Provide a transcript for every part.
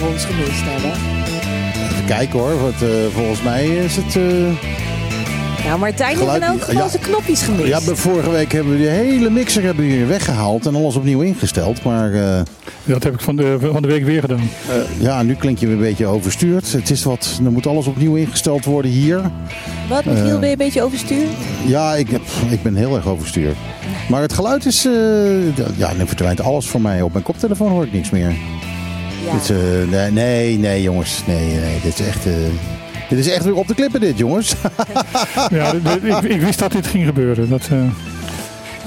luisteraar ons gemist hebben? Even kijken hoor, want eh, volgens mij is het... eh, Nou, Martijn heeft Geluid- in elk geval ja. zijn knopjes gemist. Ja, vorige week hebben we die hele mixer hebben we weggehaald en alles opnieuw ingesteld. Maar eh, Dat heb ik van de, van de week weer gedaan. eh, ja, nu klink je weer een beetje overstuurd. Het is wat, er moet alles opnieuw ingesteld worden hier. Wat, Michiel, Eh. ben je een beetje overstuur? Ja, ik, heb, ik ben heel erg overstuurd. Maar het geluid is... eh, ja, nu verdwijnt alles voor mij. Op mijn koptelefoon hoor ik niks meer. Ja. Dit eh, nee, nee, nee, jongens. Nee, nee, dit is echt... eh, dit is echt weer op de klippen dit, jongens. Ja, ik, ik wist dat dit ging gebeuren. Dat, eh,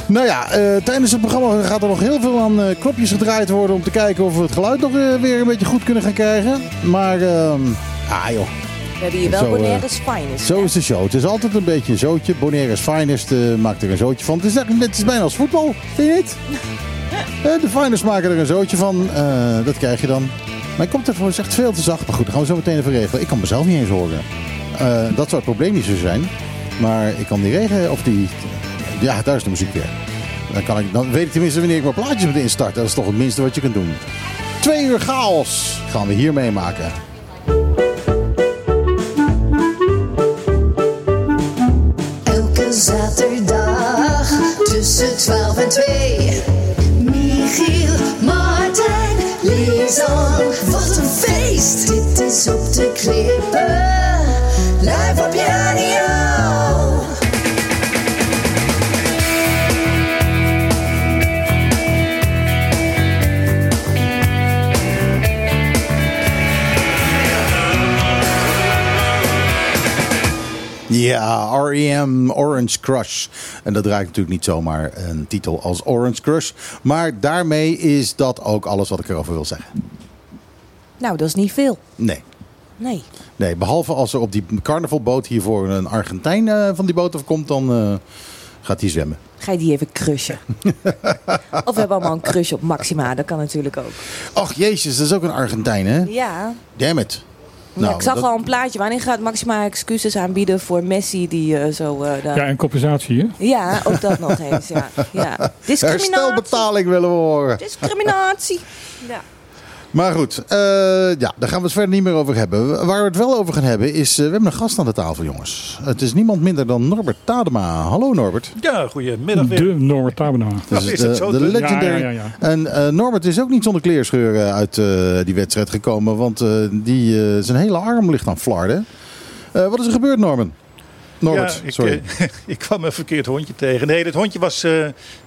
Nou ja, eh, tijdens het programma gaat er nog heel veel aan eh, knopjes gedraaid worden om te kijken of we het geluid nog weer een beetje goed kunnen gaan krijgen. Maar, ehm, ah joh, We hebben hier wel Zo, Bonaire's finest. zo hè? is de show. Het is altijd een beetje een zootje. Bonaire's Finest maakt er een zootje van. Het is, eigenlijk- het is bijna als voetbal, vind je niet? Eh, de Finest maken er een zootje van. Eh, dat krijg je dan. Mijn koptelefoon is echt veel te zacht. Maar goed, dat gaan we zo meteen even regelen. Ik kan mezelf niet eens horen. Eh, dat zou het probleem niet zo zijn. Maar ik kan die regen, of die... Ja, daar is de muziek weer. Dan, kan ik, dan weet ik tenminste wanneer ik mijn plaatjes moet instarten. Dat is toch het minste wat je kunt doen. Twee uur chaos gaan we hier meemaken. Elke zaterdag tussen 12 en 2. Michiel, Martijn, Lisan. Wat een feest! Dit is op de klippen. Ja, R.E.M. Orange Crush. En dat draait natuurlijk niet zomaar een titel als Orange Crush. Maar daarmee is dat ook alles wat ik erover wil zeggen. Nou, dat is niet veel. Nee. Nee. Nee, behalve als er op die carnavalboot hiervoor een Argentijn eh, van die boot afkomt, dan eh, gaat hij zwemmen. Ga je die even crushen? of we hebben allemaal een crush op Maxima. Dat kan natuurlijk ook. Ach jezus, dat is ook een Argentijn hè? Ja. Damn it. Ja Nou, ik zag dat- al een plaatje. Wanneer gaat Maxima excuses aanbieden voor Messi die eh, zo... eh, ja, en compensatie, hè? Ja, ook dat nog eens. Ja. Ja. Discriminatie. Herstelbetaling willen we horen. Discriminatie. Ja. Maar goed, eh, ja, daar gaan we het verder niet meer over hebben. Waar we het wel over gaan hebben is, eh, we hebben een gast aan de tafel jongens. Het is niemand minder dan Norbert Tadema. Hallo Norbert. Ja, goedemiddag weer. De Norbert Tabena. Dus is de, het zo de druk? legendary. Ja, ja, ja, ja. En eh, Norbert is ook niet zonder kleerscheuren uit eh, die wedstrijd gekomen, want eh, die, zijn hele arm ligt aan flarden. Eh, wat is er gebeurd, Norman? Norbert, ja, ik, sorry. eh, ik kwam een verkeerd hondje tegen. Nee, dit hondje was, eh,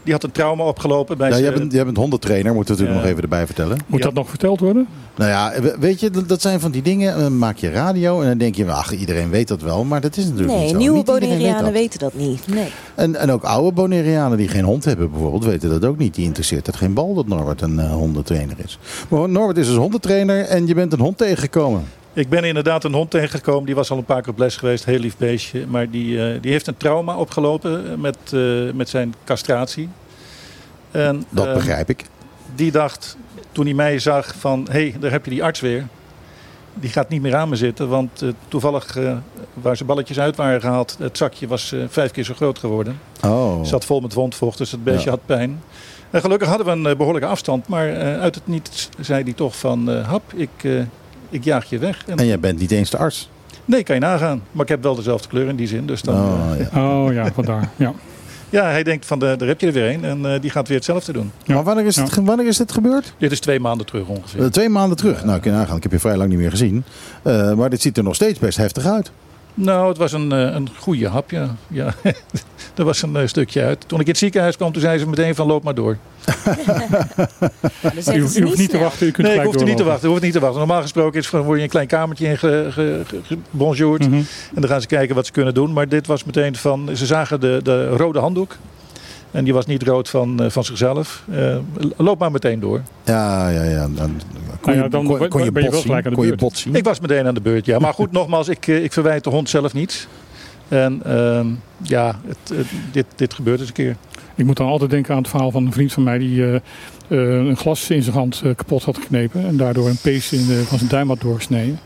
die had een trauma opgelopen bij ja, jij, bent, jij bent hondentrainer, moeten we natuurlijk Ja. nog even erbij vertellen. Moet Ja. dat nog verteld worden? Nou ja, we- weet je, dat, dat zijn van die dingen. eh, maak je radio en dan denk je, ach, iedereen weet dat wel. Maar dat is natuurlijk niet Nee, zo. nieuwe Niet iedereen weet Bonaireanen dat. weten dat niet. Nee. En, en ook oude Bonaireanen die geen hond hebben bijvoorbeeld, weten dat ook niet. Die interesseert het geen bal dat Norbert een eh, hondentrainer is. Maar Norbert is dus hondentrainer en je bent een hond tegengekomen. Ik ben inderdaad een hond tegengekomen. Die was al een paar keer op les geweest. Heel lief beestje. Maar die, eh, die heeft een trauma opgelopen met, eh, met zijn castratie. En, Dat eh, begrijp ik. Die dacht, toen hij mij zag van... Hé, hey, daar heb je die arts weer. Die gaat niet meer aan me zitten. Want eh, toevallig, eh, waar zijn balletjes uit waren gehaald... Het zakje was eh, vijf keer zo groot geworden. Oh. Zat vol met wondvocht, dus het beestje Ja. had pijn. En gelukkig hadden we een eh, behoorlijke afstand. Maar eh, uit het niets zei hij toch van... eh, hap, ik, eh, ik jaag je weg. En, En jij bent niet eens de arts. Nee, kan je nagaan. Maar ik heb wel dezelfde kleur in die zin. Dus dan, Oh, eh, ja. Oh ja, vandaar. Ja. ja, hij denkt van, de, daar heb je er weer een. En eh, die gaat weer hetzelfde doen. Ja. Maar wanneer is, het, wanneer is dit gebeurd? Dit is twee maanden terug ongeveer. Eh, twee maanden terug. Nou, kun je nagaan. Ik heb je vrij lang niet meer gezien. Eh, maar dit ziet er nog steeds best heftig uit. Nou, het was een, eh, een goede hap, ja. ja. er was een eh, stukje uit. Toen ik in het ziekenhuis kwam, toen zei ze meteen van loop maar door. Dan U, hoeft niet te wachten, u kunt nee, ik hoefde niet te wachten. Hoeft niet te wachten. Normaal gesproken is, van, word je in een klein kamertje in ge, ge, ge- gebonjourd. Mhm. En dan gaan ze kijken wat ze kunnen doen. Maar dit was meteen van, ze zagen de, de rode handdoek. En die was niet rood van, eh, van zichzelf. Eh, loop maar meteen door. Ja, ja, ja. Dan, kon Nou je, ja, dan kon, je ben je bot wel gelijk zien? aan de Kon je beurt. bot zien? Ik was meteen aan de beurt, ja. Maar goed, nogmaals, ik, eh, ik verwijt de hond zelf niets. En ehm, ja, het, het- dit, dit gebeurt eens een keer. Ik moet dan altijd denken aan het verhaal van een vriend van mij die een glas in zijn hand eh, kapot had geknepen. En daardoor een pees in de, van zijn duim had doorgesneden.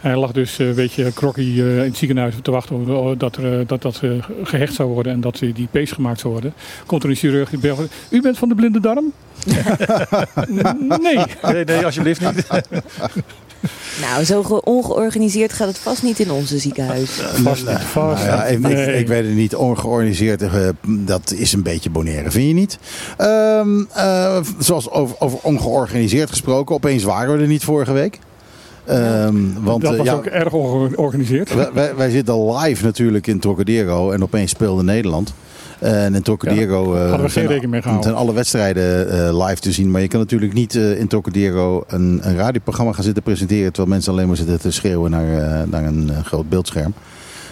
Hij lag dus een beetje krokkie eh, in het ziekenhuis te wachten op dat er, dat, dat eh, gehecht zou worden en dat die pees gemaakt zou worden. Komt er een chirurg die belt, u bent van de blinde darm? nee. Nee, nee, alsjeblieft niet. Nou, zo ge- ongeorganiseerd gaat het vast niet in onze ziekenhuis. Vast niet, vast Nou ja, ik, ik, weet het niet. Ongeorganiseerd, eh, dat is een beetje boneren, vind je niet? Ehm, eh, zoals over, over ongeorganiseerd gesproken, opeens waren we er niet vorige week. Ehm, want dat eh, was ja, ook erg ongeorganiseerd. wij, wij, wij zitten live natuurlijk in Trocadero en opeens speelde Nederland. En in Trocadero eh, hadden we geen zijn, rekening mee gehouden. zijn alle wedstrijden eh, live te zien. Maar je kan natuurlijk niet eh, in Trocadero een, een radioprogramma gaan zitten presenteren... terwijl mensen alleen maar zitten te schreeuwen naar, eh, naar een eh, groot beeldscherm.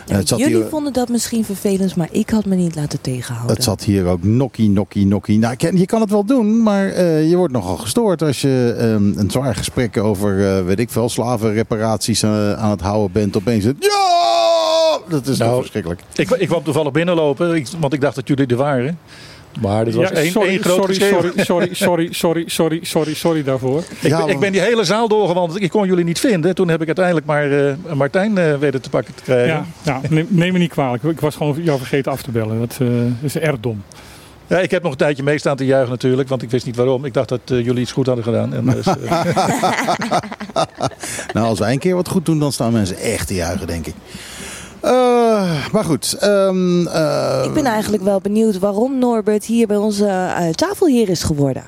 En het zat Jullie hier- vonden dat misschien vervelend, maar ik had me niet laten tegenhouden. Het zat hier ook nokkie, nokkie, nokkie. Nou, je kan het wel doen, maar eh, je wordt nogal gestoord als je ehm, een zwaar gesprek over, eh, weet ik veel, slavenreparaties eh, aan het houden bent. Opeens het, ja, dat is toch Nou, verschrikkelijk. Ik, ik kwam toevallig binnenlopen, want ik dacht dat jullie er waren. Maar dit was Ja, één, sorry, één groot sorry, sorry, sorry, sorry, sorry, sorry, sorry, sorry daarvoor. Ik, Ja, ben, ik ben die hele zaal doorgewandeld. Ik kon jullie niet vinden. Toen heb ik uiteindelijk maar eh, Martijn eh weten te pakken te krijgen. Ja, ja neem, neem me niet kwalijk. Ik was gewoon jou vergeten af te bellen. Dat eh, is erg dom. Ja, ik heb nog een tijdje mee staan te juichen natuurlijk. Want ik wist niet waarom. Ik dacht dat jullie iets goed hadden gedaan. En, dus, Nou, als wij een keer wat goed doen, dan staan mensen echt te juichen, denk ik. Eh, maar goed. ehm, eh, Ik ben eigenlijk wel benieuwd waarom Norbert hier bij onze eh, tafelheer is geworden.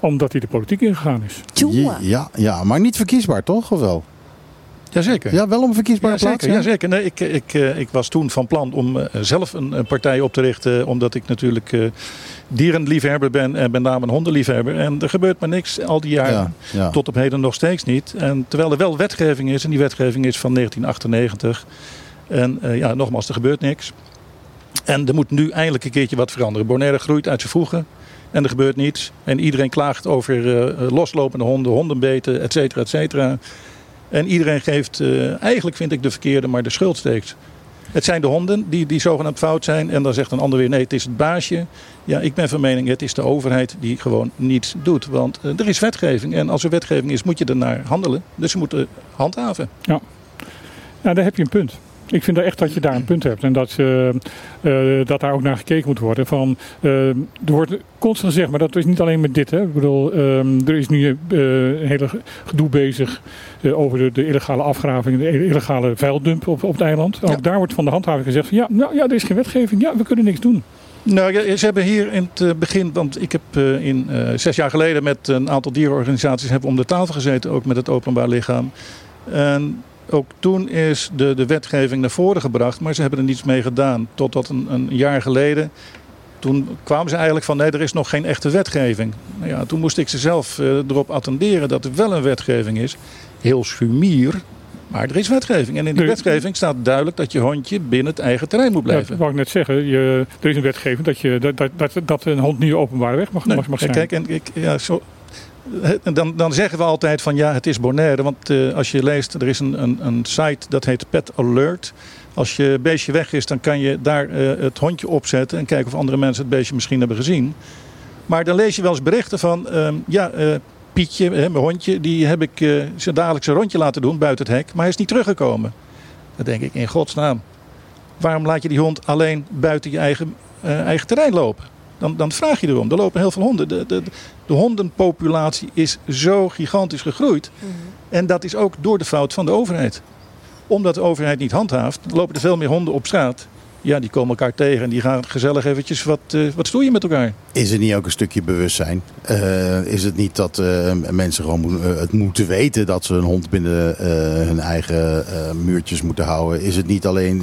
Omdat hij de politiek ingegaan is. Tjoe. ja, ja, maar niet verkiesbaar, toch? Of wel? jazeker. Ja, wel om een verkiesbare Ja, plaats? ja? Zeker. Nee, ik, ik, eh, ik was toen van plan om zelf een, een partij op te richten. Omdat ik natuurlijk eh, dierenliefhebber ben en met name een hondenliefhebber. En er gebeurt maar niks al die jaren. Ja, ja. Tot op heden nog steeds niet. En terwijl er wel wetgeving is. En die wetgeving is van 1998. En eh, ja, nogmaals, er gebeurt niks. En er moet nu eindelijk een keertje wat veranderen. Bonaire groeit uit zijn voegen. En er gebeurt niets. En iedereen klaagt over eh, loslopende honden, hondenbeten, et cetera, et cetera. En iedereen geeft, eigenlijk vind ik de verkeerde, maar de schuld steekt. Het zijn de honden die, die zogenaamd fout zijn. En dan zegt een ander weer, nee, het is het baasje. Ja, ik ben van mening, het is de overheid die gewoon niets doet. Want er is wetgeving. En als er wetgeving is, moet je ernaar handelen. Dus ze moeten handhaven. Ja, daar heb je een punt. Ik vind echt dat je daar een punt hebt. En dat, eh, eh, dat daar ook naar gekeken moet worden. Van, eh, er wordt constant gezegd, maar dat is niet alleen met dit. Hè. Ik bedoel, ehm, er is nu een hele gedoe bezig over de, de illegale afgraving. De illegale vuildump op, op het eiland. Ook Ja. daar wordt van de handhaving gezegd van, ja, nou, ja, er is geen wetgeving. Ja, we kunnen niks doen. Nou, ze hebben hier in het begin, want ik heb in, zes jaar geleden met een aantal dierenorganisaties hebben om de tafel gezeten, ook met het openbaar lichaam. En ook toen is de, de wetgeving naar voren gebracht, maar ze hebben er niets mee gedaan. Totdat een, een jaar geleden, toen kwamen ze eigenlijk van nee, er is nog geen echte wetgeving. Nou ja, toen moest ik ze zelf eh, erop attenderen dat er wel een wetgeving is. Heel sumier, maar er is wetgeving. En in de Er- wetgeving staat duidelijk dat je hondje binnen het eigen terrein moet Ja, blijven. dat wou ik net zeggen. Je, er is een wetgeving dat, je, dat, dat, dat, een hond niet openbaar weg mag, Nee, mag, mag zijn. Kijk, en ik, ja, zo, dan, dan zeggen we altijd van ja, het is Bonaire. Want eh, als je leest, er is een, een, een site dat heet Pet Alert. Als je beestje weg is, dan kan je daar eh, het hondje opzetten en kijken of andere mensen het beestje misschien hebben gezien. Maar dan lees je wel eens berichten van ehm, ja, eh, Pietje, hè, mijn hondje, die heb ik zijn dagelijkse rondje laten doen buiten het hek, maar hij is niet teruggekomen. Dan denk ik, in godsnaam, waarom laat je die hond alleen buiten je eigen, eigen terrein lopen? Dan, dan vraag je erom. Er lopen heel veel honden. De, de, de hondenpopulatie is zo gigantisch gegroeid. En dat is ook door de fout van de overheid. Omdat de overheid niet handhaaft, lopen er veel meer honden op straat. Ja, die komen elkaar tegen en die gaan gezellig eventjes wat, eh, wat stoeien met elkaar. Is het niet ook een stukje bewustzijn? Eh, is het niet dat eh, mensen gewoon het moeten weten dat ze een hond binnen eh, hun eigen eh, muurtjes moeten houden? Is het niet alleen,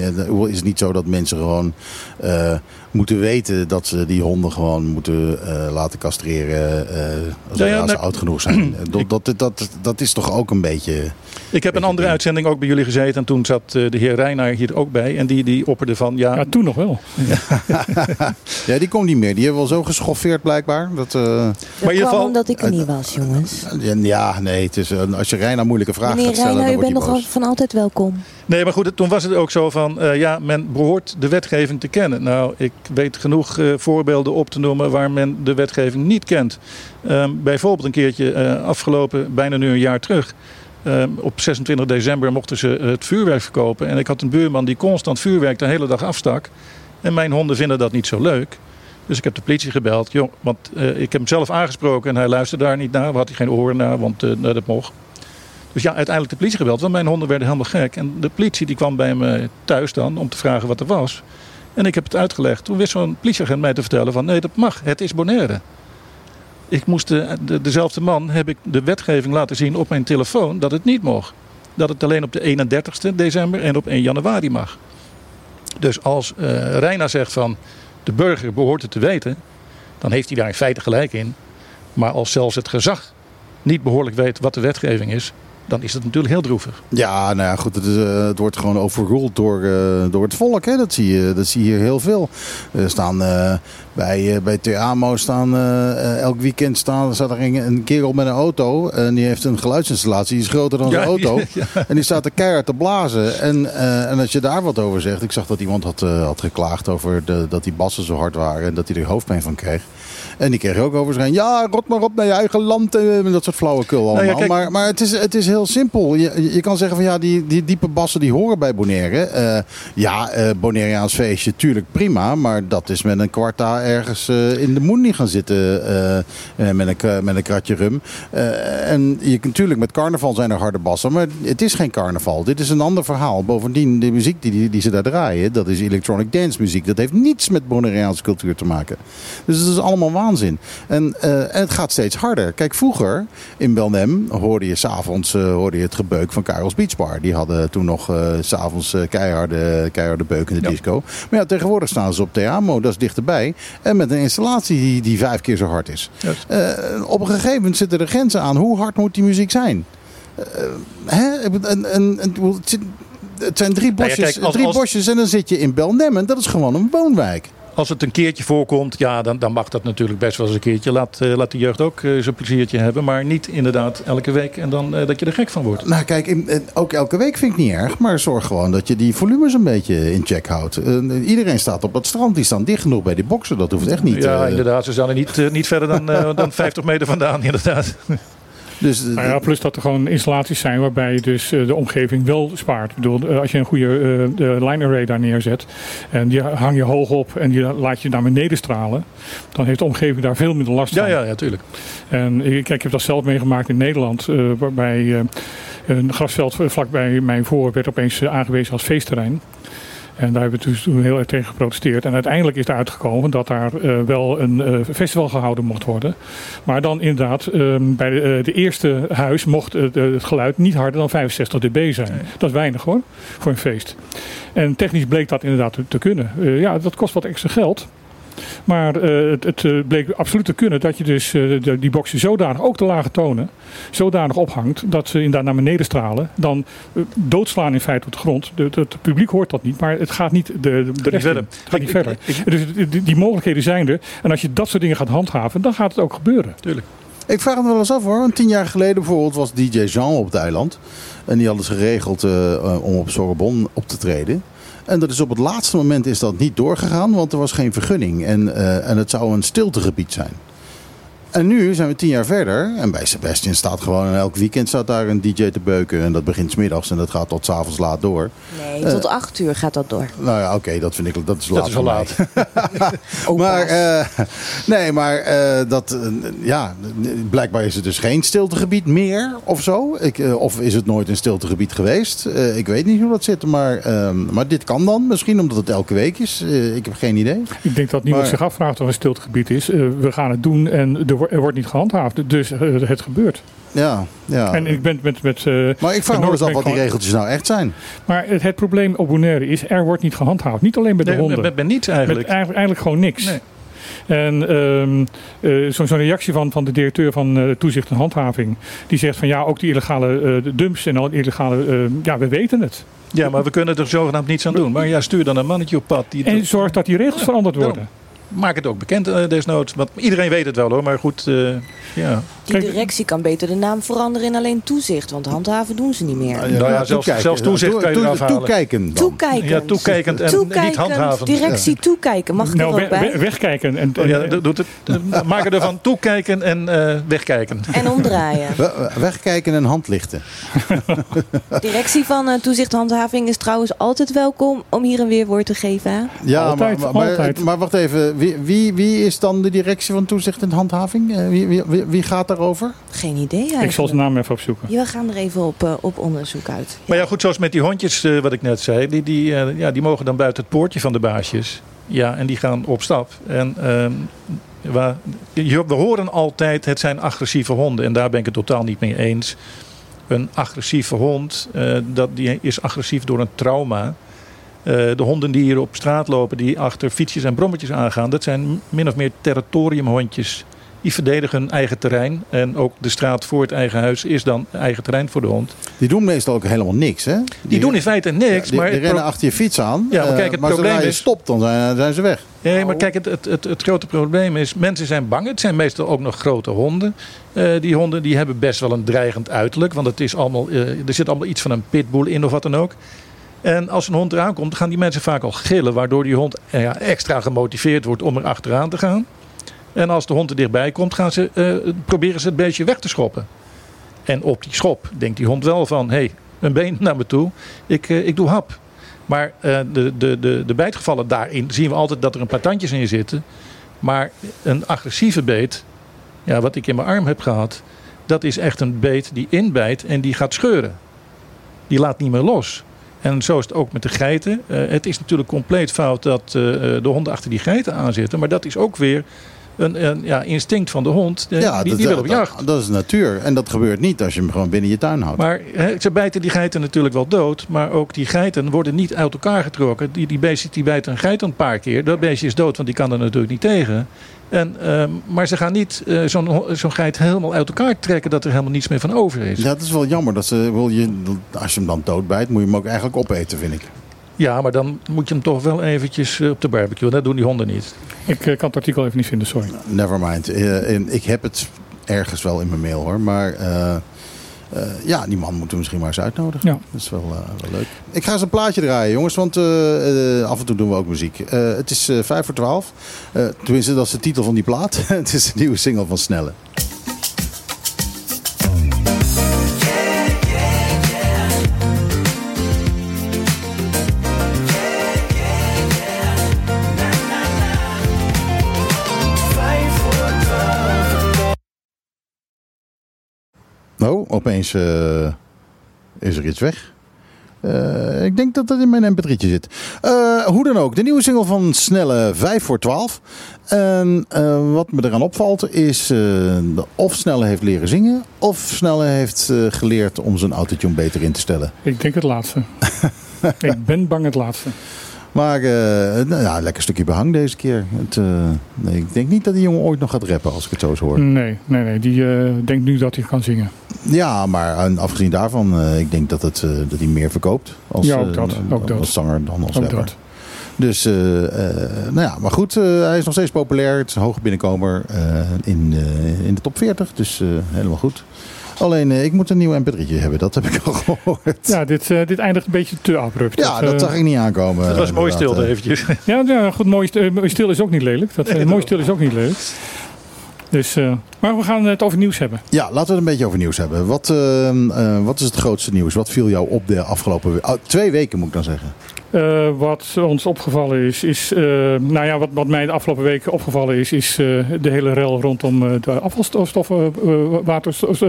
is het niet zo dat mensen gewoon eh, moeten weten dat ze die honden gewoon moeten eh, laten castreren eh, als, Ja, ja, als ze nee. oud genoeg zijn? dat, dat, dat, dat is toch ook een beetje. Ik heb een andere ding. uitzending ook bij jullie gezeten. En toen zat eh, de heer Reinaar hier ook bij. En die, die opperde van ja, Ja, toen nog wel. Ja, die komt niet meer. Die hebben wel zo geschoffeerd blijkbaar. Dat, eh, Dat Maar in geval- omdat ik er niet was, jongens. ja, nee. Het is, eh, als je Reina moeilijke vragen Meneer gaat stellen, Reiner, dan u bent nog van altijd welkom. Nee, maar goed, toen was het ook zo van, eh, ja, men behoort de wetgeving te kennen. Nou, ik weet genoeg eh, voorbeelden op te noemen waar men de wetgeving niet kent. Ehm, bijvoorbeeld een keertje eh, afgelopen, bijna nu een jaar terug, Ehm, op 26 december mochten ze het vuurwerk verkopen. En ik had een buurman die constant vuurwerk de hele dag afstak. En mijn honden vinden dat niet zo leuk. Dus ik heb de politie gebeld. Jong, want ik heb hem zelf aangesproken en hij luisterde daar niet naar. Had hij geen oren naar, want uh, dat mocht. Dus ja, uiteindelijk de politie gebeld. Want mijn honden werden helemaal gek. En de politie die kwam bij me thuis dan om te vragen wat er was. En ik heb het uitgelegd. Toen wist zo'n politieagent mij te vertellen van nee, dat mag. Het is Bonaire. Ik moest de, de, dezelfde man heb ik de wetgeving laten zien op mijn telefoon dat het niet mocht. Dat het alleen op de 31ste december en op 1 januari mag. Dus als uh, Reina zegt van de burger behoort het te weten, dan heeft hij daar in feite gelijk in. Maar als zelfs het gezag niet behoorlijk weet wat de wetgeving is, dan is dat natuurlijk heel droevig. Ja, nou ja, goed. Het, uh, het wordt gewoon overruled door, uh, door het volk. Hè? Dat, zie je, dat zie je hier heel veel. Er staan uh, bij, bij Teamo staan elk weekend staan, staat er een, kerel met een auto. En die heeft een geluidsinstallatie. Die is groter dan zijn auto. Ja. En die staat er keihard te blazen. En, en als je daar wat over zegt. Ik zag dat iemand had, had geklaagd over de, dat die bassen zo hard waren. En dat hij er hoofdpijn van kreeg. En die kreeg ook over. Ja, rot maar op naar je eigen land. En dat soort flauwekul allemaal. Nou ja, kijk, maar, maar het, is, het is heel simpel. Je, je kan zeggen van ja, die, die diepe bassen die horen bij Bonaire. Uh, ja, uh, Bonaireaans feestje, tuurlijk prima. Maar dat is met een kwarta ergens uh, in de moenie gaan zitten. met, een, met een kratje rum. en je, natuurlijk met carnaval zijn er harde bassen. Maar het is geen carnaval. Dit is een ander verhaal. Bovendien, de muziek die, die, die ze daar draaien. Dat is electronic dance muziek. Dat heeft niets met Bonaireaanse cultuur te maken. Dus het is allemaal waar waanzin. En, uh, en het gaat steeds harder. Kijk, vroeger in Belnem hoorde je s'avonds uh, hoorde je het gebeuk van Karels Beach Bar. Die hadden toen nog uh, s'avonds keiharde, keiharde beuk in de ja. disco. Maar ja, tegenwoordig staan ze op Teamo, dat is dichterbij. En met een installatie die, die vijf keer zo hard is. Op een gegeven moment zitten er grenzen aan. Hoe hard moet die muziek zijn? hè? En, en, en, het zijn drie bosjes, nou ja, kijk, als, drie als... bosjes en dan zit je in Belnem en dat is gewoon een woonwijk als het een keertje voorkomt, ja, dan, dan mag dat natuurlijk best wel eens een keertje. Laat, uh, laat de jeugd ook uh, zijn pleziertje hebben. Maar niet inderdaad elke week en dan uh, dat je er gek van wordt. Nou, kijk, in, ook elke week vind ik niet erg. Maar zorg gewoon dat je die volumes een beetje in check houdt. iedereen staat op het strand. Die staan dicht genoeg bij die boksen. Dat hoeft echt niet. Ja, inderdaad. Ze staan er niet, niet verder dan, dan 50 meter vandaan, inderdaad. Dus, nou ja, plus dat er gewoon installaties zijn waarbij je dus uh, de omgeving wel spaart. Ik bedoel, uh, als je een goede line array daar neerzet en die hang je hoog op en die laat je naar beneden stralen, dan heeft de omgeving daar veel minder last van. Ja, ja, natuurlijk. En kijk, ik heb dat zelf meegemaakt in Nederland, waarbij een grasveld vlakbij mijn voor werd opeens aangewezen als feestterrein. En daar hebben we dus toen heel erg tegen geprotesteerd. En uiteindelijk is er uitgekomen dat daar uh, wel een uh, festival gehouden mocht worden. Maar dan inderdaad, um, bij de, uh, de, eerste huis mocht het geluid niet harder dan 65 dB zijn. Nee. Dat is weinig hoor, voor een feest. En technisch bleek dat inderdaad te, te kunnen. ja, dat kost wat extra geld. Maar uh, het, het uh, bleek absoluut te kunnen dat je dus uh, de, die boxen zodanig, ook de lage tonen, zodanig ophangt dat ze inderdaad naar beneden stralen. Dan doodslaan in feite op de grond. De, de, het publiek hoort dat niet, maar het gaat niet de, de, de rest verder. Het gaat niet verder. Ik, ik, dus die, die, mogelijkheden zijn er. En als je dat soort dingen gaat handhaven, dan gaat het ook gebeuren. Tuurlijk. Ik vraag me wel eens af hoor. Want tien jaar geleden bijvoorbeeld was DJ Jean op het eiland. En die hadden ze geregeld om op Sorbonne op te treden. En dat is op het laatste moment is dat niet doorgegaan, want er was geen vergunning. En, uh, en het zou een stiltegebied zijn. En nu zijn we tien jaar verder. En bij Sebastian staat gewoon elk weekend staat daar een DJ te beuken. En dat begint smiddags en dat gaat tot s avonds laat door. Nee, tot uh, acht uur gaat dat door. Nou ja, oké, dat vind ik dat is laat. Dat is wel laat. maar uh, nee, maar uh, dat ja, blijkbaar is het dus geen stiltegebied meer of zo. Ik, of is het nooit een stiltegebied geweest? ik weet niet hoe dat zit, maar, maar dit kan dan. Misschien omdat het elke week is. ik heb geen idee. Ik denk dat niemand maar, zich afvraagt of een stiltegebied is. we gaan het doen en de er wordt niet gehandhaafd. Dus uh, het gebeurt. Ja, ja. En ik ben met... met uh, maar ik vraag me eens af wat die regeltjes nou echt zijn. Maar het, het, probleem op Bonaire is, er wordt niet gehandhaafd. Niet alleen bij de nee, honden. Met, met niets eigenlijk. Met eigenlijk, eigenlijk gewoon niks. Nee. En um, uh, zo'n zo reactie van, van de directeur van uh, toezicht en handhaving. Die zegt van ja, ook die illegale uh, dumps en al illegale... ja, we weten het. Ja, maar we kunnen er zogenaamd niets aan doen. Maar ja, stuur dan een mannetje op pad. Die en zorg dat die regels veranderd worden maak het ook bekend uh, desnoods. Want iedereen weet het wel hoor, maar goed. Uh... ja. Die directie kan beter de naam veranderen in alleen toezicht, want handhaven doen ze niet meer. Nou ja, zelfs- toekijken. zelfs toezicht kan je Toe- eraf halen. Toekijken dan. Toekijkend. ja, toekijkend en niet handhavend. directie toekijken, mag ik Nou, er ook we- bij? we- wegkijken. En, ja, en- doe- doet het, maken ervan toekijken en eh, wegkijken. En omdraaien. We- Wegkijken en handlichten. Directie van eh, toezicht handhaving is trouwens altijd welkom om hier een weerwoord te geven. hè? Ja, Altijd, maar, maar, altijd. maar wacht even. Wie, wie, wie is dan de directie van toezicht en handhaving? Eh, Wie, wie, wie, wie gaat daarover? Geen idee eigenlijk. ik zal zijn naam even opzoeken. Ja, we gaan er even op, eh, op onderzoek uit. Maar ja, goed, zoals met die hondjes, eh, wat ik net zei, die, die, eh, ja, die mogen dan buiten het poortje van de baasjes. Ja, en die gaan op stap. En ehm, waar, je- we horen altijd, het zijn agressieve honden. En daar ben ik het totaal niet mee eens. Een agressieve hond, eh, dat, die is agressief door een trauma. Eh, de honden die hier op straat lopen, die achter fietsjes en brommetjes aangaan, dat zijn min of meer territoriumhondjes. Die verdedigen hun eigen terrein. En ook de straat voor het eigen huis is dan eigen terrein voor de hond. Die doen meestal ook helemaal niks, hè? Die doen in feite niks. die, maar die rennen achter je fiets aan. Ja, maar eh, kijk, het maar zodra probleem je is- stopt, dan zijn, zijn ze weg. Nee, maar kijk, het, het, het, het grote probleem is, mensen zijn bang. Het zijn meestal ook nog grote honden. Eh, die honden die hebben best wel een dreigend uiterlijk. Want het is allemaal, eh, er zit allemaal iets van een pitbull in of wat dan ook. En als een hond eraan komt, gaan die mensen vaak al gillen. Waardoor die hond eh, extra gemotiveerd wordt om er achteraan te gaan. En als de hond er dichtbij komt, gaan ze, eh, proberen ze het beestje weg te schoppen. En op die schop denkt die hond wel van... hé, hey, een been naar me toe, ik, eh, ik doe hap. Maar eh, de, de, de, de bijtgevallen daarin zien we altijd dat er een paar tandjes in zitten. Maar een agressieve beet, ja, wat ik in mijn arm heb gehad... dat is echt een beet die inbijt en die gaat scheuren. Die laat niet meer los. En zo is het ook met de geiten. Het is natuurlijk compleet fout dat de honden achter die geiten aanzitten. Maar dat is ook weer een, een ja, instinct van de hond. Ja, die, dat, die wil op dat- jacht. Dat, is natuur. En dat gebeurt niet als je hem gewoon binnen je tuin houdt. Maar ze bijten die geiten natuurlijk wel dood. Maar ook die geiten worden niet uit elkaar getrokken. Die, die beestjes die bijten een geit een paar keer. Dat beestje is dood, want die kan er natuurlijk niet tegen. En, ehm, maar ze gaan niet zo'n ho- zo'n geit helemaal uit elkaar trekken dat er helemaal niets meer van over is. Ja, dat is wel jammer. Dat ze, wil je, als je hem dan doodbijt, moet je hem ook eigenlijk opeten, vind ik. Ja, maar dan moet je hem toch wel eventjes eh, op de barbecue. Dat doen die honden niet. Ik eh, kan het artikel even niet vinden, sorry. Nevermind. Eh, en ik heb het ergens wel in mijn mail hoor. Maar eh, eh, ja, die man moeten we misschien maar eens uitnodigen. Ja. Dat is wel, eh, wel leuk. Ik ga eens een plaatje draaien, jongens. Want eh, eh, af en toe doen we ook muziek. Eh, het is eh, vijf voor twaalf. Eh, tenminste, dat is de titel van die plaat. het is een nieuwe single van Snelle. Oh, opeens eh, is er iets weg. Eh, ik denk dat dat in mijn mp3'tje zit. Eh, hoe dan ook, de nieuwe single van Snelle 5 voor 12. En wat me eraan opvalt is of Snelle heeft leren zingen... of Snelle heeft geleerd om zijn autotune beter in te stellen. Ik denk het laatste. ik ben bang het laatste. Maar nou ja, lekker stukje behang deze keer. Het, eh, nee, ik denk niet dat die jongen ooit nog gaat rappen als ik het zo eens hoor. Nee, nee, nee. Die eh, denkt nu dat hij kan zingen. Ja, maar en afgezien daarvan, ik denk dat, het, dat hij meer verkoopt als, Ja, ook dat, ook dat. als zanger dan als Ook rapper. dat. Dus, nou ja, maar goed, hij is nog steeds populair. Het is een hoge binnenkomer in, in de top 40, dus helemaal goed. Alleen, eh, ik moet een nieuw mp3'tje hebben, dat heb ik al gehoord. Ja, dit, eh, dit eindigt een beetje te abrupt. Ja, Dat, dat eh, zag ik niet aankomen. Dat was mooi eh. eventjes. Ja, ja goed, mooi, st- mooi stil is ook niet lelijk. Dat, mooi stil is ook niet lelijk. Dus, eh, maar we gaan het over nieuws hebben. Ja, laten we het een beetje over nieuws hebben. Wat, eh, eh, wat is het grootste nieuws? Wat viel jou op de afgelopen we- oh, twee weken, moet ik dan zeggen? Eh, wat ons opgevallen is, is eh, nou ja, wat, wat mij de afgelopen weken opgevallen is, is eh, de hele rel rondom de afvalstoffen, waterstof,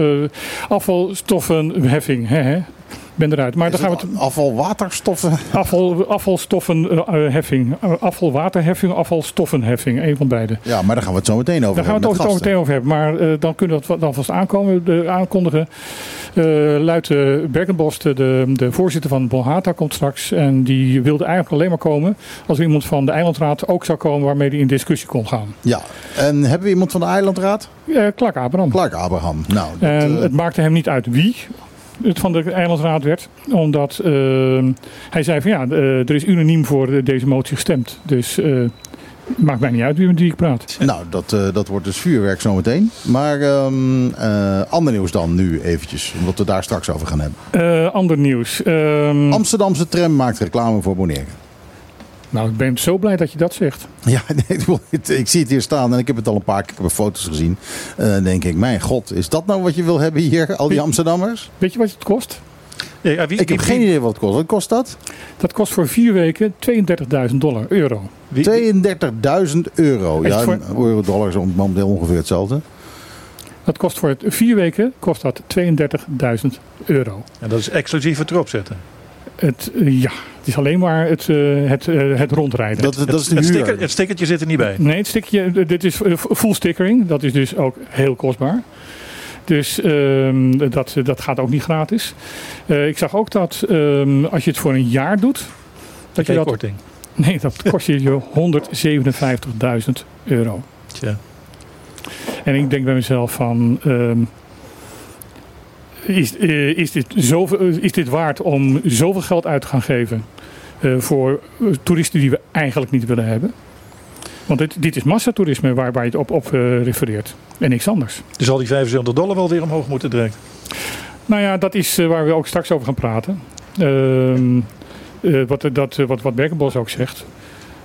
afvalstoffenheffing. Hè, hè? Ik ben eruit. Maar dan gaan we het Afval, waterstoffen? afval, afvalstoffenheffing, eh, afvalwaterheffing, afvalstoffenheffing, een van beide. Ja, maar daar gaan we het zo meteen over Daar gaan we het hebben zo meteen over hebben. Maar eh, dan kunnen we dat dan vast aankomen, de, aankondigen. Eh Luid uh, Berkenbos, de, de voorzitter van Bonhata, komt straks. En die wilde eigenlijk alleen maar komen als er iemand van de eilandraad ook zou komen waarmee hij in discussie kon gaan. Ja, en hebben we iemand van de eilandraad? Eh Clark Abraham. Clark Abraham. Nou, dat, En eh, het maakte hem niet uit wie het van de eilandraad werd. Omdat eh, hij zei van ja, eh, er is unaniem voor deze motie gestemd. Dus eh, Maakt mij niet uit wie met wie ik praat. Nou, dat, dat wordt dus vuurwerk zometeen. Maar ehm eh, ander nieuws dan nu eventjes, omdat we daar straks over gaan hebben. Ander nieuws. Ehm, Amsterdamse tram maakt reclame voor Bonaire. Nou, ik ben zo blij dat je dat zegt. Ja, nee, ik bedoel, het- ik zie het hier staan en ik heb het al een paar keer op foto's gezien. Eh, Dan denk ik, mijn god, is dat nou wat je wil hebben hier, al die Amsterdammers? Weet je wat het kost? Ja, ja, wie, Ik heb wie- geen idee wat het kost. Wat kost dat? Dat kost voor vier weken 32.000 dollar, euro. wie- 32.000 euro. Ja, voor- euro dollar is momenteel ongeveer hetzelfde. Dat kost voor het vier weken kost dat 32.000 euro. En dat is exclusief het erop zetten. Het, eh, ja, is alleen maar het, eh, het, eh, het rondrijden. Dat, dat is de het, huur. sticker, het stickertje zit er niet bij. Nee, het stikje, eh, dit is eh, full stickering. Dat is dus ook heel kostbaar. Dus ehm, dat, dat gaat ook niet gratis. Eh, ik zag ook dat ehm, als je het voor een jaar doet, dat je dat, korting. nee, dat kost je je 157.000 euro. Tja. En ik denk bij mezelf van, ehm, is, is, dit zoveel, is dit waard om zoveel geld uit te gaan geven voor eh, toeristen die we eigenlijk niet willen hebben? Want dit, dit is massatoerisme waar, waar je het op, op eh, refereert en niks anders. Dus zal die 75 dollar wel weer omhoog moeten direct. Nou ja, dat is eh, waar we ook straks over gaan praten. Ehm, eh, wat, dat, wat, wat Berkenbos ook zegt.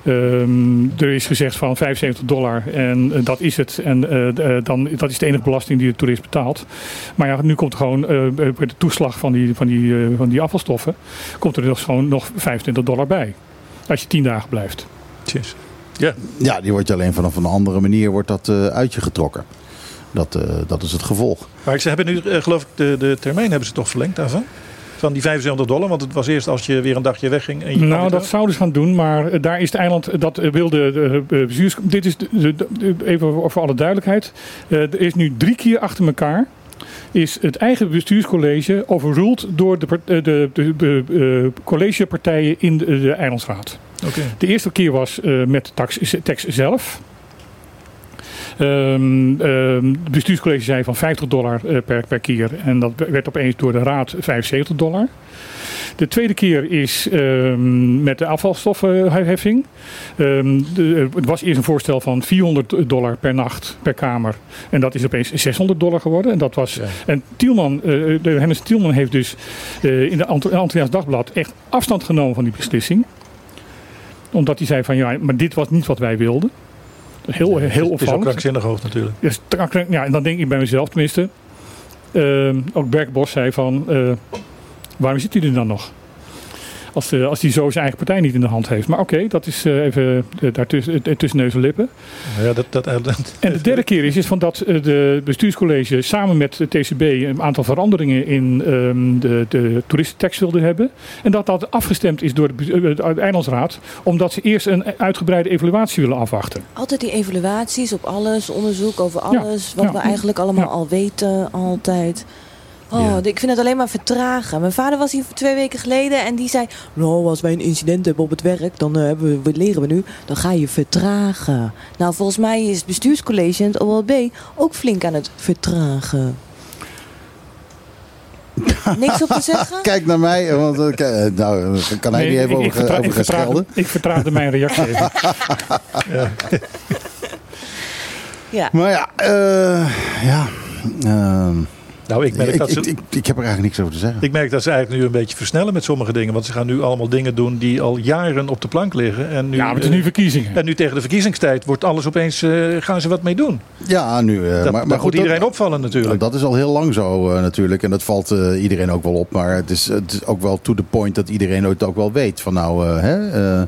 Ehm, er is gezegd van 75 dollar en eh, dat is het. En eh, eh, dan, dat is de enige belasting die de toerist betaalt. Maar ja, nu komt er gewoon eh, bij de toeslag van die, van, die, eh, van die afvalstoffen, komt er dus gewoon nog 25 dollar bij. Als je 10 dagen blijft. Tjus. Ja, die wordt je alleen vanaf een andere manier wordt dat, eh, uit je getrokken. Dat, eh, dat is het gevolg. Maar ze hebben nu, geloof ik, de, de termijn hebben ze toch verlengd daarvan? Van die 75 dollar, want het was eerst als je weer een dagje wegging. En je Nou, dat zouden ze gaan doen, maar eh, daar is het eiland, dat eh, wilde de eh, bestuurs... Dit is, de, even voor alle duidelijkheid, er is nu drie keer achter elkaar... is het eigen bestuurscollege overruled door de, de, de, de, collegepartijen in de, de eilandsraad. De eerste keer was met tax, tax zelf. Ehm, ehm, het bestuurscollege zei van 50 dollar eh, per, per keer. En dat werd opeens door de raad 75 dollar. De tweede keer is ehm, met de afvalstoffenheffing. Ehm, de- het was eerst een voorstel van 400 dollar per nacht per kamer. En dat is opeens 600 dollar geworden. En, dat was, Ja. en Tielman, eh, de Hennis Tielman heeft dus eh, in de Ant- Antilliaans Dagblad echt afstand genomen van die beslissing. Omdat hij zei van ja, maar dit was niet wat wij wilden. Heel, heel Het is ook opvallend. krankzinnig hoog natuurlijk. Ja, en dan denk ik bij mezelf tenminste. ehm, ook Berk Bos zei van, eh, waarom zit hij er dan nog? Als, eh, als hij zo zijn eigen partij niet in de hand heeft. Maar oké, dat is eh, even uh, daartussen eh, tussen neus en lippen. Ja, dat, dat, dat, En de derde keer is, is van dat de bestuurscollege samen met de TCB een aantal veranderingen in ehm, de, de toeristentekst wilde hebben. En dat dat afgestemd is door de, de Eilandsraad, omdat ze eerst een uitgebreide evaluatie willen afwachten. Altijd die evaluaties op alles, onderzoek over alles, wat ja. we eigenlijk allemaal Ja. al weten, altijd. Oh, Ja. ik vind het alleen maar vertragen. Mijn vader was hier twee weken geleden en die zei... Nou, als wij een incident hebben op het werk, dan eh, hebben we, wat leren we nu, dan ga je vertragen. Nou, volgens mij is het bestuurscollege en het OLB ook flink aan het vertragen. Niks op te zeggen? Kijk naar mij, want eh, eh, nou, eh, kan hij Nee, niet even ik, over, vertra- over ik, vertraagde, schelden? ik vertraagde mijn reactie even. Ja. Maar ja, eh, ja. ehm, nou, ik merk, ik, dat ze, ik, ik, ik heb er eigenlijk niks over te zeggen. ik merk dat ze eigenlijk nu een beetje versnellen met sommige dingen. Want ze gaan nu allemaal dingen doen die al jaren op de plank liggen. En nu, Ja, maar het is nu verkiezingen. en nu tegen de verkiezingstijd wordt alles opeens, eh, gaan ze wat mee doen. Ja, nu. eh, dat maar, maar goed, moet iedereen dat, opvallen natuurlijk. Dat is al heel lang zo eh, natuurlijk. En dat valt eh, iedereen ook wel op. Maar het is, het is ook wel to the point dat iedereen het ook wel weet. Van nou, eh, hè, eh,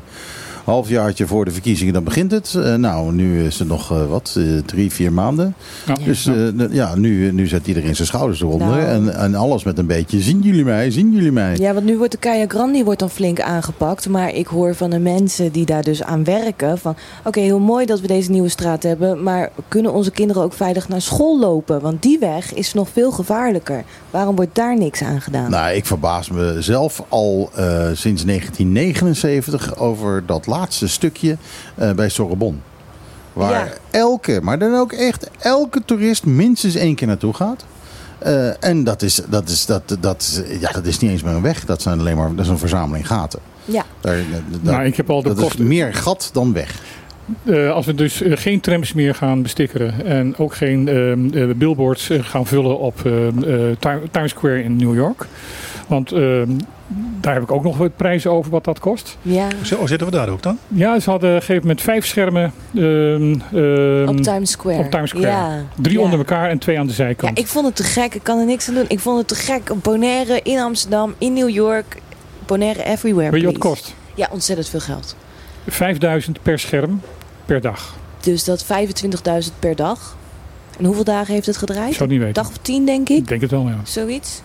halfjaartje voor de verkiezingen, dan begint het. Eh, nou, nu is het nog eh, wat, eh, drie, vier maanden. Ja. Dus eh, ja, nu, nu zet iedereen zijn schouders eronder. Nou. En, en alles met een beetje, zien jullie mij, zien jullie mij? Ja, want nu wordt de Kaya Grandi wordt dan flink aangepakt. Maar ik hoor van de mensen die daar dus aan werken van... Oké, heel mooi dat we deze nieuwe straat hebben. Maar kunnen onze kinderen ook veilig naar school lopen? Want die weg is nog veel gevaarlijker. Waarom wordt daar niks aan gedaan? Nou, ik verbaas me zelf al eh, sinds 1979 over dat laatste stukje eh, bij Sorbonne. Waar Ja. elke, maar dan ook echt elke toerist minstens één keer naartoe gaat. Eh, en dat is, dat, is, dat, dat, is, ja, dat is niet eens meer een weg. Dat, zijn alleen maar, dat is een verzameling gaten. Ja, Daar, daar- Nou, ik heb al de dat is kosten. meer gat dan weg. eh, als we dus geen trams meer gaan bestikkeren en ook geen ehm, eh, billboards gaan vullen op ehm, eh, Ti- Times Square in New York. Want ehm, daar heb ik ook nog wat prijzen over wat dat kost. Ja, Zo zitten we daar ook dan? Ja, ze hadden op een gegeven moment vijf schermen. ehm, ehm, op Times Square. op Times Square. Ja. drie Ja. onder elkaar en twee aan de Ja, zijkant. ik vond het te gek. Ik kan er niks aan doen. Ik vond het te gek. Bonaire in Amsterdam, in New York. Bonaire everywhere, Weet je wat kost? Ja, ontzettend veel geld. 5000 per scherm per dag. Dus dat 25.000 per dag. En hoeveel dagen heeft het Ik gedraaid? zou het niet weten. Dag of tien, denk ik. Ik denk het wel, ja. Zoiets.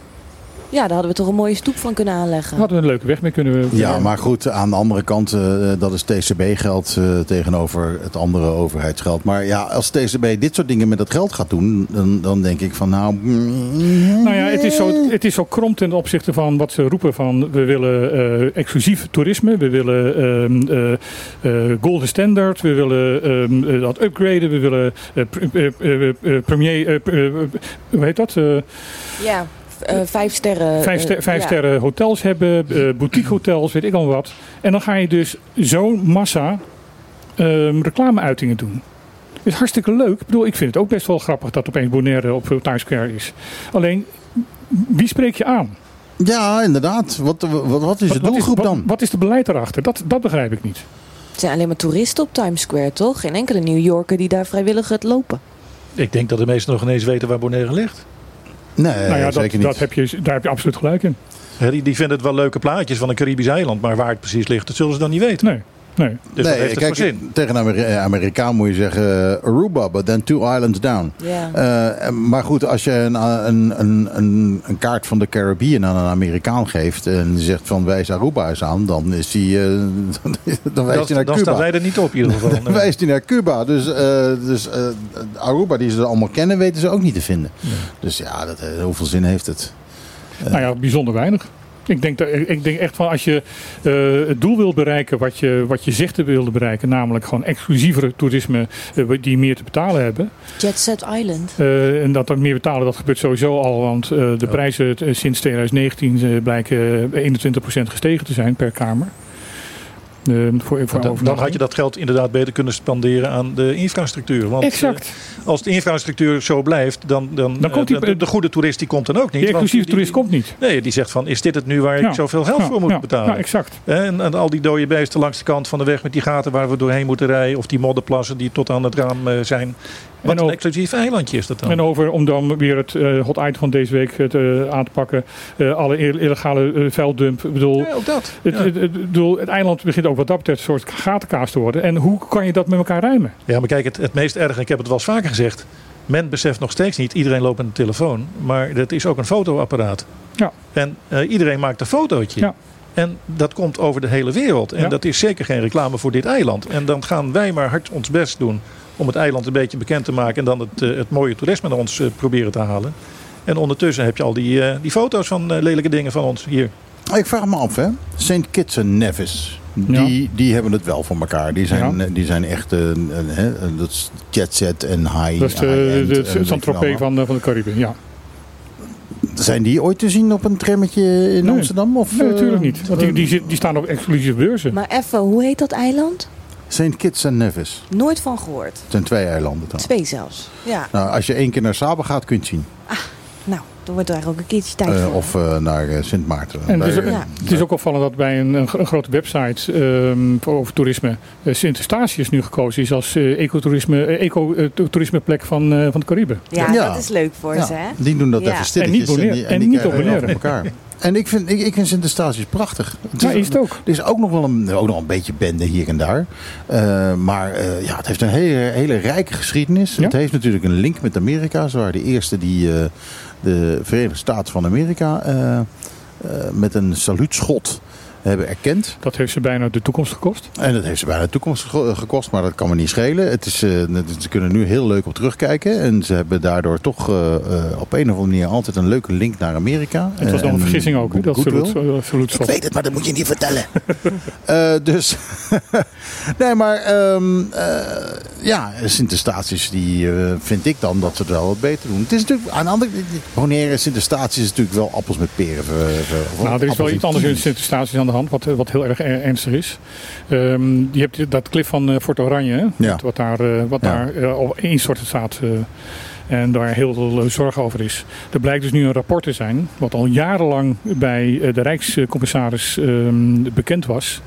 Ja, daar hadden we toch een mooie stoep van kunnen aanleggen. Hadden we een leuke weg mee kunnen... Ja, maar goed, aan de andere kant, eh, dat is TCB-geld eh, tegenover het andere overheidsgeld. Maar ja, als TCB dit soort dingen met dat geld gaat doen, dan, dan denk ik van nou... Nou ja, het is, zo, het is zo krom ten opzichte van wat ze roepen van we willen eh, exclusief toerisme, we willen ehm, eh, eh, golden standard, we willen ehm, eh, dat upgraden, we willen pr- premier, pr- hoe heet dat? Eh, Ja, eh, vijf sterren. vijf, eh, ster- vijf ja. sterren hotels hebben, eh, boutique hotels, weet ik al wat. En dan ga je dus zo'n massa ehm, reclameuitingen doen. Het is hartstikke leuk. Ik bedoel, ik vind het ook best wel grappig dat opeens Bonaire op Times Square is. Alleen, wie spreek je aan? Ja, inderdaad. Wat, wat, wat is de doelgroep wat, dan? Wat is de beleid erachter? Dat, dat begrijp ik niet. Het zijn alleen maar toeristen op Times Square, toch? Geen enkele New Yorker die daar vrijwillig gaat lopen. Ik denk dat de meesten nog ineens weten waar Bonaire ligt. Nee, nou ja, dat, zeker niet. dat heb je, daar heb je absoluut gelijk in. Hè, Die, die vinden het wel leuke plaatjes van een Caribisch eiland. Maar waar het precies ligt, dat zullen ze dan niet weten. Nee, nee. Dus nee, heeft het kijk, zin. tegen een eh, Amerikaan moet je zeggen eh, Aruba, but then two islands down. Ja. Eh, maar goed, als je een, een, een, een, een kaart van de Caribbean aan een Amerikaan geeft en zegt van wijs Aruba eens aan, dan is die, eh, dan wijst Dan, hij naar dan Cuba. staan wij er niet op in ieder geval. Dan wijst hij naar Cuba. Dus, eh, dus eh, Aruba, die ze allemaal kennen, weten ze ook niet te vinden. Dus ja, dat, eh, hoeveel zin heeft het? Nou ja, bijzonder weinig. Ik denk, dat, ik denk echt van als je eh, het doel wil bereiken wat je, wat je zegt te willen bereiken, namelijk gewoon exclusievere toerisme eh, die meer te betalen hebben. Jet Set Island. Eh, en dat er meer betalen, dat gebeurt sowieso al, want eh, de Ja. prijzen sinds 2019 eh, blijken eh, 21% gestegen te zijn per kamer. Eh, voor, voor Dan, had je dat geld inderdaad beter kunnen spanderen aan de infrastructuur. Want Exact. eh, als de infrastructuur zo blijft, dan, dan, Dan komt die- eh, de, de goede toerist die komt dan ook niet. Die want exclusieve die- toerist komt niet. Nee, die zegt van, is dit het nu waar ik Ja. zoveel geld Ja, voor moet ja, betalen? Ja, exact. En, en al die dode beesten langs de kant van de weg met die gaten waar we doorheen moeten rijden. Of die modderplassen die tot aan het raam zijn. Wat En een exclusief eilandje is dat dan. En over, om dan weer het eh, hot item van deze week eh, te- aan te pakken, eh, alle ill- illegale eh, vuildump. Ik bedoel, ja, ook dat. Het, Ja. het, bedoel, het eiland begint ook wat dat betreft een soort gatenkaas te worden. En hoe kan je dat met elkaar rijmen? Ja, maar kijk, het, het meest erge, ik heb het wel eens vaker gezegd. Men beseft nog steeds niet, iedereen loopt met een telefoon. Maar dat is ook een fotoapparaat. Ja. En eh, iedereen maakt een fotootje. Ja. En dat komt over de hele wereld. En Ja. dat is zeker geen reclame voor dit eiland. En dan gaan wij maar hard ons best doen om het eiland een beetje bekend te maken. En dan het, eh, het mooie toerisme naar ons eh, proberen te halen. En ondertussen heb je al die, eh, die foto's van eh, lelijke dingen van ons hier. Ik vraag me af, hè. St. Kitts en Nevis. Die, die hebben het wel voor elkaar. Die zijn, Ja. die zijn echt een, een, hè, dat is jet set en high. Dat is de, de, Saint-Tropez van, van de Cariben. Ja. Zijn die ooit te zien op een trammetje in Nee. Amsterdam? Of, Nee, natuurlijk niet. Want die, die, die staan op exclusieve beurzen. Maar even, hoe heet dat eiland? St. Kitts en Nevis. Nooit van gehoord. Het zijn twee eilanden dan. Twee zelfs. Ja, Nou, als je één keer naar Saba gaat, kun je het zien. nou, dan wordt er eigenlijk ook een keertje tijd Eh, voor. of eh, naar eh, Sint Maarten. En Bij, dus, eh, Ja. Het is ook opvallend dat bij een, een, gro- een grote website ehm, over toerisme uh, Sint Eustatius nu gekozen is als eh, ecotourisme, eco-toerismeplek van, eh, van de Cariben. ja, Ja. dat is leuk voor ja, ze, hè? Die doen dat Ja. even stilletjes. En niet Bonaire- die, en die niet op elkaar. En ik vind, ik, ik vind Sint Eustatius prachtig. Het Ja, is het ook. Er is ook nog wel een, ook nog een beetje bende hier en daar. Eh, maar eh, ja, het heeft een hele, hele rijke geschiedenis. Ja. Het heeft natuurlijk een link met Amerika. Ze waren de eerste die eh, de Verenigde Staten van Amerika eh, eh, met een saluutschot hebben erkend. Dat heeft ze bijna de toekomst gekost. En dat heeft ze bijna de toekomst ge- gekost, maar dat kan me niet schelen. Het is, eh, ze kunnen nu heel leuk op terugkijken. En ze hebben daardoor toch eh, eh, op een of andere manier altijd een leuke link naar Amerika. Het was Eh, dan een en vergissing ook, dat salut- Ik saluutschot. weet het, maar dat moet je niet vertellen. Eh, dus, nee, maar ehm, eh, ja, Sint-Eustatius, die eh, vind ik dan dat ze het wel wat beter doen. Het is natuurlijk, aan de andere Bonaire Sint-Eustatius is natuurlijk wel appels met peren. ver- Nou, er is wel iets anders in kiwis. Sint-Eustatius aan de hand, wat, wat heel erg er- ernstig is. Ehm, je hebt dat klif van eh, Fort Oranje, hè, Ja. wat, wat daar, eh, wat Ja. daar eh, al instorten staat. En daar heel veel zorg over is. Er blijkt dus nu een rapport te zijn, wat al jarenlang bij eh, de Rijkscommissaris ehm, bekend was.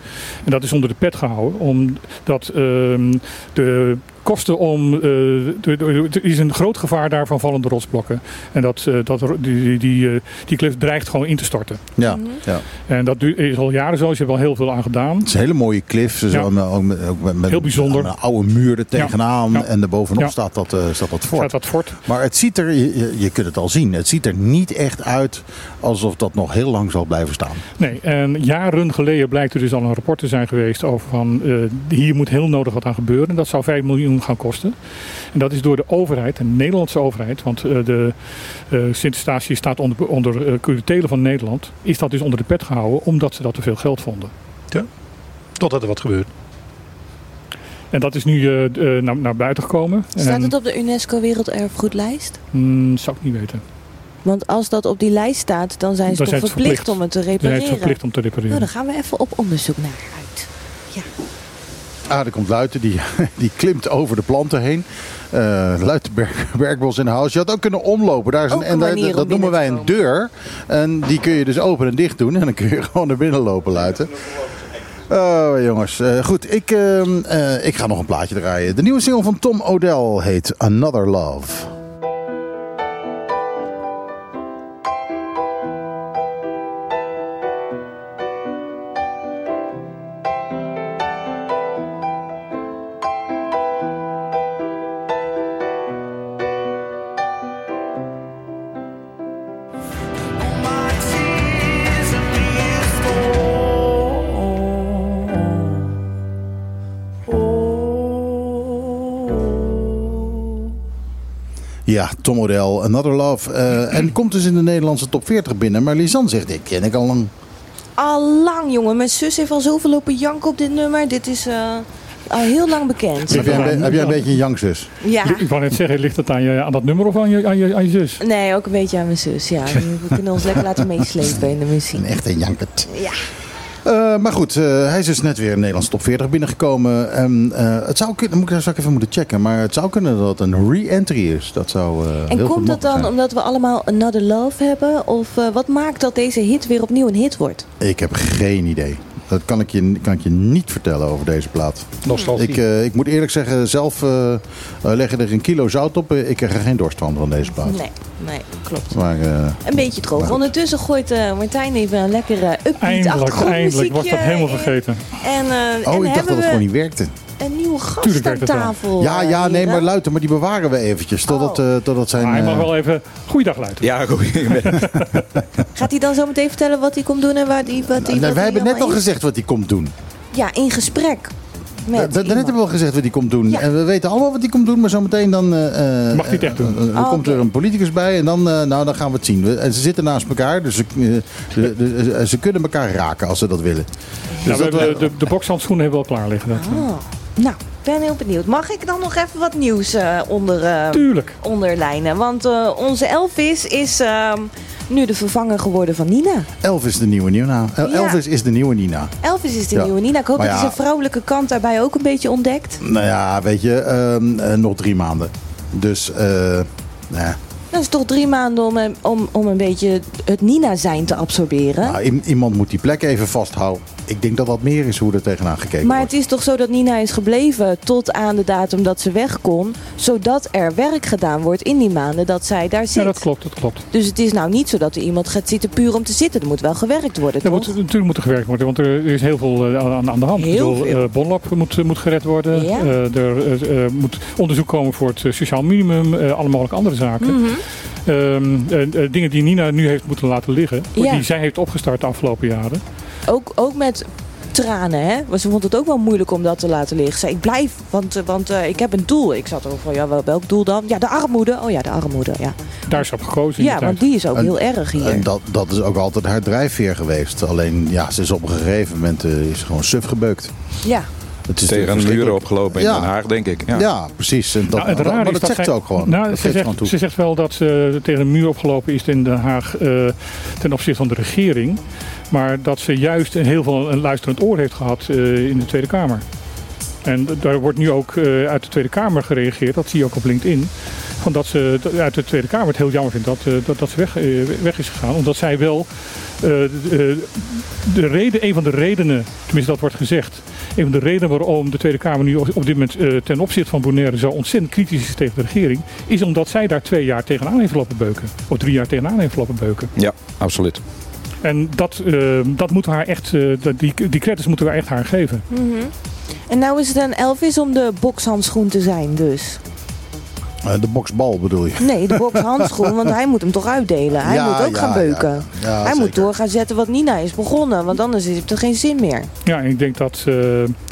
En dat is onder de pet gehouden, omdat ehm, de kosten om. eh, er is een groot gevaar daar van vallende rotsblokken. En dat, eh, dat, die, die, die, eh, die klif dreigt gewoon in te storten. Ja, Mhm. ja. En dat is al jaren zo, dus je hebt al heel veel aan gedaan. Het is een hele mooie cliff. Ze Ja. zijn ook met, ook met, met Heel bijzonder. een oude muur er tegenaan. Ja. En daarbovenop Ja. staat, dat, eh, staat dat fort. Staat dat fort. Maar het ziet er, je, kunt het al zien, het ziet er niet echt uit alsof dat nog heel lang zal blijven staan. Nee, en jaren geleden blijkt er dus al een rapport te zijn geweest over van eh, hier moet heel nodig wat aan gebeuren. Dat zou 5 miljoen gaan kosten. En dat is door de overheid, de Nederlandse overheid, want eh, de eh Sint-Eustatius staat onder, onder eh, curatele van Nederland, is dat dus onder de pet gehouden omdat ze dat te veel geld vonden. Totdat er wat gebeurt. En dat is nu eh, eh, naar, naar buiten gekomen. Staat het op de UNESCO Werelderfgoedlijst? Hmm, zou ik niet weten. Want als dat op die lijst staat, dan zijn ze Dan toch zijn ze verplicht, verplicht. om het te Ze zijn repareren. verplicht om te Nou, repareren. dan gaan we even op onderzoek naar uit. Ah, er komt Luiten, die, die klimt over de planten heen. Eh Luiten Berg, Bergbos in huis. Je had ook kunnen omlopen. Daar is een, en daar- dat noemen wij een deur. En die kun je dus open en dicht doen. En dan kun je gewoon naar binnen lopen, Luiten. Oh, jongens. Eh, goed, ik, ehm, eh, ik ga nog een plaatje draaien. De nieuwe single van Tom Odell heet Another Love. Ja, Tom Odell, Another Love. Eh, en komt dus in de Nederlandse top 40 binnen. Maar Lisanne zegt, dit ken ik al lang. Al lang, jongen. Mijn zus heeft al zoveel lopen janken op dit nummer. Dit is eh, al heel lang bekend. Heb jij, een heb jij een beetje een jangzus? Ja. Ik wou net zeggen, ligt het aan, je, aan dat nummer of aan je, aan je, aan je zus? Nee, ook een beetje aan mijn zus. Ja, we kunnen ons lekker laten meeslepen in de muziek. Een echte jankert. Ja. Eh, maar goed, eh, hij is dus net weer in de Nederlandse top 40 binnengekomen. En, eh, het zou kunnen, moet ik, zou ik even moeten checken, maar het zou kunnen dat het een re-entry is. Dat zou heel En goed komt dat dan zijn. omdat we allemaal Another Love hebben? Of wat maakt dat deze hit weer opnieuw een hit wordt? Ik heb geen idee. Dat kan ik je, kan ik je niet vertellen over deze plaat. Nostalgie. Ik, eh, ik moet eerlijk zeggen, zelf eh eh, leggen er een kilo zout op. Ik krijg er geen dorst van van deze plaat. Nee, nee, klopt. Maar eh, Een beetje droog. Ondertussen gooit eh, Martijn even een lekkere upbeat Eindelijk, eindelijk. Was dat helemaal vergeten. En, eh, oh, en ik dacht dat hebben het gewoon niet werkte. Een nieuwe gast Tuurlijk aan tafel. Ja, ja, nee, maar luiten, maar die bewaren we eventjes. Totdat, Oh. eh, totdat zijn... Maar hij mag eh, wel even goeiedag luiden. Ja, goed. Gaat hij dan zo meteen vertellen wat hij komt doen en waar die, wat hij nee, wat wij hij hebben net al gezegd wat hij komt doen. Ja, in gesprek. Met Da- da- Daarnet hebben we al gezegd wat hij komt doen. Ja. En we weten allemaal wat hij komt doen, maar zometeen dan... eh, eh, Mag hij het echt doen? dan Oh, komt er een politicus bij en dan, eh, nou, dan gaan we het zien. We- En ze zitten naast elkaar, dus ze, eh, ze, ze- ze kunnen elkaar raken als ze dat willen. Ja, Dus we dat hebben we- de, de, de bokshandschoenen hebben we al klaar liggen. Dat, Oh. Nou, ik ben heel benieuwd. Mag ik dan nog even wat nieuws eh, onder, eh, Tuurlijk. onderlijnen? Want eh, onze Elvis is ehm, nu de vervanger geworden van Nina. Elvis is de nieuwe Nina. El- Ja. Elvis is de nieuwe Nina. Elvis is de Ja. nieuwe Nina. Ik hoop Maar dat ja. hij zijn vrouwelijke kant daarbij ook een beetje ontdekt. Nou ja, weet je, ehm, eh, nog drie maanden. Dus, eh nou, Dat is toch drie maanden om, om, om een beetje het Nina-zijn te absorberen. nou, iemand moet die plek even vasthouden. Ik denk dat dat meer is hoe er tegenaan gekeken Maar wordt. het is toch zo dat Nina is gebleven tot aan de datum dat ze weg kon. Zodat er werk gedaan wordt in die maanden dat zij daar zit. Ja, dat klopt, dat klopt. Dus het is nou niet zo dat er iemand gaat zitten puur om te zitten. Er moet wel gewerkt worden, Er toch? moet, natuurlijk moet er gewerkt worden, want er is heel veel eh, aan, aan de hand. Heel Ik bedoel, veel. eh, Bonlab moet, moet gered worden. Ja. Eh, er eh, eh, moet onderzoek komen voor het eh, sociaal minimum. eh, alle mogelijke andere zaken. Mhm. Eh, eh, dingen die Nina nu heeft moeten laten liggen. Ja. Die zij heeft opgestart de afgelopen jaren. ook, ook met tranen, hè? Want ze vond het ook wel moeilijk om dat te laten liggen. Ze zei, ik blijf, want, eh, want eh, ik heb een doel. Ik zat er ook van, ja, wel- welk doel dan? Ja, de armoede. Oh ja, de armoede, ja. Daar is ze op gekozen. in Ja, want die is ook En- heel erg hier. En dat, dat is ook altijd haar drijfveer geweest. Alleen, ja, ze is op een gegeven moment eh, is gewoon suf gebeukt. Ja, Het is Tegen een muur opgelopen in Ja. Den Haag, denk ik. Ja. Ja, precies. En dat, Nou, het maar rare dat zegt ze ook gewoon. Nou, dat ze, zegt, toe. ze zegt wel dat ze tegen een muur opgelopen is in Den Haag eh, ten opzichte van de regering. Maar dat ze juist een heel veel een luisterend oor heeft gehad eh, in de Tweede Kamer. En daar wordt nu ook eh, uit de Tweede Kamer gereageerd, dat zie je ook op LinkedIn. Van dat ze uit de Tweede Kamer het heel jammer vindt dat, eh, dat, dat ze weg, eh, weg is gegaan. Omdat zij wel eh, de, de reden, een van de redenen, tenminste dat wordt gezegd, een van de redenen waarom de Tweede Kamer nu op dit moment eh, ten opzichte van Bonaire zo ontzettend kritisch is tegen de regering, is omdat zij daar twee jaar tegenaan heeft lopen beuken. Of drie jaar tegenaan heeft lopen beuken. Ja, absoluut. En dat, eh, dat moeten we haar echt, die, die credits moeten we echt haar geven. Mhm. En nou is het aan Elvis om de bokshandschoen te zijn dus. Eh, de boksbal bedoel je? Nee, de bokshandschoen, want hij moet hem toch uitdelen. Hij Ja, moet ook ja, gaan ja. beuken. Ja, hij moet zeker. door gaan zetten wat Nina is begonnen, want anders heeft het geen zin meer. Ja, en ik denk dat eh,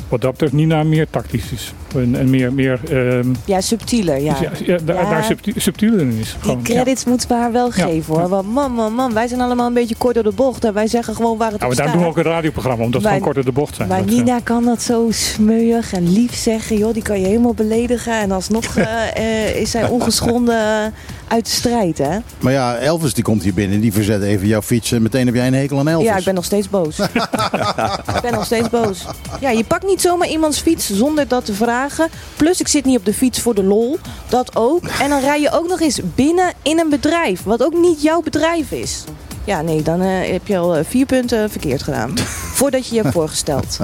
wat dat betreft Nina meer tactisch is. En, en meer, meer ehm, Ja, subtieler, ja. ja, ja, daar, daar subtie- subtieler in is. Die Gewoon, ja. credits moeten we haar wel geven hoor. Want man, man, man, wij zijn allemaal een beetje kort door de bocht. En wij zeggen gewoon waar het Nou, op maar daar staat. doen we ook een radioprogramma, omdat we Wij- gewoon korter de bocht zijn. Maar Dat, Nina kan dat zo smeuig en lief zeggen. Joh, die kan je helemaal beledigen. En alsnog eh, eh, is zij ongeschonden uit de strijd, hè? Maar ja, Elvis die komt hier binnen. Die verzet even jouw fiets. En meteen heb jij een hekel aan Elvis. Ja, ik ben nog steeds boos. ik ben nog steeds boos. Ja, je pakt niet zomaar iemands fiets zonder dat te vragen. Plus, ik zit niet op de fiets voor de lol. Dat ook. En dan rij je ook nog eens binnen in een bedrijf. Wat ook niet jouw bedrijf is. Ja, nee, dan eh, heb je al eh, vier punten verkeerd gedaan. Voordat je je hebt voorgesteld.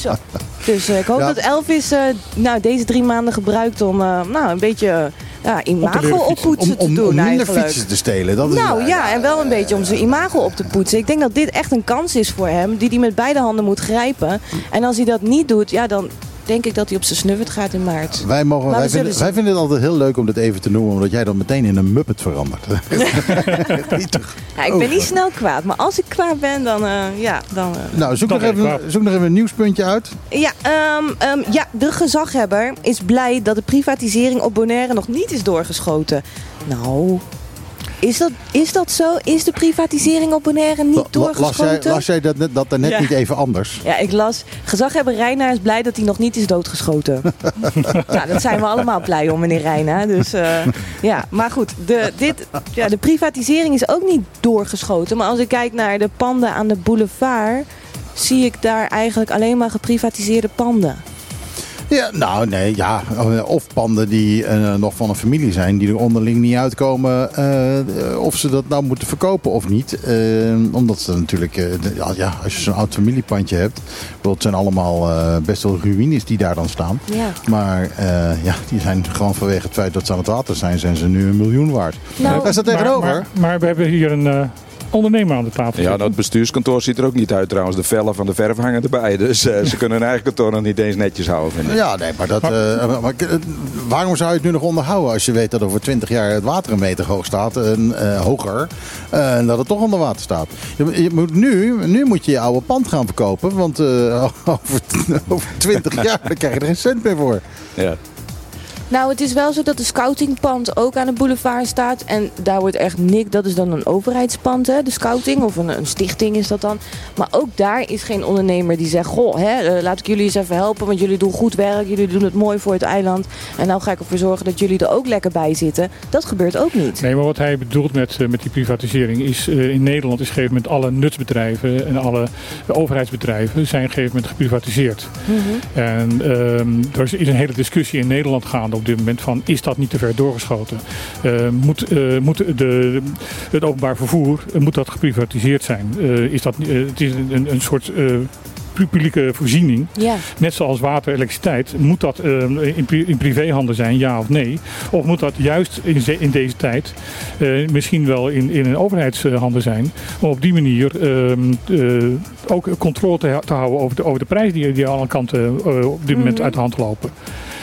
Zo. Dus eh, ik hoop Ja. dat Elvis nou, deze drie maanden gebruikt om nou, een beetje ja, imago oppoetsen om, te doen om minder eigenlijk. fietsen te stelen. Dat Nou eh, ja, en wel een beetje om zijn imago op te poetsen. Ik denk dat dit echt een kans is voor hem, die hij met beide handen moet grijpen. En als hij dat niet doet, ja, dan denk ik dat hij op zijn snuffert gaat in maart. Wij, mogen, wij, vinden, zien. wij vinden het altijd heel leuk om dit even te noemen. Omdat jij dan meteen in een muppet verandert. Ja, ik ben niet snel kwaad, maar als ik kwaad ben, dan eh, ja, dan... eh. nou, zoek nog, even, zoek nog even een nieuwspuntje uit. Ja, ehm, ehm, ja, de gezaghebber is blij dat de privatisering op Bonaire nog niet is doorgeschoten. Nou, is dat, is dat zo? Is de privatisering op Bonaire niet La- Las jij, doorgeschoten? las jij dat, net- dat daarnet Ja. niet even anders? Ja, ik las. Gezaghebber Reina is blij dat hij nog niet is doodgeschoten. nou, dat zijn we allemaal blij om, meneer Reina. Dus eh, ja, maar goed. De, dit, ja, de privatisering is ook niet doorgeschoten. Maar als ik kijk naar de panden aan de boulevard. zie ik daar eigenlijk alleen maar geprivatiseerde panden. Ja, nou nee, ja. Of panden die eh, nog van een familie zijn, die er onderling niet uitkomen eh, of ze dat nou moeten verkopen of niet. Eh, omdat ze natuurlijk, eh, ja, als je zo'n oud familiepandje hebt, wel, het zijn allemaal eh, best wel ruïnes die daar dan staan. Ja. Maar eh, ja, die zijn gewoon vanwege het feit dat ze aan het water zijn, zijn ze nu een miljoen waard. Nou, Daar staat maar, tegenover. maar, maar we hebben hier een eh, ondernemer aan de tafel Ja, nou, het bestuurskantoor ziet er ook niet uit trouwens. De vellen van de verf hangen erbij. Dus eh, ze kunnen hun eigen kantoor nog niet eens netjes houden, vind ik. Ja, nee, maar, dat, eh, maar eh, waarom zou je het nu nog onderhouden als je weet dat over 20 jaar het water een meter hoog staat en eh, hoger eh, en dat het toch onder water staat? Je, je moet nu, nu moet je je oude pand gaan verkopen, want eh, over, over 20 jaar dan krijg je er geen cent meer voor. Ja. Nou, het is wel zo dat de scoutingpand ook aan de boulevard staat. En daar wordt echt niks. Dat is dan een overheidspand, hè, de scouting. Of een, een stichting is dat dan. Maar ook daar is geen ondernemer die zegt: Goh, hè, eh, laat ik jullie eens even helpen. Want jullie doen goed werk. Jullie doen het mooi voor het eiland. En nou ga ik ervoor zorgen dat jullie er ook lekker bij zitten. Dat gebeurt ook niet. Nee, maar wat hij bedoelt met, eh, met die privatisering is eh, in Nederland is op een gegeven moment alle nutsbedrijven en alle overheidsbedrijven zijn op een gegeven moment geprivatiseerd. En ehm, er is een hele discussie in Nederland gaande op dit moment van is dat niet te ver doorgeschoten? Eh, moet eh, moet de, het openbaar vervoer eh, moet dat geprivatiseerd zijn? Is dat, het is een, een soort publieke voorziening. Ja. Net zoals water, elektriciteit, moet dat in, pri- in privéhanden zijn, ja of nee? Of moet dat juist in, in deze tijd misschien wel in, in een overheidshanden zijn? Om op die manier ehm, eh, ook controle te, te houden over de, over de prijzen die, die aan alle kanten op dit moment Mhm. uit de hand lopen.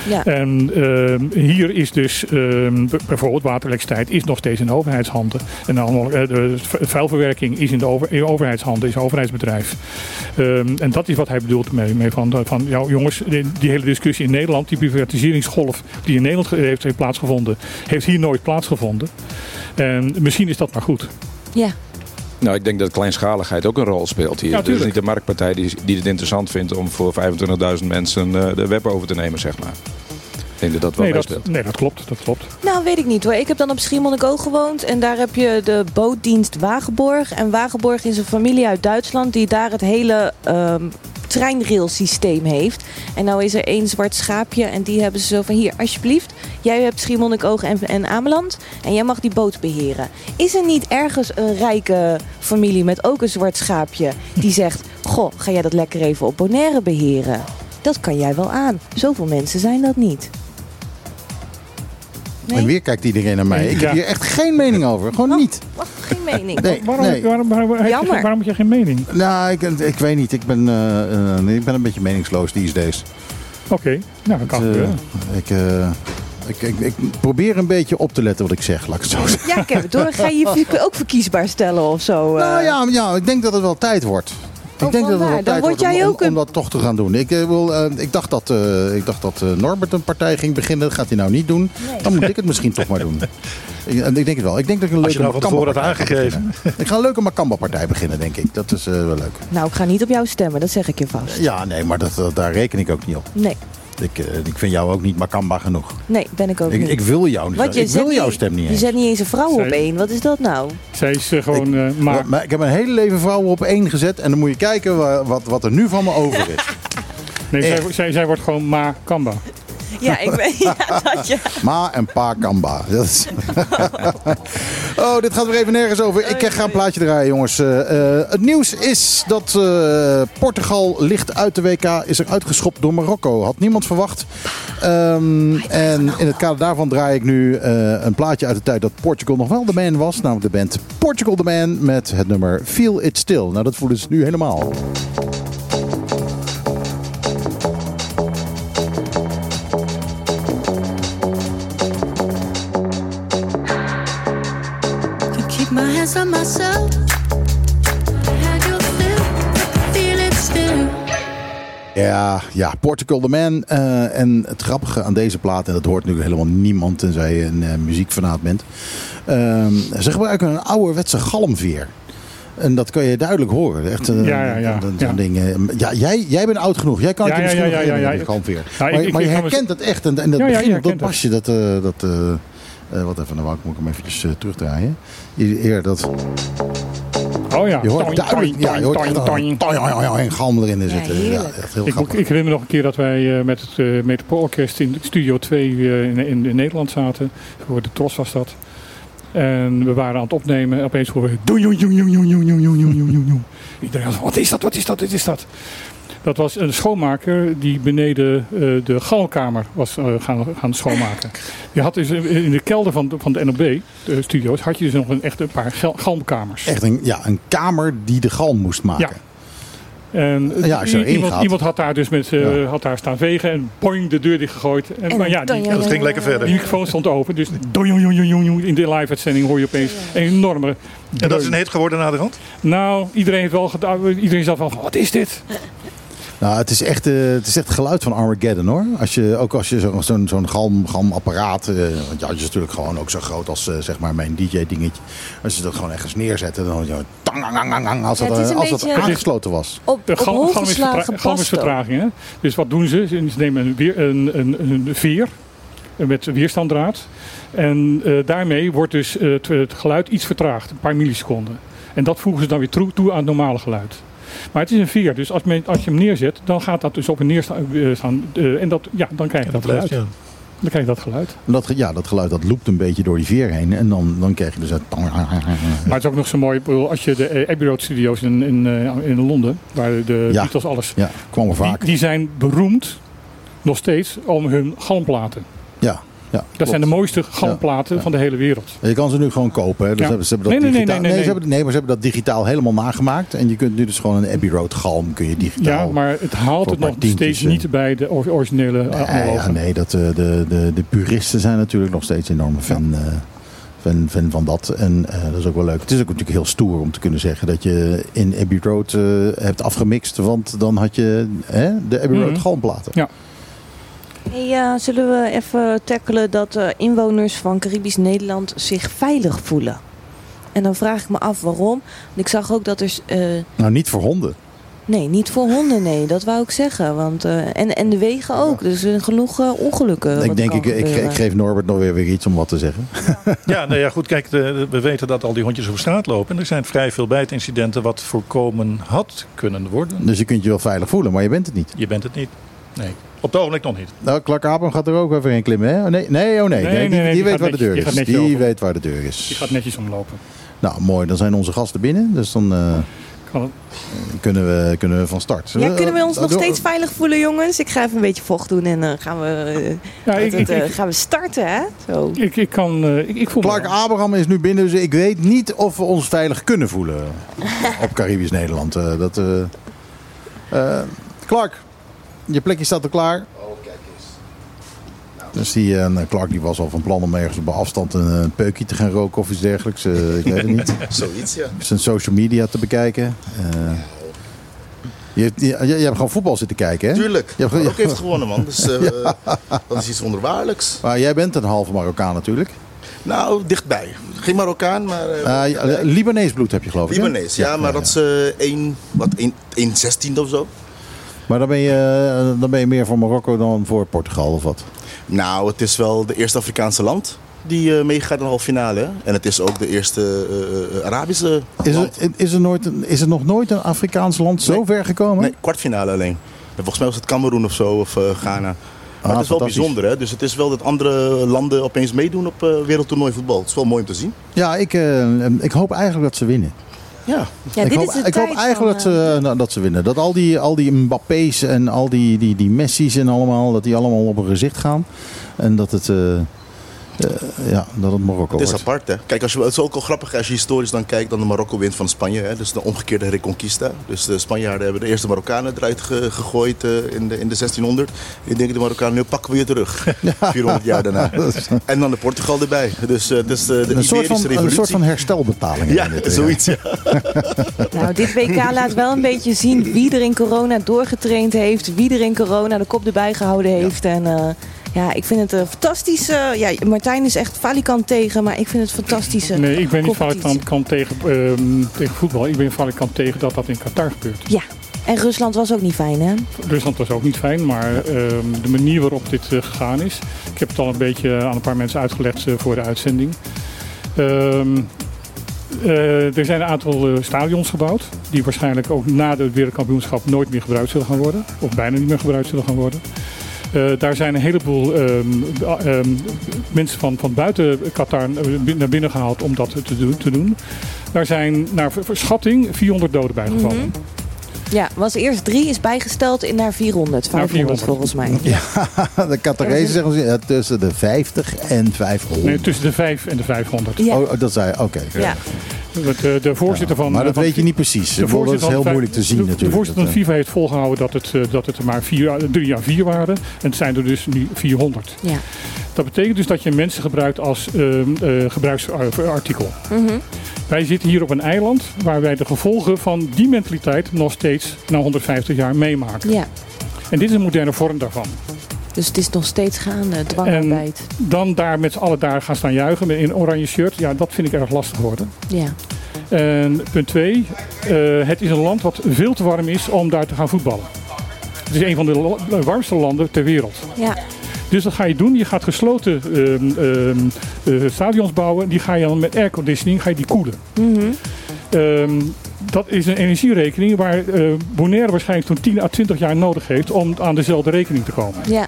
Ja. En ehm, hier is dus ehm, bijvoorbeeld waterelektriciteit is nog steeds in overheidshanden. En allemaal, eh, de vuilverwerking is in de over, in overheidshanden, is een overheidsbedrijf. Ehm, en dat is wat hij bedoelt mee, mee van, van ja, jongens, die, die hele discussie in Nederland, die privatiseringsgolf die in Nederland heeft, heeft plaatsgevonden, heeft hier nooit plaatsgevonden. En misschien is dat maar goed. ja. Nou, ik denk dat kleinschaligheid ook een rol speelt hier. Ja, Het is niet de marktpartij die, die het interessant vindt om voor 25.000 mensen eh, de web over te nemen, zeg maar. Ik denk dat dat wel Nee dat, nee, dat klopt. Dat klopt. Nou, weet ik niet hoor. Ik heb dan op Schiermonnikoog gewoond. En daar heb je de bootdienst Wagenborg. En Wagenborg is een familie uit Duitsland die daar het hele ehm treinrailsysteem heeft. En nou is er één zwart schaapje. En die hebben ze zo van hier, alsjeblieft. Jij hebt Schiermonnikoog en, en Ameland. En jij mag die boot beheren. Is er niet ergens een rijke familie met ook een zwart schaapje. Die zegt, goh, ga jij dat lekker even op Bonaire beheren? Dat kan jij wel aan. Zoveel mensen zijn dat niet. Nee? En weer kijkt iedereen naar mij. Ik Ja. heb hier echt geen mening over. Gewoon Oh. niet. Wacht, geen mening. Nee, Waarom, nee. waarom, waarom, heb je Jammer. geen- waarom heb je geen mening? Nou, ik, ik weet niet. Ik ben, eh, eh, ik ben een beetje meningsloos these days. Oké, nou dat kan Het, eh, gebeuren. ik, eh, ik, ik, ik probeer een beetje op te letten wat ik zeg, laat ik het zo zeggen. Ja, ik heb het door. Ga je je ook verkiesbaar stellen of zo? eh? Nou ja, ja, ik denk dat het wel tijd wordt. Ik Oh, denk dat het tijd word wordt om, jij om- ook een- om dat toch te gaan doen. Ik, eh, wil, eh, ik dacht dat, eh, ik dacht dat eh, Norbert een partij ging beginnen. Dat gaat hij nou niet doen. Nee. Dan moet ik het misschien toch maar doen. Ik, en ik denk het wel. Ik denk dat ik een Als je leuke nou van tevoren had Makamba-partij ga aangegeven. Ik ga een leuke Makamba-partij beginnen, denk ik. Dat is eh, wel leuk. Nou, ik ga niet op jou stemmen, dat zeg ik je vast. Ja, nee, maar dat, dat- daar reken ik ook niet op. Nee, Ik, eh, ik vind jou ook niet Makamba genoeg. nee, ben ik ook Ik, niet. ik wil jou niet. Wat, je ik zet wil jouw niet- stem niet Je eens. zet niet eens een vrouw op één. Wat is dat nou? Zij is eh, gewoon eh, maar. Maar, maar ik heb mijn hele leven vrouwen op één gezet. En dan moet je kijken wa- wat, wat er nu van me over is. Nee, zij, zij, zij wordt gewoon Ma Kamba. Ja, ik weet ja, dat je... Ma en Pa Kamba. Dat is... oh, dit gaat weer even nergens over. Ik ga een plaatje draaien, jongens. Eh, eh, het nieuws is dat eh, Portugal ligt uit de WK. Is er uitgeschopt door Marokko. Had niemand verwacht. Ehm, en in het kader daarvan draai ik nu een plaatje uit de tijd dat Portugal nog wel de man was. Namelijk de band Portugal the Man met het nummer Feel It Still. Nou, dat voelen ze nu helemaal. Ja, ja, Portugal the Man. Eh, en het grappige aan deze plaat, en dat hoort nu helemaal niemand tenzij je een eh, muziekfanaat bent. Ehm, ze gebruiken een ouderwetse galmveer. En dat kan je duidelijk horen. Echt, eh, Ja, ja, ja. dat- Ja. ding, ja, jij, jij bent oud genoeg. Jij kan het Ja, je misschien ja, ja, ja, galmveer. Ja, maar, ik- ik maar je herkent het echt. En, en dat je begin op dat basje, dat... dat wat even, nou ik- moet ik hem eventjes terugdraaien. Eer dat... Oh ja. Je hoort duidelijk, ja, je hoort echt een, een galm erin zitten. Ja, heel ik, grappig. ik herinner me nog een keer dat wij met het Metropoolorkest in Studio 2 in, in, Nederland zaten. Voor de Tros was dat. En we waren aan het opnemen en opeens horen we... Iedereen was, wat is dat, wat is dat, wat is dat? Dat was een schoonmaker die beneden eh, de galmkamer was eh, gaan, gaan schoonmaken. Die had dus in de kelder van, de- van de NOB, de studio's, had je dus nog een, echt een paar galmkamers. Echt een, ja, een kamer die de galm moest maken. Ja. En Ja, als je erin iemand, gaat. iemand had daar dus met, eh, Ja. had daar staan vegen en boing, de deur dichtgegooid. En, En maar ja, die, Dat ging lekker verder. die microfoon stond open. Dus in de live-uitzending hoor je opeens een enorme... En dat is een hit geworden na de rand? Nou, iedereen heeft wel gedaan. Iedereen zat van, wat is dit? Nou, het is echt, eh, het is echt het geluid van Armageddon hoor. Als je, ook als je zo- zo'n zo'n galm, galmapparaat, eh, want ja, het is natuurlijk gewoon ook zo groot als eh, zeg maar mijn DJ-dingetje. Als je dat gewoon ergens neerzet, dan hoor je zo tang, tang, tang, tang, als Ja, dat, het is een als dat aangesloten was. Op, De op galm, galm, is, galm is vertraging. Hè? Dus wat doen ze? Ze nemen een, weer, een, een, een veer met weerstanddraad. En eh, daarmee wordt dus het, het geluid iets vertraagd, een paar milliseconden. En dat voegen ze dan weer toe, toe aan het normale geluid. Maar het is een veer, dus als, men, als je hem neerzet, dan gaat dat dus op en neer staan. eh, staan, eh, en dat, ja, dan krijg je dat geluid. ja. Dan krijg je dat geluid. Dat, ja, dat geluid dat loopt een beetje door die veer heen. En dan, dan krijg je dus het tang, Maar het is ook nog zo mooi, als je de Abbey Road Studios in, in, eh, in Londen, waar de Ja. Beatles alles, Ja, kwam er die, vaak. die zijn beroemd nog steeds om hun galmplaten. Ja, ja, Dat zijn de mooiste galmplaten van de hele wereld. Je kan ze nu gewoon kopen. Hè. Dus Ja. hebben, ze hebben dat Nee, nee, nee, nee, nee, Ze hebben, nee, maar ze hebben dat digitaal helemaal nagemaakt. En je kunt nu dus gewoon een Abbey Road galm kun je digitaal. Ja, maar het haalt het nog steeds niet bij de or- originele eh, Nee, ja, nee dat, eh, de, de, de puristen zijn natuurlijk nog steeds enorm fan, eh, fan, fan van dat. En eh, dat is ook wel leuk. Het is ook natuurlijk heel stoer om te kunnen zeggen dat je in Abbey Road eh, hebt afgemixt. Want dan had je hè, de Abbey Road Mhm. galmplaten. Ja. Hey, eh, zullen we even tackelen dat eh, inwoners van Caribisch Nederland zich veilig voelen? En dan vraag ik me af waarom. Want ik zag ook dat er... eh, Nou, niet voor honden. nee, niet voor honden, nee. Dat wou ik zeggen. Want, eh, en, en de wegen ook. Dus er zijn genoeg ongelukken. ik denk, ik, ik, geef Norbert nog weer, weer iets om wat te zeggen. Ja, nou ja, goed. Kijk, de- we weten dat al die hondjes over straat lopen. En er zijn vrij veel bijtincidenten wat voorkomen had kunnen worden. Dus je kunt je wel veilig voelen, maar je bent het niet. Je bent het niet. Nee, op het ogenblik nog niet. Nou, Clark Abraham gaat er ook even in klimmen, hè? Oh, nee, nee, oh nee. Nee, nee, nee, die, die die weet waar de deur die is. Die weet waar de deur Die is. gaat netjes omlopen. Nou, mooi. Dan zijn onze gasten binnen. Dus dan eh, kunnen, we, kunnen we van start. Ja, kunnen we ons Eh, nog steeds veilig voelen, jongens? Ik ga even een beetje vocht doen en dan gaan we, Ja, ik, het, ik, eh, ik, gaan we starten, hè? Zo. ik, ik kan... eh, ik, ik voel Clark. Abraham is nu binnen, dus ik weet niet of we ons veilig kunnen voelen op Caribisch Nederland. Eh, dat, Clark, je plekje staat er klaar. Dus die eh, Clark die was al van plan om ergens op afstand een, een peukje te gaan roken of iets dergelijks. Eh, ik weet het niet. Zoiets, ja. Zijn social media te bekijken. Eh, je, hebt- je, je, je hebt gewoon voetbal zitten kijken, hè? Tuurlijk. Ja, Marokko ja. heeft gewonnen, man. Dus eh, dat is iets wonderbaarlijks. Maar jij bent een halve Marokkaan natuurlijk. Nou, dichtbij. Geen Marokkaan, maar eh, Eh, ja, Libanees bloed heb je geloof ik? Libanees. Ja, maar dat is eh 1, wat, 1, 1 16 of zo. Maar dan ben, je, eh, dan ben je meer voor Marokko dan voor Portugal of wat? Nou, het is wel de eerste Afrikaanse land die eh, meegaat in de halve finale. En het is ook de eerste eh, Arabische Is land. er, is, er nooit is er nog nooit een Afrikaans land zo Nee. ver gekomen? Nee, kwartfinale alleen. En volgens mij was het Cameroen of zo, of Ghana. Maar Ah, het is wel bijzonder, hè? Dus het is wel dat andere landen opeens meedoen op wereldtoernooi voetbal. Het is wel mooi om te zien. Ja, ik, ik hoop eigenlijk dat ze winnen. Ja, Ja, ik dit hoop, is ik hoop eigenlijk van, dat, eh, ze, nou, dat ze winnen. Dat al die, al die Mbappé's en al die, die, die Messi's en allemaal, dat die allemaal op hun gezicht gaan. En dat het, eh, ja, dat het Marokko het is wordt. apart, hè? Kijk, als je, het is ook wel grappig als je historisch dan kijkt dan de Marokko wint van Spanje. Hè? Dus de omgekeerde Reconquista. Dus de Spanjaarden hebben de eerste Marokkanen eruit ge- gegooid eh, in, de, in de 1600. Ik denk de Marokkanen, nu pakken we je terug. 400 jaar daarna. En dan de Portugal erbij. Dus eh, het is de, de Een soort, van, een soort van herstelbetaling. ja, zoiets. Ja. Nou, dit WK laat wel een beetje zien wie er in corona doorgetraind heeft. Wie er in corona de kop erbij gehouden heeft. En eh, ja, ik vind het een fantastische... ja, Martijn is echt falikant tegen, maar ik vind het fantastische Nee, ik ben niet falikant tegen, ehm, tegen voetbal. Ik ben falikant tegen dat dat in Qatar gebeurt. Ja, en Rusland was ook niet fijn, hè? Rusland was ook niet fijn, maar ehm, de manier waarop dit eh, gegaan is. Ik heb het al een beetje aan een paar mensen uitgelegd eh, voor de uitzending. Ehm, eh, er zijn een aantal stadions gebouwd. Die waarschijnlijk ook na het wereldkampioenschap nooit meer gebruikt zullen gaan worden. Of bijna niet meer gebruikt zullen gaan worden. Eh, daar zijn een heleboel ehm, ehm, mensen van, van buiten Qatar eh, naar binnen gehaald om dat te doen. Te doen. Daar zijn naar verschatting 400 doden bijgevallen. Mhm. Ja, was eerst drie, is bijgesteld in naar 400. 500 400. volgens mij. de Qatarezen zeggen ze, ja, tussen de 50 en 500. Nee, tussen de 5 en de 500. Ja. Oh, dat zei oké. Ja. De, de voorzitter van. Maar dat van- weet je niet precies. De bedoel, dat is voorzitter heel moeilijk te zien de, natuurlijk. De voorzitter van FIFA heeft volgehouden dat het, eh, dat het er maar vier, drie jaar vier waren. En het zijn er dus nu 400. Ja. Dat betekent dus dat je mensen gebruikt als ehm, eh, gebruiksartikel. Mhm. Wij zitten hier op een eiland waar wij de gevolgen van die mentaliteit nog steeds na 150 jaar meemaken. ja. En dit is een moderne vorm daarvan. Dus het is nog steeds gaande, dwangarbeid. Dan daar met z'n allen daar gaan staan juichen in een oranje shirt. Ja, dat vind ik erg lastig worden. Ja. En punt twee, eh, het is een land wat veel te warm is om daar te gaan voetballen. Het is een van de warmste landen ter wereld. Ja. Dus dat ga je doen. Je gaat gesloten ehm, ehm, eh, stadions bouwen. Die ga je dan met airconditioning ga je die koelen. Ehm, dat is een energierekening waar eh Bonaire waarschijnlijk zo'n 10 à 20 jaar nodig heeft om aan dezelfde rekening te komen. Ja.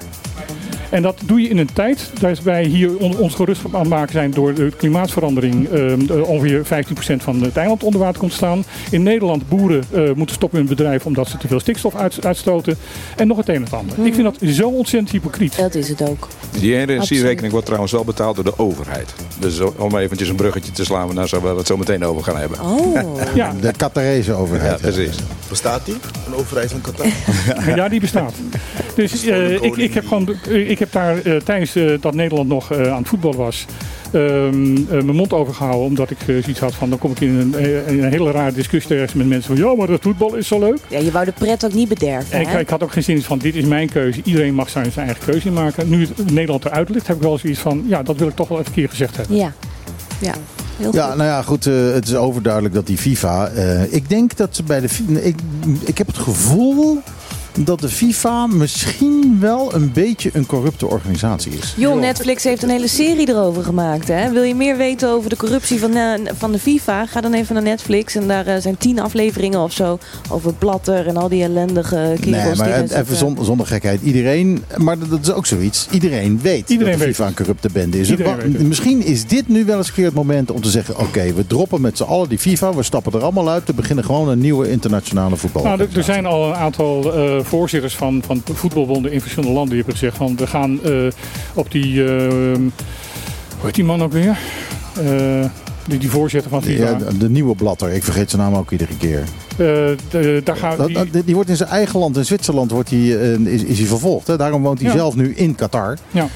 En dat doe je in een tijd dat wij hier on- ons gerust op aan het maken zijn door de klimaatverandering. ehm, eh, ongeveer 15% van het eiland onder water komt te staan. In Nederland boeren eh, moeten stoppen in hun bedrijf omdat ze te veel stikstof uit- uitstoten. En nog het een en het ander. Ik vind dat zo ontzettend hypocriet. Dat is het ook. Die energierekening wordt trouwens wel betaald door de overheid. Dus om eventjes een bruggetje te slaan naar waar we het zo meteen over gaan hebben. Oh. Ja, De Qatarese Ja, overheid. precies. Bestaat die? Een overheid van Qatar? ja, die bestaat. Dus eh, ik, ik heb gewoon, eh, ik heb daar eh, tijdens eh, dat Nederland nog eh, aan het voetballen was, ehm, eh, mijn mond overgehouden. Omdat ik eh, zoiets had van, dan kom ik in een, in een hele rare discussie terecht met mensen van, ja, maar dat voetbal is zo leuk. Ja, je wou de pret ook niet bederven, En ik, hè? ik had ook geen zin in van, dit is mijn keuze. Iedereen mag zijn, zijn eigen keuze maken. Nu het Nederland eruit ligt, heb ik wel zoiets van, ja, dat wil ik toch wel even een keer gezegd hebben. Ja. Ja. Heel Ja, goed. nou ja, goed. eh, het is overduidelijk dat die FIFA. eh, ik denk dat ze bij de. Ik, ik heb het gevoel dat de FIFA misschien wel een beetje een corrupte organisatie is. Joh, Netflix heeft een hele serie erover gemaakt. Hè? Wil je meer weten over de corruptie van, eh, van de FIFA? Ga dan even naar Netflix. En daar eh, zijn tien afleveringen of zo over Blatter en al die ellendige kerels. Nee, maar even zitten. zonder, zonder gekheid. Iedereen, maar dat is ook zoiets. Iedereen weet Iedereen dat de weet FIFA een corrupte bende is. Misschien is dit nu wel eens een keer het moment om te zeggen... oké, we droppen met z'n allen die FIFA. We stappen er allemaal uit. We beginnen gewoon een nieuwe internationale voetbal. Nou, er, er zijn al een aantal eh, voorzitters van, van voetbalbonden in verschillende landen die hebben gezegd van we gaan eh, op die, eh, hoe heet die man ook weer? Eh, die, die voorzitter van FIFA. Ja, de, de nieuwe Blatter. Ik vergeet zijn naam ook iedere keer. Eh, de- daar gaan die, dat- die wordt in zijn eigen land, in Zwitserland, wordt hij, eh, is, is hij vervolgd. Hè? Daarom woont hij Ja. zelf nu in Qatar. ja.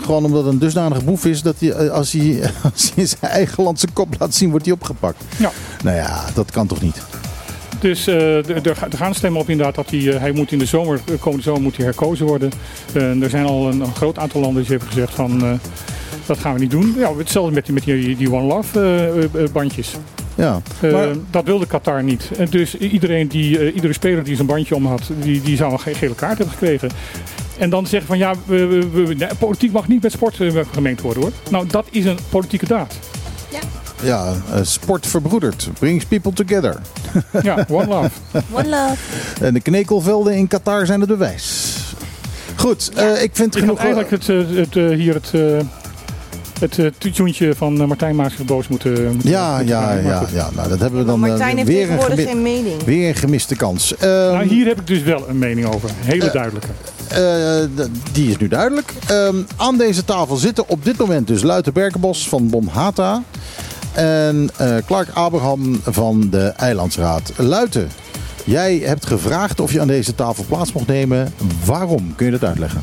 Gewoon omdat het een dusdanige boef is dat hij, als, hij, als hij in zijn eigen land zijn kop laat zien, wordt hij opgepakt. Ja. Nou ja, dat kan toch niet? Dus eh, er ga- er gaan stemmen op inderdaad dat hij, eh, hij moet in de zomer, de komende zomer moet hij herkozen worden. Eh, er zijn al een, een groot aantal landen die hebben gezegd van eh, dat gaan we niet doen. Ja, hetzelfde met die, met die, die One Love eh, eh, eh, bandjes. Ja. Eh, Dat wilde Qatar niet. En dus iedereen die, eh, iedere speler die zo'n bandje om had, die, die zou een ge- gele kaart hebben gekregen. En dan zeggen van ja, we, we- we- nee, politiek mag niet met sport eh, gemengd worden hoor. Nou, dat is een politieke daad. Ja, eh, sport verbroedert. Brings people together. Ja, one love. One love. En de knekelvelden in Qatar zijn het bewijs. Goed, eh, ik vind Ik genoeg... eigenlijk het, eh, het, eh, hier het, eh het tuentje van Martijn Maas boos moeten, moeten Ja, moeten ja, ja, ja. Nou, dat hebben we dan Maar Martijn heeft weer, een tegenwoordig gemi- geen mening. weer een gemiste kans. Ehm, Nou, hier heb ik dus wel een mening over. Een hele duidelijke. Eh, die is nu duidelijk. Ehm, aan deze tafel zitten op dit moment dus Luiten Berkenbos van Bonhata. En eh, Clark Abraham van de Eilandsraad. Luiten, jij hebt gevraagd of je aan deze tafel plaats mocht nemen. Waarom? Kun je dat uitleggen?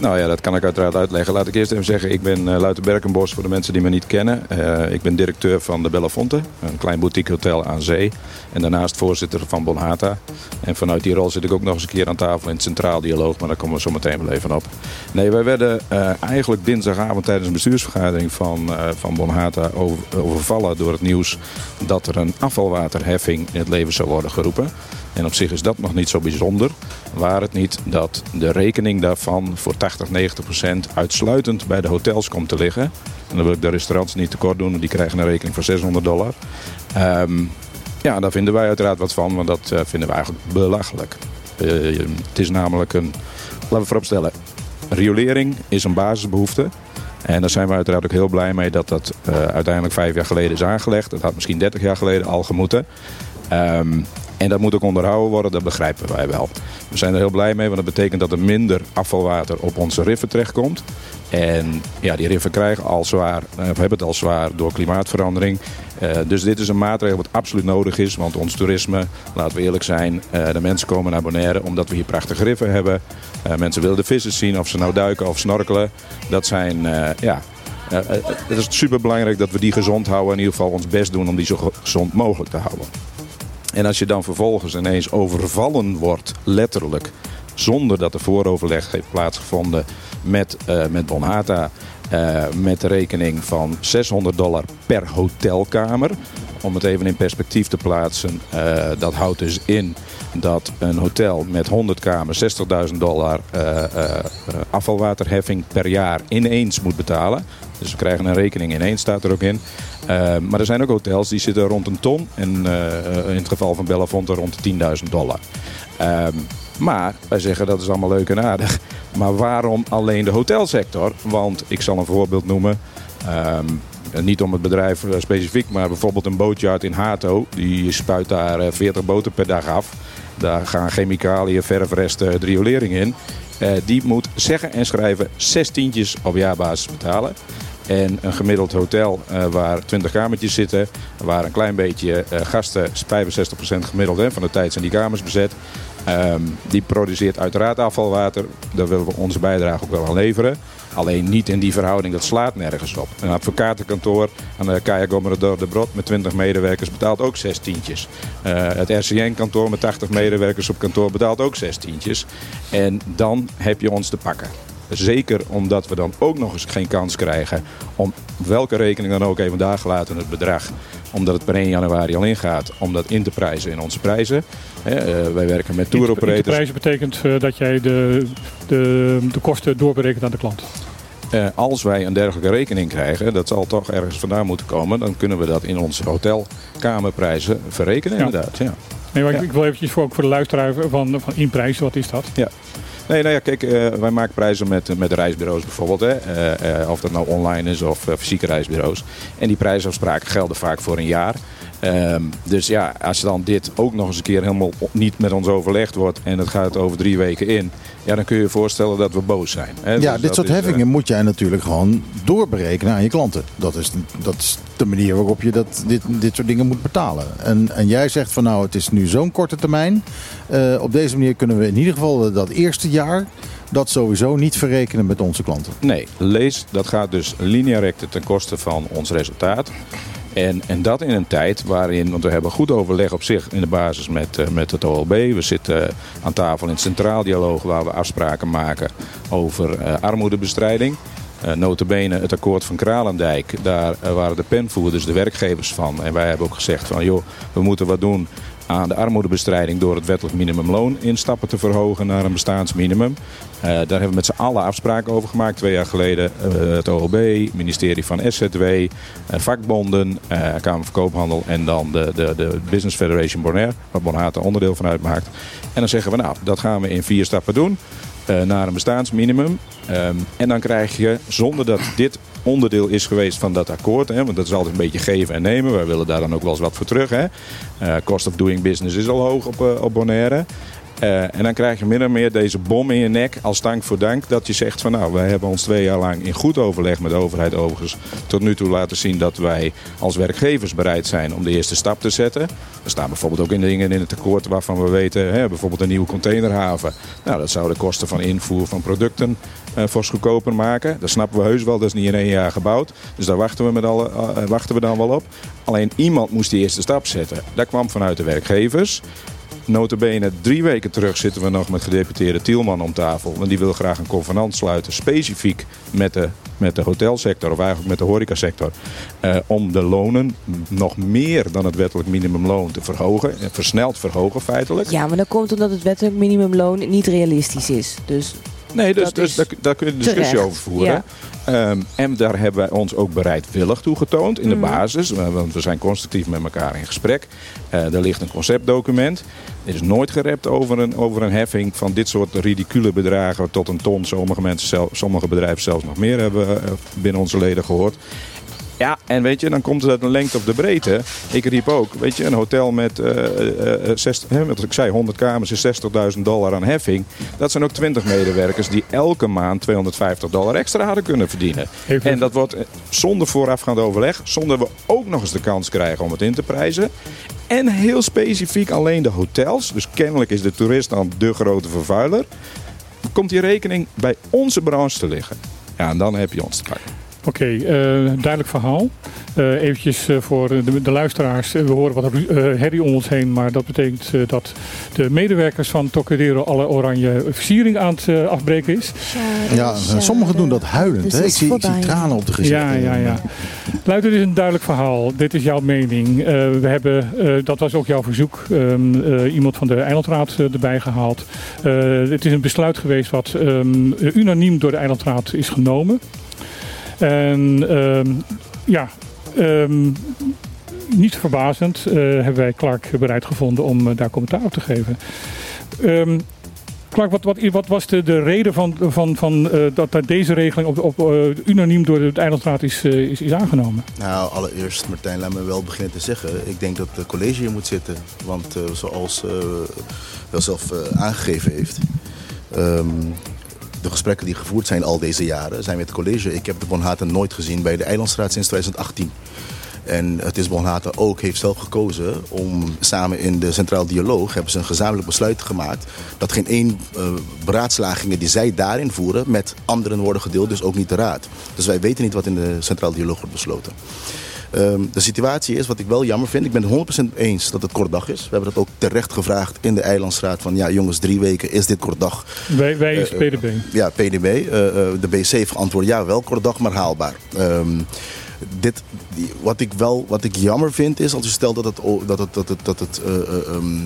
Nou ja, dat kan ik uiteraard uitleggen. Laat ik eerst even zeggen, ik ben uh, Luiten Berkenbos voor de mensen die me niet kennen. Uh, ik ben directeur van de Belafonte, een klein boutique hotel aan zee. En daarnaast voorzitter van Bonhata. En vanuit die rol zit ik ook nog eens een keer aan tafel in het Centraal Dialoog. Maar daar komen we zo meteen wel even op. Nee, wij werden uh, eigenlijk dinsdagavond tijdens een bestuursvergadering van, uh, van Bonhata over, overvallen door het nieuws dat er een afvalwaterheffing in het leven zou worden geroepen. En op zich is dat nog niet zo bijzonder. Waar het niet dat de rekening daarvan voor 80, 90 procent uitsluitend bij de hotels komt te liggen. En dan wil ik de restaurants niet tekort doen, want die krijgen een rekening van 600 dollar. Um, ja, daar vinden wij uiteraard wat van, want dat uh, vinden we eigenlijk belachelijk. Uh, het is namelijk een, laten we vooropstellen, riolering is een basisbehoefte. En daar zijn we uiteraard ook heel blij mee dat dat uh, uiteindelijk vijf jaar geleden is aangelegd. Dat had misschien 30 jaar geleden al gemoeten. Um, en dat moet ook onderhouden worden, dat begrijpen wij wel. We zijn er heel blij mee, want dat betekent dat er minder afvalwater op onze riffen terechtkomt. En ja, die riffen krijgen al zwaar, of hebben het al zwaar door klimaatverandering. Uh, dus dit is een maatregel wat absoluut nodig is, want ons toerisme, laten we eerlijk zijn, uh, de mensen komen naar Bonaire omdat we hier prachtige riffen hebben. Uh, mensen willen de vissen zien, of ze nou duiken of snorkelen. Dat zijn, ja, het is super belangrijk dat we die gezond houden. In ieder geval ons best doen om die zo gezond mogelijk te houden. En als je dan vervolgens ineens overvallen wordt, letterlijk, zonder dat er vooroverleg heeft plaatsgevonden met, uh, met Bonhata, uh, met de rekening van 600 dollar per hotelkamer. Om het even in perspectief te plaatsen, uh, dat houdt dus in dat een hotel met 100 kamers 60.000 dollar uh, afvalwaterheffing per jaar ineens moet betalen. Dus we krijgen een rekening ineens, staat er ook in. Maar er zijn ook hotels die zitten rond een ton. En in het geval van Belafonte rond de 10.000 dollar. Uh, maar wij zeggen dat is allemaal leuk en aardig. Maar waarom alleen de hotelsector? Want ik zal een voorbeeld noemen. Um, niet om het bedrijf specifiek, maar bijvoorbeeld een bootjaard in Hato. Die spuit daar 40 boten per dag af. Daar gaan chemicaliën, verfresten, riolering in. Uh, die moet zeggen en schrijven zestientjes op jaarbasis betalen. En een gemiddeld hotel waar 20 kamertjes zitten, waar een klein beetje gasten, 65% gemiddeld hè, van de tijd zijn die kamers bezet. Um, die produceert uiteraard afvalwater. Daar willen we onze bijdrage ook wel aan leveren. Alleen niet in die verhouding, dat slaat nergens op. Een advocatenkantoor aan de Kaya Gommerador de Brod met 20 medewerkers betaalt ook zes tientjes. Uh, het RCN-kantoor met 80 medewerkers op kantoor betaalt ook zes tientjes. En dan heb je ons te pakken. Zeker omdat we dan ook nog eens geen kans krijgen om welke rekening dan ook even daar gelaten het bedrag. Omdat het per 1 januari al ingaat, om dat in te prijzen in onze prijzen. Hè, eh, wij werken met tour operators. prijzen betekent eh, dat jij de, de, de kosten doorberekent aan de klant. Eh, als wij een dergelijke rekening krijgen, dat zal toch ergens vandaan moeten komen, dan kunnen we dat in onze hotelkamerprijzen verrekenen Ja. inderdaad. Ja. Nee, maar ik- Ja. ik wil eventjes voor, ook voor de luisteraar van, van inprijzen, wat is dat? Nee, nou ja, kijk, eh, wij maken prijzen met, met reisbureaus bijvoorbeeld. Hè. Eh, eh, of dat nou online is of eh, fysieke reisbureaus. En die prijsafspraken gelden vaak voor een jaar. Ehm, dus ja, als dan dit ook nog eens een keer helemaal niet met ons overlegd wordt en het gaat over drie weken in, ja, dan kun je je voorstellen dat we boos zijn. Hè. Ja, Dus dit soort is, eh, heffingen moet jij natuurlijk gewoon doorberekenen aan je klanten. Dat is, dat is de manier waarop je dat, dit, dit soort dingen moet betalen. En, en jij zegt van nou, het is nu zo'n korte termijn. Eh, op deze manier kunnen we in ieder geval dat eerste jaar dat sowieso niet verrekenen met onze klanten. Nee, lees, dat gaat dus linea recte ten koste van ons resultaat. En, en dat in een tijd waarin, want we hebben goed overleg op zich in de basis met, eh, met het OLB. We zitten eh, aan tafel in het Centraal Dialoog waar we afspraken maken over eh, armoedebestrijding. Eh notabene het akkoord van Kralendijk, daar waren de penvoerders de werkgevers van. En wij hebben ook gezegd van joh, we moeten wat doen aan de armoedebestrijding door het wettelijk minimumloon in stappen te verhogen naar een bestaansminimum. Eh, daar hebben we met z'n allen afspraken over gemaakt. Twee jaar geleden eh, het OLB, ministerie van SZW, eh, vakbonden, Kamer van Koophandel en dan de, de, de Business Federation Bonaire, waar Bonhata onderdeel van uitmaakt. En dan zeggen we nou, dat gaan we in vier stappen doen naar een bestaansminimum. Ehm, en dan krijg je, zonder dat dit onderdeel is geweest van dat akkoord, hè, want dat is altijd een beetje geven en nemen. Wij willen daar dan ook wel eens wat voor terug. Hè. Eh, cost of doing business is al hoog op, eh, op Bonaire. Eh, en dan krijg je min of meer deze bom in je nek als dank voor dank. Dat je zegt van nou, wij hebben ons twee jaar lang in goed overleg met de overheid overigens tot nu toe laten zien dat wij als werkgevers bereid zijn om de eerste stap te zetten. Er staan bijvoorbeeld ook in dingen in het akkoord waarvan we weten, hè, bijvoorbeeld een nieuwe containerhaven. Nou, dat zou de kosten van invoer van producten eh fors goedkoper maken. Dat snappen we heus wel, dat is niet in één jaar gebouwd. Dus daar wachten we, met alle, eh, wachten we dan wel op. Alleen iemand moest die eerste stap zetten. Dat kwam vanuit de werkgevers. Notabene drie weken terug zitten we nog met gedeputeerde Tielman om tafel. Want die wil graag een convenant sluiten, specifiek met de, met de hotelsector, of eigenlijk met de horecasector. eh, om de lonen nog meer dan het wettelijk minimumloon te verhogen. En versneld verhogen feitelijk. Ja, maar dat komt omdat het wettelijk minimumloon niet realistisch is. Dus Nee, dus, Dat dus daar, daar kun je een discussie terecht, over voeren. ja. Ehm, en daar hebben wij ons ook bereidwillig toe getoond in de Mhm. basis. Want we zijn constructief met elkaar in gesprek. Eh er ligt een conceptdocument. Er is nooit gerept over een, over een heffing van dit soort ridicule bedragen tot een ton. Sommige, mensen zelf, sommige bedrijven zelfs nog meer hebben we eh, binnen onze leden gehoord. Ja, en weet je, dan komt het uit een lengte of de breedte. Ik riep ook, weet je, een hotel met, eh, eh, 60, hè, wat ik zei, 100 kamers is 60.000 dollar aan heffing. Dat zijn ook 20 medewerkers die elke maand 250 dollar extra hadden kunnen verdienen. Even- En dat wordt eh, zonder voorafgaand overleg, zonder we ook nog eens de kans krijgen om het in te prijzen. En heel specifiek alleen de hotels. Dus kennelijk is de toerist dan de grote vervuiler. Komt die rekening bij onze branche te liggen. Ja, en dan heb je ons te pakken. Oké, eh, duidelijk verhaal. Eh eventjes eh, voor de, de luisteraars. We horen wat eh, herrie om ons heen. Maar dat betekent eh, dat de medewerkers van Tocadero alle oranje versiering aan het afbreken is. Ja, sommigen doen dat huilend. Dus hè? Ik, zie, ik zie voorbij. tranen op de gezichten. Ja, ja, ja. Luid, dit is een duidelijk verhaal. Dit is jouw mening. Eh, we hebben, eh, dat was ook jouw verzoek, ehm, eh, iemand van de Eilandraad erbij gehaald. Eh, het is een besluit geweest wat ehm, unaniem door de Eilandraad is genomen. En ehm, ja, ehm, niet verbazend eh, hebben wij Clark bereid gevonden om eh, daar commentaar op te geven. Ehm, Clark, wat, wat, wat was de, de reden van, van, van eh, dat, deze regeling op, op, unaniem door de Eilandraad is, is, is aangenomen? Nou, allereerst Martijn, laat me wel beginnen te zeggen. Ik denk dat het college hier moet zitten. Want zoals wel zelf aangegeven heeft... de gesprekken die gevoerd zijn al deze jaren zijn met het college. Ik heb de Bonhaten nooit gezien bij de Eilandstraat sinds 2018. En het is Bonhaten ook heeft zelf gekozen om samen in de Centraal Dialoog hebben ze een gezamenlijk besluit gemaakt dat geen één eh, beraadslagingen die zij daarin voeren met anderen worden gedeeld, dus ook niet de raad. Dus wij weten niet wat in de Centraal Dialoog wordt besloten. Ehm, de situatie is, wat ik wel jammer vind, ik ben het 100% eens dat het kort dag is. We hebben dat ook terecht gevraagd in de Eilandsraad van ja jongens, drie weken is dit kort dag. Wij, wij is Eh, PDB. Ja, PDB. eh, eh, de BC heeft geantwoord ja, wel kort dag, maar haalbaar. Ehm, dit, die- wat, ik wel, wat ik jammer vind is, als je stelt dat het, dat het, dat het, dat het eh, eh, ehm,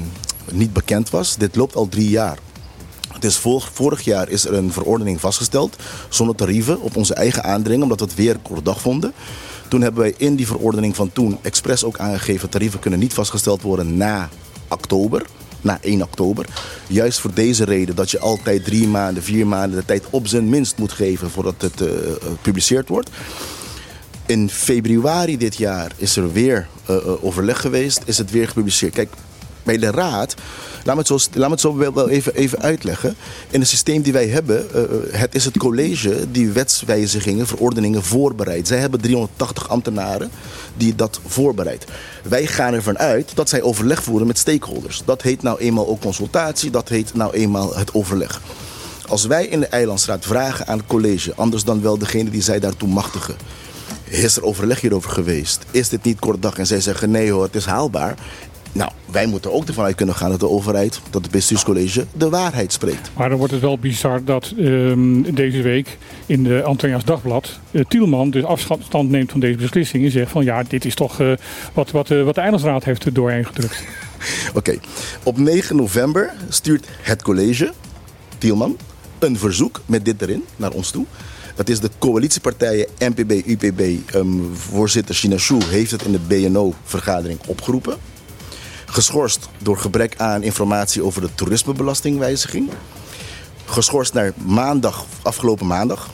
niet bekend was. Dit loopt al drie jaar. Het is vor- vorig jaar is er een verordening vastgesteld zonder tarieven op onze eigen aandringen, omdat we het weer kort dag vonden. Toen hebben wij in die verordening van toen expres ook aangegeven tarieven kunnen niet vastgesteld worden na oktober. Na 1 oktober. Juist voor deze reden dat je altijd drie maanden, vier maanden de tijd op zijn minst moet geven voordat het eh, gepubliceerd wordt. In februari dit jaar is er weer eh, eh, overleg geweest, is het weer gepubliceerd. Kijk, bij de raad, laat me het zo, laat me zo wel, wel even, even uitleggen. In het systeem die wij hebben, eh, eh, het is het college die wetswijzigingen, verordeningen voorbereidt. Zij hebben 380 ambtenaren die dat voorbereidt. Wij gaan ervan uit dat zij overleg voeren met stakeholders. Dat heet nou eenmaal ook consultatie, dat heet nou eenmaal het overleg. Als wij in de Eilandsraad vragen aan het college, anders dan wel degene die zij daartoe machtigen. Is er overleg hierover geweest? Is dit niet kort dag? En zij zeggen nee hoor, het is haalbaar. Nou, wij moeten ook ervan uit kunnen gaan dat de overheid, dat het bestuurscollege, de waarheid spreekt. Maar dan wordt het wel bizar dat ehm, deze week in de Antilliaans Dagblad eh, Tielman dus afstand neemt van deze beslissing en zegt van ja, dit is toch eh, wat, wat, eh, wat de Eilandsraad heeft doorheen gedrukt. Oké, op 9 november stuurt het college, Tielman, een verzoek met dit erin naar ons toe. Dat is de coalitiepartijen NPB, UPB. ehm, voorzitter China Shu heeft het in de BNO-vergadering opgeroepen. Geschorst door gebrek aan informatie over de toerismebelastingwijziging. Geschorst naar maandag, afgelopen maandag.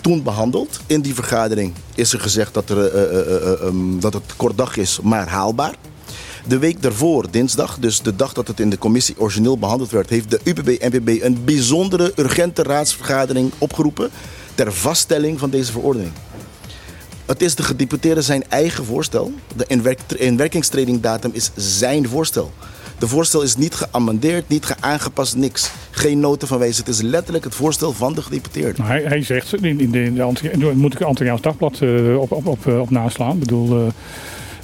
Toen behandeld. In die vergadering is er gezegd dat, er, eh, eh, eh, eh, ehm, dat het kort dag is, maar haalbaar. De week daarvoor, dinsdag, dus de dag dat het in de commissie origineel behandeld werd, heeft de UPB-NPB een bijzondere urgente raadsvergadering opgeroepen ter vaststelling van deze verordening. Het is de gedeputeerde zijn eigen voorstel. De inwerk inwerkingstredingdatum is zijn voorstel. De voorstel is niet geamendeerd, niet geaangepast, niks. Geen noten van wijze. Het is letterlijk het voorstel van de gedeputeerde. Hij, hij zegt, in, in de, in de moet ik het Antilliaans Dagblad eh, op, op, op, eh, op naslaan. Ik bedoel, eh,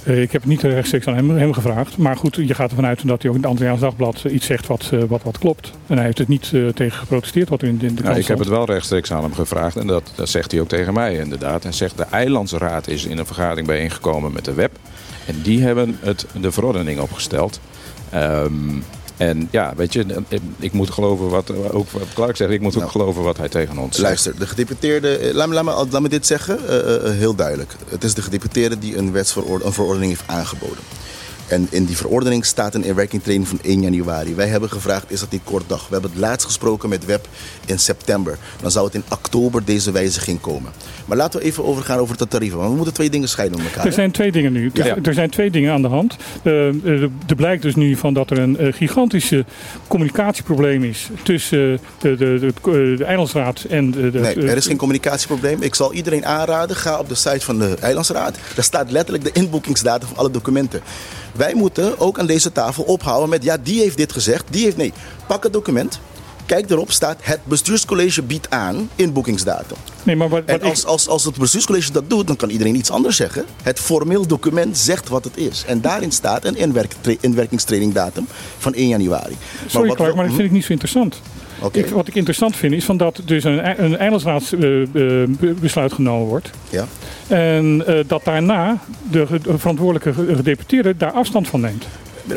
ik heb het niet rechtstreeks aan hem, hem gevraagd. Maar goed, je gaat ervan uit dat hij ook in het Antilliaans Dagblad eh, iets zegt wat, eh, wat, wat klopt. En hij heeft het niet eh, tegen geprotesteerd wat er in, de- Ja, krant ik heb het wel rechtstreeks aan hem gevraagd en dat, dat zegt hij ook tegen mij inderdaad. Hij zegt de Eilandsraad is in een vergadering bijeengekomen met de web. En die hebben het, de verordening opgesteld. Ehm, en ja, weet je, ik moet geloven wat, ook wat Clark zegt, ik moet ook Nou. geloven wat hij tegen ons zegt. Luister, de gedeputeerde. eh, Laat me, laat me, laat me dit zeggen, eh, eh, heel duidelijk. Het is de gedeputeerde die een, wetsverord- een verordening heeft aangeboden. En in die verordening staat een inwerkingtraining van 1 januari. Wij hebben gevraagd, is dat niet kort dag? We hebben het laatst gesproken met WEB in september. Dan zou het in oktober deze wijziging komen. Maar laten we even overgaan over de tarieven. Want we moeten twee dingen scheiden met elkaar. Er hè? zijn twee dingen nu. Er, Ja. er zijn twee dingen aan de hand. Eh, eh, er blijkt dus nu van dat er een eh, gigantische communicatieprobleem is tussen de, de, de, de, de Eilandsraad en de. de Nee, er is geen communicatieprobleem. Ik zal iedereen aanraden, ga op de site van de Eilandsraad. Daar staat letterlijk de inboekingsdatum van alle documenten. Wij moeten ook aan deze tafel ophouden met, ja, die heeft dit gezegd, die heeft nee. Pak het document, kijk erop, staat het bestuurscollege biedt aan inboekingsdatum. Nee, maar wat, wat En ik- als, als, als het bestuurscollege dat doet, dan kan iedereen iets anders zeggen. Het formeel document zegt wat het is. En daarin staat een inwerk, inwerkingstrainingdatum van 1 januari. Sorry wat Clark, we- maar dat vind ik niet zo interessant. Ik, wat ik interessant vind is van dat dus een, een eilandsraadsbesluit genomen wordt. Ja. En eh, dat daarna de, verantwoordelijke ge- gedeputeerde daar afstand van neemt.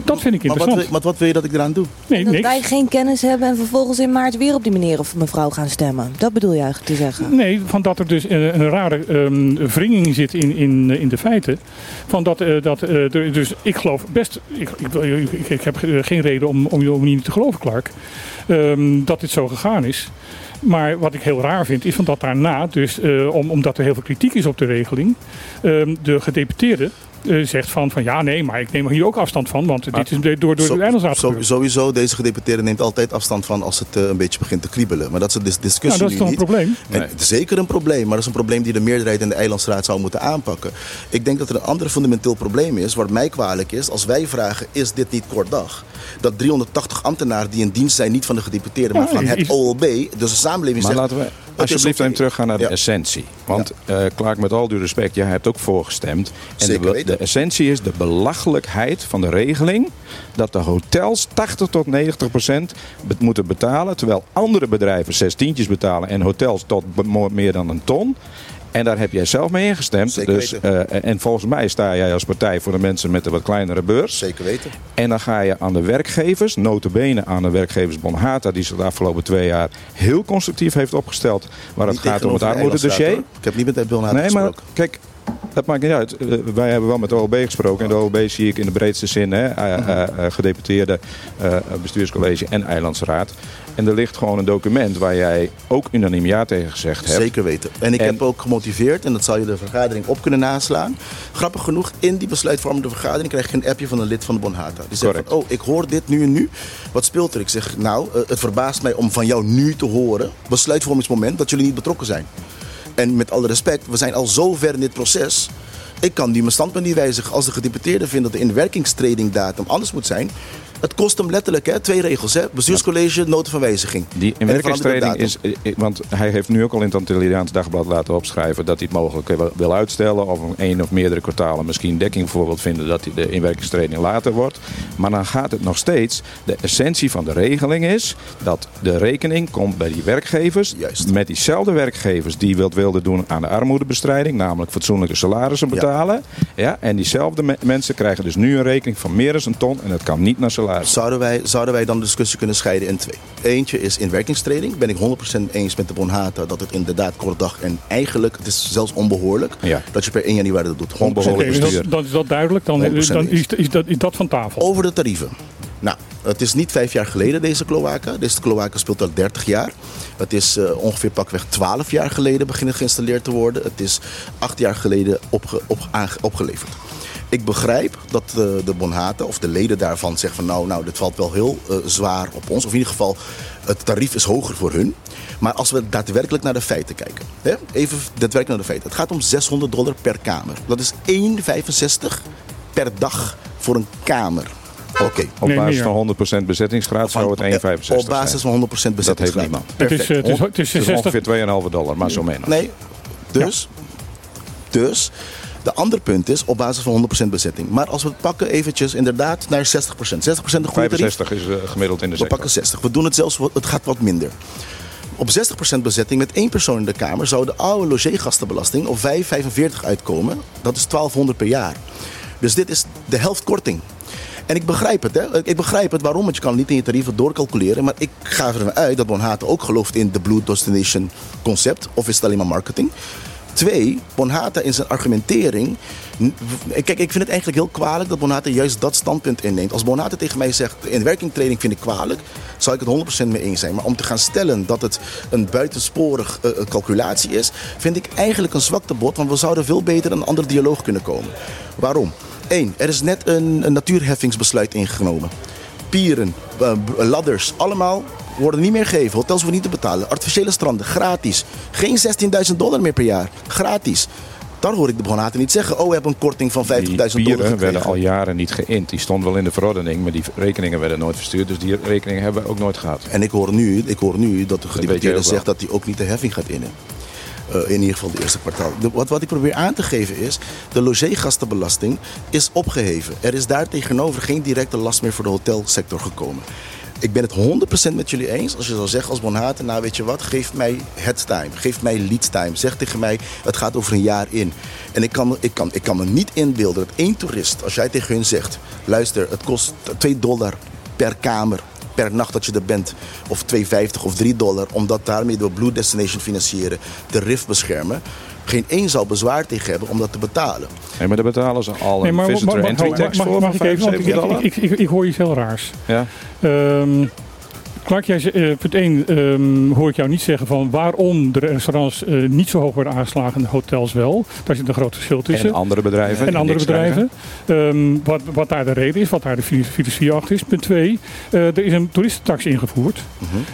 Dat vind ik Maar wat, interessant. maar wat wil je dat ik eraan doe? Nee, Dat niks. wij geen kennis hebben en vervolgens in maart weer op die meneer of mevrouw gaan stemmen. Dat bedoel je eigenlijk te zeggen? Nee, van dat er dus een, een rare ehm wringing zit in, in, in de feiten. Van dat, eh, dat eh, er, dus ik geloof best, ik, ik, ik, ik heb eh, geen reden om, om je niet te geloven, Clark, ehm, dat dit zo gegaan is. Maar wat ik heel raar vind, is van dat daarna, dus eh, om, omdat er heel veel kritiek is op de regeling, ehm, de gedeputeerde eh, zegt van, van ja, nee, maar ik neem er hier ook afstand van, want dit is door, door Zo- de Eilandsraad. Sowieso, deze gedeputeerde neemt altijd afstand van als het eh, een beetje begint te kriebelen. Maar dat is een dis- discussie Nou, dat is toch een probleem? En Nee. zeker een probleem, maar dat is een probleem die de meerderheid in de Eilandsraad zou moeten aanpakken. Ik denk dat er een ander fundamenteel probleem is, wat mij kwalijk is, als wij vragen, is dit niet kort dag? Dat 380 ambtenaren die in dienst zijn, niet van de gedeputeerde, maar Ja, van het OLB, dus de samenleving Maar zegt, laten we, alsjeblieft even teruggaan naar de Ja. essentie. Want eh Clark, met al due respect, jij hebt ook voorgestemd. En Zeker de, weten. de essentie is de belachelijkheid van de regeling dat de hotels 80 tot 90 procent be- moeten betalen, terwijl andere bedrijven zes tientjes betalen en hotels tot meer dan een ton. En daar heb jij zelf mee ingestemd. Zeker dus, weten. eh, en volgens mij sta jij als partij voor de mensen met de wat kleinere beurs. Zeker weten. En dan ga je aan de werkgevers, notabene aan de werkgevers Bonhata, die zich de afgelopen twee jaar heel constructief heeft opgesteld. Waar het Niet gaat om het de armoededossier. Ik heb niet met Bill Haat Nee, maar gesproken. kijk, dat maakt niet uit. Wij hebben wel met de OOB gesproken. En de OOB zie ik in de breedste zin, hè, eh, eh, eh, gedeputeerde bestuurscollege en eilandsraad. En er ligt gewoon een document waar jij ook unaniem ja tegen gezegd hebt. Zeker weten. En ik En- heb ook gemotiveerd, en dat zal je de vergadering op kunnen naslaan. Grappig genoeg, in die besluitvormende vergadering krijg je een appje van een lid van de Bonhata. Die zegt van, oh, ik hoor dit nu en nu. Wat speelt er? Ik zeg, nou, het verbaast mij om van jou nu te horen, besluitvormingsmoment, dat jullie niet betrokken zijn. En met alle respect, we zijn al zo ver in dit proces. Ik kan nu mijn standpunt niet wijzigen. Als de gedeputeerde vindt dat de inwerkingstredingdatum anders moet zijn. Het kost hem letterlijk hè, twee regels. Hè? Bestuurscollege, nota van wijziging. Die inwerkingstreding is, eh, want hij heeft nu ook al in het Antilliaans Dagblad laten opschrijven dat hij het mogelijk wil- wil uitstellen of een één of meerdere kwartalen misschien dekking bijvoorbeeld vinden dat die de inwerkingstreding later wordt. Maar dan gaat het nog steeds, de essentie van de regeling is dat de rekening komt bij die werkgevers Juist. met diezelfde werkgevers die wat wilden doen aan de armoedebestrijding, namelijk fatsoenlijke salarissen betalen. Ja. en diezelfde me- mensen krijgen dus nu een rekening van meer dan een ton en het kan niet naar salaris. Zouden wij, zouden wij dan de discussie kunnen scheiden in twee? Eentje is inwerkingstreding. Ben ik 100% eens met de Bonhata dat het inderdaad kort dag en eigenlijk, het is zelfs onbehoorlijk, Ja. dat je per 1 januari dat doet. 100% Onbehoorlijk Oké, bestuur. dan, dan is dat duidelijk. Dan, 100% dan is, is, dat, is dat van tafel. Over de tarieven. Nou, het is niet vijf jaar geleden deze cloaca. Deze cloaca speelt al 30 jaar. Het is eh, ongeveer pakweg 12 jaar geleden beginnen geïnstalleerd te worden. Het is acht jaar geleden opge- op, aange- opgeleverd. Ik begrijp dat eh, de Bonhata of de leden daarvan zeggen van nou, nou dit valt wel heel eh, zwaar op ons. Of in ieder geval, het tarief is hoger voor hun. Maar als we daadwerkelijk naar de feiten kijken. Hè? Even daadwerkelijk naar de feiten. Het gaat om 600 dollar per kamer. Dat is 1,65 per dag voor een kamer. Oké. Op Nee, basis meer. van 100% bezettingsgraad zou het 1,65 Op basis zijn. van 100% Dat heeft bezettingsgraad. niemand. Het is, Perfect. eh, het is, het is Dus 60, ongeveer 2,5 dollar, maar zo menos. Nee, dus, dus de andere punt is op basis van 100% bezetting. Maar als we het pakken eventjes inderdaad naar 60%. 60% een goede tarief. 65 is eh, gemiddeld in de We sector. pakken 60. We doen het zelfs, het gaat wat minder. Op 60% bezetting met één persoon in de kamer zou de oude logeergastenbelasting op 5,45 uitkomen. Dat is 1200 per jaar. Dus dit is de helft korting. En ik begrijp het, hè. Ik begrijp het waarom, want je kan niet in je tarieven doorcalculeren. Maar ik ga ervan uit dat Bonhata ook gelooft in de Blue Destination concept. Of is het alleen maar marketing? Twee, Bonhata in zijn argumentering. Kijk, ik vind het eigenlijk heel kwalijk dat Bonhata juist dat standpunt inneemt. Als Bonhata tegen mij zegt: de inwerkingtraining vind ik kwalijk, zou ik het 100% mee eens zijn. Maar om te gaan stellen dat het een buitensporig eh, eh, calculatie is, vind ik eigenlijk een zwaktebod. Want we zouden veel beter een ander dialoog kunnen komen. Waarom? Eén, er is net een, natuurheffingsbesluit ingenomen. Pieren, eh, ladders, allemaal worden niet meer gegeven. Hotels worden niet te betalen. Artificiële stranden, gratis. Geen 16.000 dollar meer per jaar. Gratis. Daar hoor ik de Bonhata niet zeggen. Oh, we hebben een korting van 50.000 Die dollar pieren werden gekregen. al jaren niet geïnd. Die stond wel in de verordening, maar die rekeningen werden nooit verstuurd. Dus die rekeningen hebben we ook nooit gehad. En ik hoor nu, ik hoor nu dat de gedeputeerde zegt dat hij ook niet de heffing gaat innen. Eh, in ieder geval de eerste kwartaal. De- wat, wat ik probeer aan te geven is, de logeergastenbelasting is opgeheven. Er is daar tegenover geen directe last meer voor de hotelsector gekomen. Ik ben het 100% met jullie eens. Als je zou zeggen als Bonhaten, nou weet je wat, geef mij het time. Geef mij lead time. Zeg tegen mij, het gaat over een jaar in. En ik kan, ik kan, ik kan me niet inbeelden dat één toerist, als jij tegen hun zegt, luister, het kost 2 dollar per kamer per nacht dat je er bent. Of 2,50 of 3 dollar. Omdat daarmee de Blue Destination financieren. De RIF beschermen. Geen één zal bezwaar tegen hebben om dat te betalen. Nee, maar daar betalen ze al Nee, een maar visitor mag, entry mag, tax mag, voor mag van ik even, want ik, 75 dollar. ik, ik, ik hoor iets heel raars. Ja. Ehm Clark, jij, eh, punt 1 hoor ik jou niet zeggen van waarom de restaurants eh, niet zo hoog worden aangeslagen en de hotels wel. Daar zit een groot verschil tussen. En andere bedrijven. En andere bedrijven. Ehm, wat, wat daar de reden is, wat daar de fil- filosofie achter is. Punt 2, er is een toeristentax ingevoerd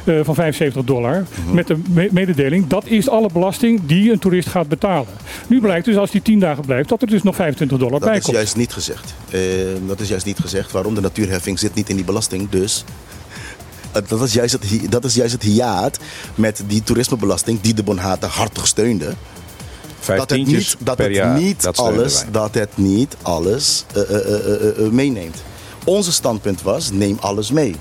eh, van 75 dollar. Met de me- mededeling, dat is alle belasting die een toerist gaat betalen. Nu blijkt dus als die 10 dagen blijft, dat er dus nog 25 dollar Dat bij is komt. juist niet gezegd. Eh, dat is juist niet gezegd. Waarom? De natuurheffing zit niet in die belasting. Dus dat, is juist het, dat is juist het hiaat met die toerismebelasting die de Bonhata hartig steunde. Dat het niet, dat per het jaar, niet dat alles, dat het niet alles eh, eh, eh, eh, eh, meeneemt. Onze standpunt was, neem alles mee.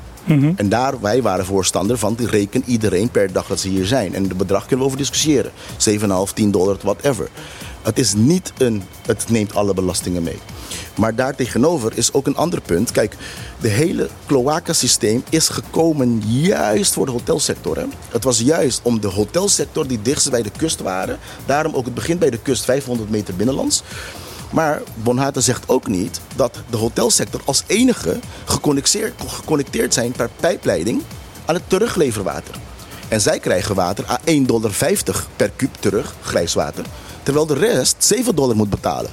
En daar, wij waren voorstander van, reken iedereen per dag dat ze hier zijn. En het bedrag kunnen we over discussiëren. 7,5, 10 dollar, whatever. Het is niet een, het neemt alle belastingen mee. Maar daartegenover is ook een ander punt. Kijk, de hele cloaca-systeem is gekomen juist voor de hotelsector. Hè? Het was juist om de hotelsector die dichtst bij de kust waren. Daarom ook het begint bij de kust 500 meter binnenlands. Maar Bonhata zegt ook niet dat de hotelsector als enige geconnecteerd, geconnecteerd zijn per pijpleiding aan het terugleverwater. En zij krijgen water aan 1,50 dollar per kuub terug, grijswater. Terwijl de rest 7 dollar moet betalen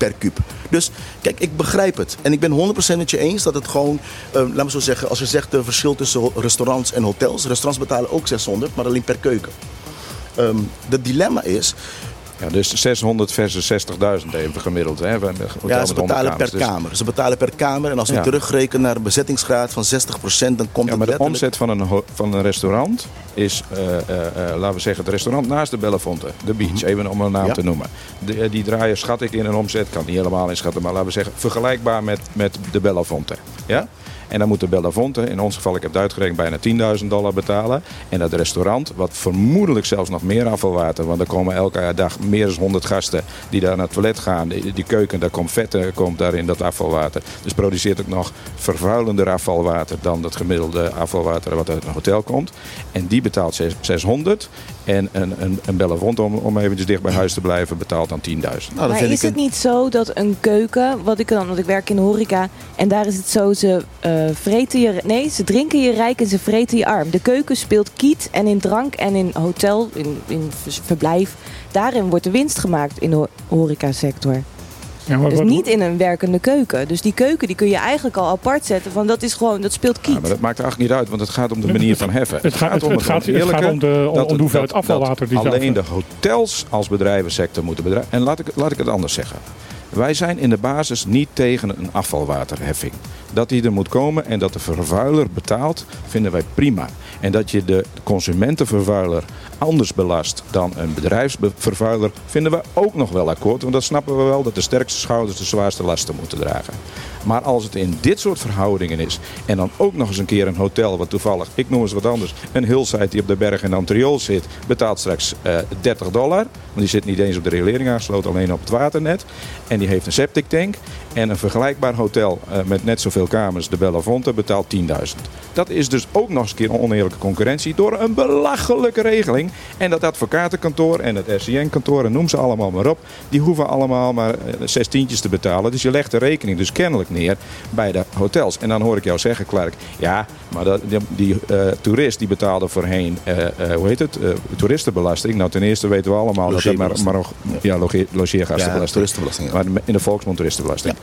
per kuub. Dus kijk, ik begrijp het. En ik ben 100% met je eens dat het gewoon, eh, laten we zo zeggen, als je zegt de verschil tussen restaurants en hotels. Restaurants betalen ook 600, maar alleen per keuken. Ehm de dilemma is, Ja, dus 600 versus 60.000 even gemiddeld. Hè? We Ja, ze 100 betalen per dus- kamer. Ze betalen per kamer. En als we Ja. terugrekenen naar een bezettingsgraad van 60%, dan komt Ja, het maar de omzet van een, van een restaurant is, eh, eh, eh, laten we zeggen, het restaurant naast de Bellefonte, de Beach, even om een naam Ja. te noemen. De, die draaien, schat ik in een omzet, kan niet helemaal inschatten, maar laten we zeggen, vergelijkbaar met, met de Bellefonte. Ja? En dan moet de Bellefonte, in ons geval, ik heb het uitgerekend, bijna 10.000 dollar betalen. En dat restaurant, wat vermoedelijk zelfs nog meer afvalwater, want er komen elke dag meer dan 100 gasten die daar naar het toilet gaan. Die, keuken, daar komt vet komt daar in dat afvalwater. Dus produceert het nog vervuilender afvalwater dan dat gemiddelde afvalwater wat uit een hotel komt. En die betaalt zes- 600. En een, een, een Bellefonte, om, om eventjes dicht bij huis te blijven, betaalt dan 10.000. Nou, dat maar vind is ik het een- niet zo dat een keuken, wat ik dan, want ik werk in de horeca, en daar is het zo, ze eh vreten je, nee, ze drinken je rijk en ze vreten je arm. De keuken speelt kiet en in drank en in hotel, in, in verblijf, daarin wordt de winst gemaakt in de ho- horecasector. Ja, maar Dus wat- niet in een werkende keuken. Dus die keuken die kun je eigenlijk al apart zetten van dat is gewoon, dat speelt kiet. Ja, maar dat maakt eigenlijk niet uit, want het gaat om de manier van heffen. Het gaat, het, om het, gaat, het gaat om de, om, dat om de het- hoeveelheid dat- afvalwater die alleen de hotels als bedrijvensector moeten bedrijven. En laat ik, laat ik het anders zeggen. Wij zijn in de basis niet tegen een afvalwaterheffing. Dat die er moet komen en dat de vervuiler betaalt, vinden wij prima. En dat je de consumentenvervuiler anders belast dan een bedrijfsvervuiler, vinden we ook nog wel akkoord. Want dat snappen we wel, dat de sterkste schouders de zwaarste lasten moeten dragen. Maar als het in dit soort verhoudingen is en dan ook nog eens een keer een hotel, wat toevallig, ik noem eens wat anders, een hillside die op de berg in Antriol zit, betaalt straks eh 30 dollar. Want die zit niet eens op de regulering aangesloten, alleen op het waternet. En die heeft een septic tank. En een vergelijkbaar hotel eh, met net zoveel kamers, de Bellafont, betaalt 10.000. Dat is dus ook nog eens een keer een oneerlijke concurrentie door een belachelijke regeling. En dat advocatenkantoor en het RCN-kantoor, en noem ze allemaal maar op, die hoeven allemaal maar eh, zes tientjes te betalen. Dus je legt de rekening dus kennelijk neer bij de hotels. En dan hoor ik jou zeggen, Clark, ja, maar dat, die, die, eh, toerist die betaalde voorheen, eh, eh, hoe heet het, toeristenbelasting. Nou, ten eerste weten we allemaal dat het maar, maar nog, ja, loge- Ja, logeergastenbelasting. toeristenbelasting. ja. Maar in de volksmond toeristenbelasting.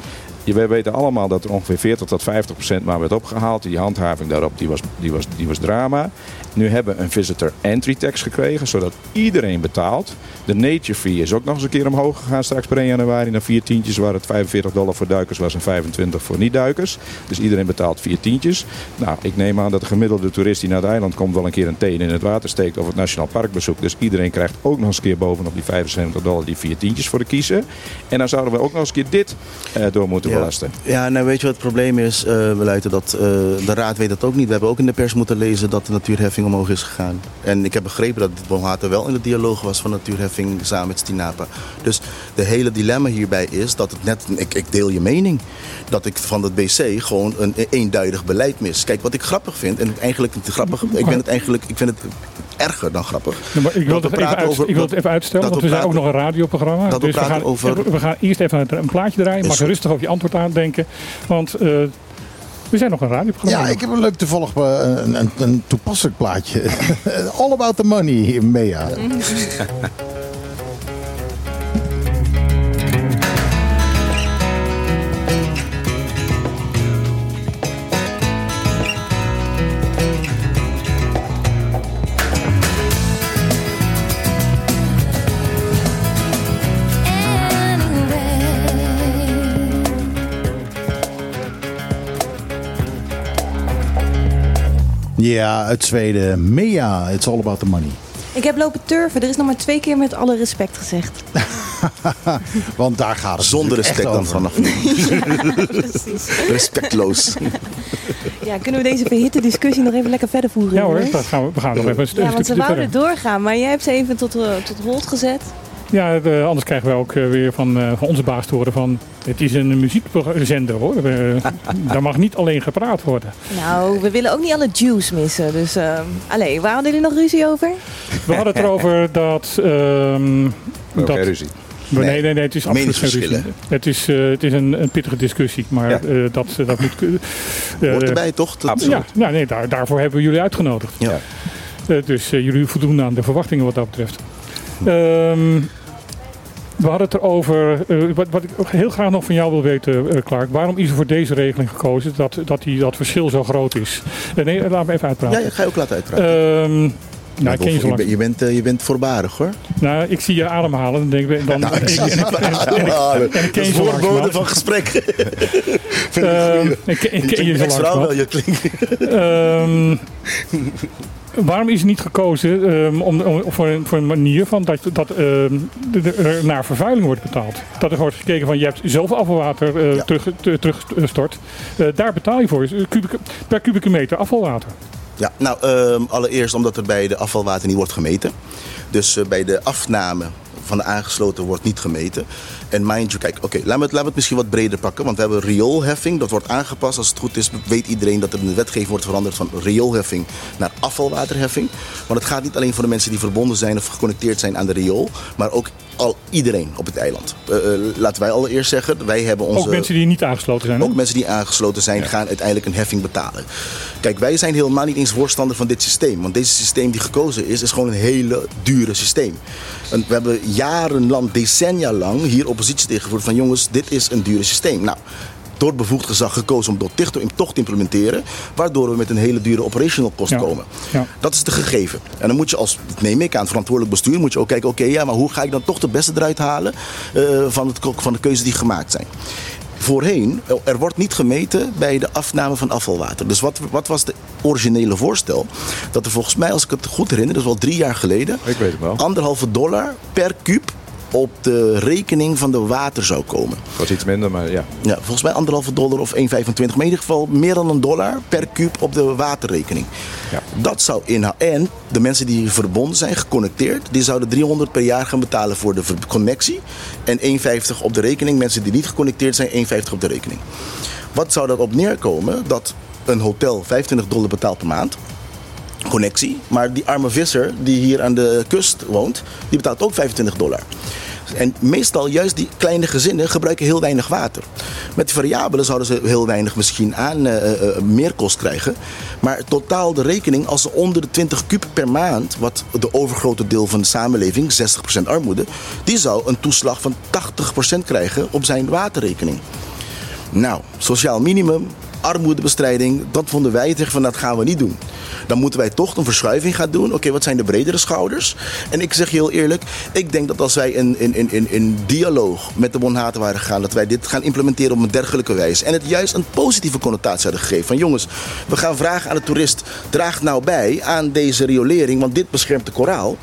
Je, wij weten allemaal dat er ongeveer 40 tot 50 procent maar werd opgehaald. Die handhaving daarop die was, die was, die was drama. Nu hebben we een visitor entry tax gekregen, zodat iedereen betaalt. De nature fee is ook nog eens een keer omhoog gegaan straks per 1 januari naar vier tientjes, waar het 45 dollar voor duikers was en 25 voor niet-duikers. Dus iedereen betaalt vier tientjes. Nou, ik neem aan dat de gemiddelde toerist die naar het eiland komt wel een keer een teen in het water steekt of het nationaal park bezoekt. Dus iedereen krijgt ook nog eens een keer bovenop die 75 dollar die vier tientjes voor de kiezen. En dan zouden we ook nog eens een keer dit eh, door moeten Ja. belasten. Ja, nou weet je wat het probleem is? Eh we luiden dat eh, de raad weet dat ook niet. We hebben ook in de pers moeten lezen dat de natuurheffing omhoog is gegaan. En ik heb begrepen dat Bonhata wel in de dialoog was van natuurheffing samen met Stinapa. Dus de hele dilemma hierbij is dat het net, ik, ik deel je mening, dat ik van het BC gewoon een eenduidig beleid mis. Kijk, wat ik grappig vind, en eigenlijk het grappig, ik ben het eigenlijk, ik vind het erger dan grappig. Ja, maar ik wil, het even, uit- over- ik wil het even uitstellen, want we zijn ook nog een radioprogramma. dat we dus we gaan, over- we gaan eerst even een, plaatje draaien. Mag rustig over je antwoord aandenken. Want eh, we zijn nog een radioprogramma. Ja, ik heb een leuk toevallig eh, een, een, een toepasselijk plaatje. All about the money, Mea. Ja, uit Zweden. Mea, it's all about the money. Ik heb lopen turven. Er is nog maar twee keer met alle respect gezegd. Want daar gaat het Zonder respect dan vanaf. Precies. Respectloos. Ja, kunnen we deze verhitte discussie nog even lekker verder voeren? Ja hoor, dat gaan we, we gaan nog even een, st- Ja, want ze stukje wouden verder. doorgaan, maar jij hebt ze even tot, eh, tot hold gezet. Ja, de- anders krijgen we ook eh, weer van, eh, van onze baas te horen van... Het is een muziekzender hoor. Eh, daar mag niet alleen gepraat worden. Nou, we willen ook niet alle juice missen. Dus, eh allee, waar hadden jullie nog ruzie over? We hadden het erover dat... ehm, Ook dat geen ruzie. nee, Nee. nee, nee, het is absoluut geen ruzie. Het is, eh, het is een, een pittige discussie, maar Ja. eh, dat, dat moet... kunnen. Eh, Hoort erbij toch? Dat- Absoluut. Ja, nou, nee, daar, daarvoor hebben we jullie uitgenodigd. Ja. Eh, dus eh, jullie voldoen aan de verwachtingen wat dat betreft. Ehm, we hadden het erover, eh, wat, wat ik ook heel graag nog van jou wil weten, eh, Clark. Waarom is er voor deze regeling gekozen dat, dat, die, dat verschil zo groot is? Eh, nee, laat me even uitpraten. ja, ga je ook laten uitpraten. Ehm, nou, ik ken je zo je, lang. bent- je, bent, je bent voorbarig hoor. Nou, ik zie je ademhalen en denk ik, dan, Nou, ik zie je en- en- en- ademhalen. en ik Dat is voorbode van gesprek. Ehm, ik ken- ik ken je zo Extra wel, je klinkt. Waarom is niet gekozen ehm, om, om, voor, een, voor een manier van dat, dat ehm, er naar vervuiling wordt betaald? Dat er wordt gekeken van je hebt zoveel afvalwater Ja. terug, te- teruggestort. Eh, daar betaal je voor. Dus, eh, kubieke- per kubieke meter afvalwater. Ja, nou, ehm, allereerst omdat er bij de afvalwater niet wordt gemeten. Dus bij de afname van de aangesloten wordt niet gemeten. En mind you, kijk, oké, laten, we het- misschien wat breder pakken. Want we hebben rioolheffing, dat wordt aangepast. Als het goed is, weet iedereen dat er in de wetgeving wordt veranderd van rioolheffing naar afvalwaterheffing. Want het gaat niet alleen voor de mensen die verbonden zijn of geconnecteerd zijn aan de riool, maar ook al iedereen op het eiland. Eh, eh, laten wij allereerst zeggen, wij hebben onze... Ook mensen die niet aangesloten zijn. hè? Ook mensen die aangesloten zijn, gaan uiteindelijk een heffing betalen. Kijk, wij zijn helemaal niet eens voorstander van dit systeem. Want deze systeem die gekozen is, is gewoon een hele dure systeem. En we hebben jarenlang, decennia lang hier oppositie tegengevoerd van jongens, dit is een dure systeem. Nou, door bevoegd gezag gekozen om dat toch te- toch te implementeren, waardoor we met een hele dure operational kost Ja. komen. Ja. Dat is de gegeven. En dan moet je als, dat neem ik aan, verantwoordelijk bestuur, moet je ook kijken, oké, ja, maar hoe ga ik dan toch de beste eruit halen eh, van, het, van de keuzes die gemaakt zijn. Voorheen, er wordt niet gemeten bij de afname van afvalwater. Dus wat, wat was de originele voorstel? Dat er volgens mij, als ik het goed herinner, dat is wel drie jaar geleden, Ik weet het wel. anderhalve dollar per kuub op de rekening van de water zou komen. was iets minder, maar ja. Ja, volgens mij anderhalve dollar of 1,25. Maar in ieder geval meer dan een dollar per kuub op de waterrekening. Ja. Dat zou inhouden. En de mensen die verbonden zijn, geconnecteerd, die zouden 300 per jaar gaan betalen voor de connectie. En 1,50 op de rekening. Mensen die niet geconnecteerd zijn, 1,50 op de rekening. Wat zou dat op neerkomen? Dat een hotel 25 dollar betaalt per maand. Connectie. Maar die arme visser die hier aan de kust woont, die betaalt ook 25 dollar. En meestal juist die kleine gezinnen gebruiken heel weinig water. Met variabelen zouden ze heel weinig misschien aan eh, eh, meerkost krijgen. Maar totaal de rekening, als ze onder de 20 kub per maand, wat de overgrote deel van de samenleving, 60% armoede, die zou een toeslag van 80% krijgen op zijn waterrekening. Nou, sociaal minimum, armoedebestrijding, dat vonden wij tegen van dat gaan we niet doen. Dan moeten wij toch een verschuiving gaan doen. Oké, wat zijn de bredere schouders? En ik zeg je heel eerlijk, ik denk dat als wij in, in, in, in, in dialoog met de Bonhaten waren gegaan, dat wij dit gaan implementeren op een dergelijke wijze. En het juist een positieve connotatie hadden gegeven. Van jongens, we gaan vragen aan de toerist, draag nou bij aan deze riolering, want dit beschermt de koraal.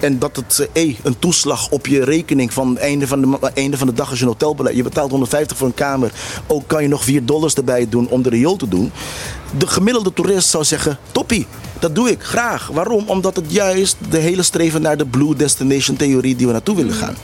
En dat het eh, eh, een toeslag op je rekening van einde van de, einde van de dag als je een hotel beleidt. Je betaalt 150 voor een kamer. Ook kan je nog 4 dollars erbij doen om de riool te doen. De gemiddelde toerist zou zeggen, toppie. Dat doe ik graag. Waarom? Omdat het juist de hele streven naar de blue destination theorie die we naartoe willen gaan.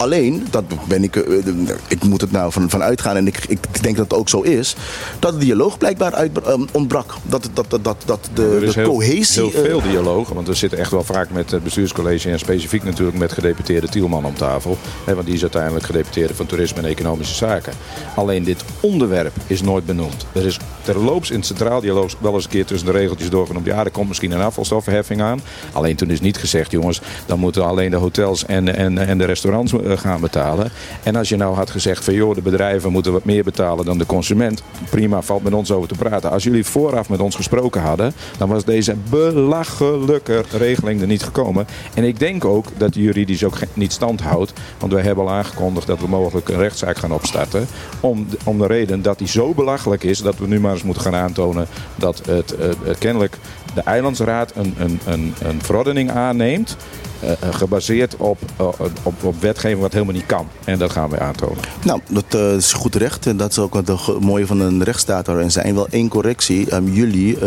Alleen, dat ben ik, eh, eh, ik moet het nou van, van uitgaan en ik, ik denk dat het ook zo is, dat de dialoog blijkbaar uit, eh, ontbrak. Dat, dat, dat, dat, dat de, er de heel, cohesie. heel eh, veel dialoog, want we zitten echt wel vaak met het bestuurscollege en specifiek natuurlijk met gedeputeerde Tielman om tafel. Hè, want die is uiteindelijk gedeputeerde van Toerisme en Economische Zaken. Alleen dit onderwerp is nooit benoemd. Er is terloops in het centraal dialoog wel eens een keer tussen de regeltjes doorgenomen. Ja, er komt misschien een afvalstoffenheffing aan. Alleen toen is niet gezegd, jongens, dan moeten alleen de hotels en, en, en de restaurants gaan betalen. En als je nou had gezegd van joh, de bedrijven moeten wat meer betalen dan de consument. Prima, valt met ons over te praten. Als jullie vooraf met ons gesproken hadden, dan was deze belachelijke regeling er niet gekomen. En ik denk ook dat die juridisch ook niet stand houdt. Want wij hebben al aangekondigd dat we mogelijk een rechtszaak gaan opstarten. Om, om de reden dat die zo belachelijk is dat we nu maar eens moeten gaan aantonen dat het, eh, eh, kennelijk de Eilandsraad een, een, een, een verordening aanneemt. Eh, eh, gebaseerd op, eh, op, op wetgeving wat helemaal niet kan. En dat gaan wij aantonen. Nou, dat is goed recht. En dat is ook het mooie van een rechtsstaat erin zijn. Wel één correctie. Ehm, jullie,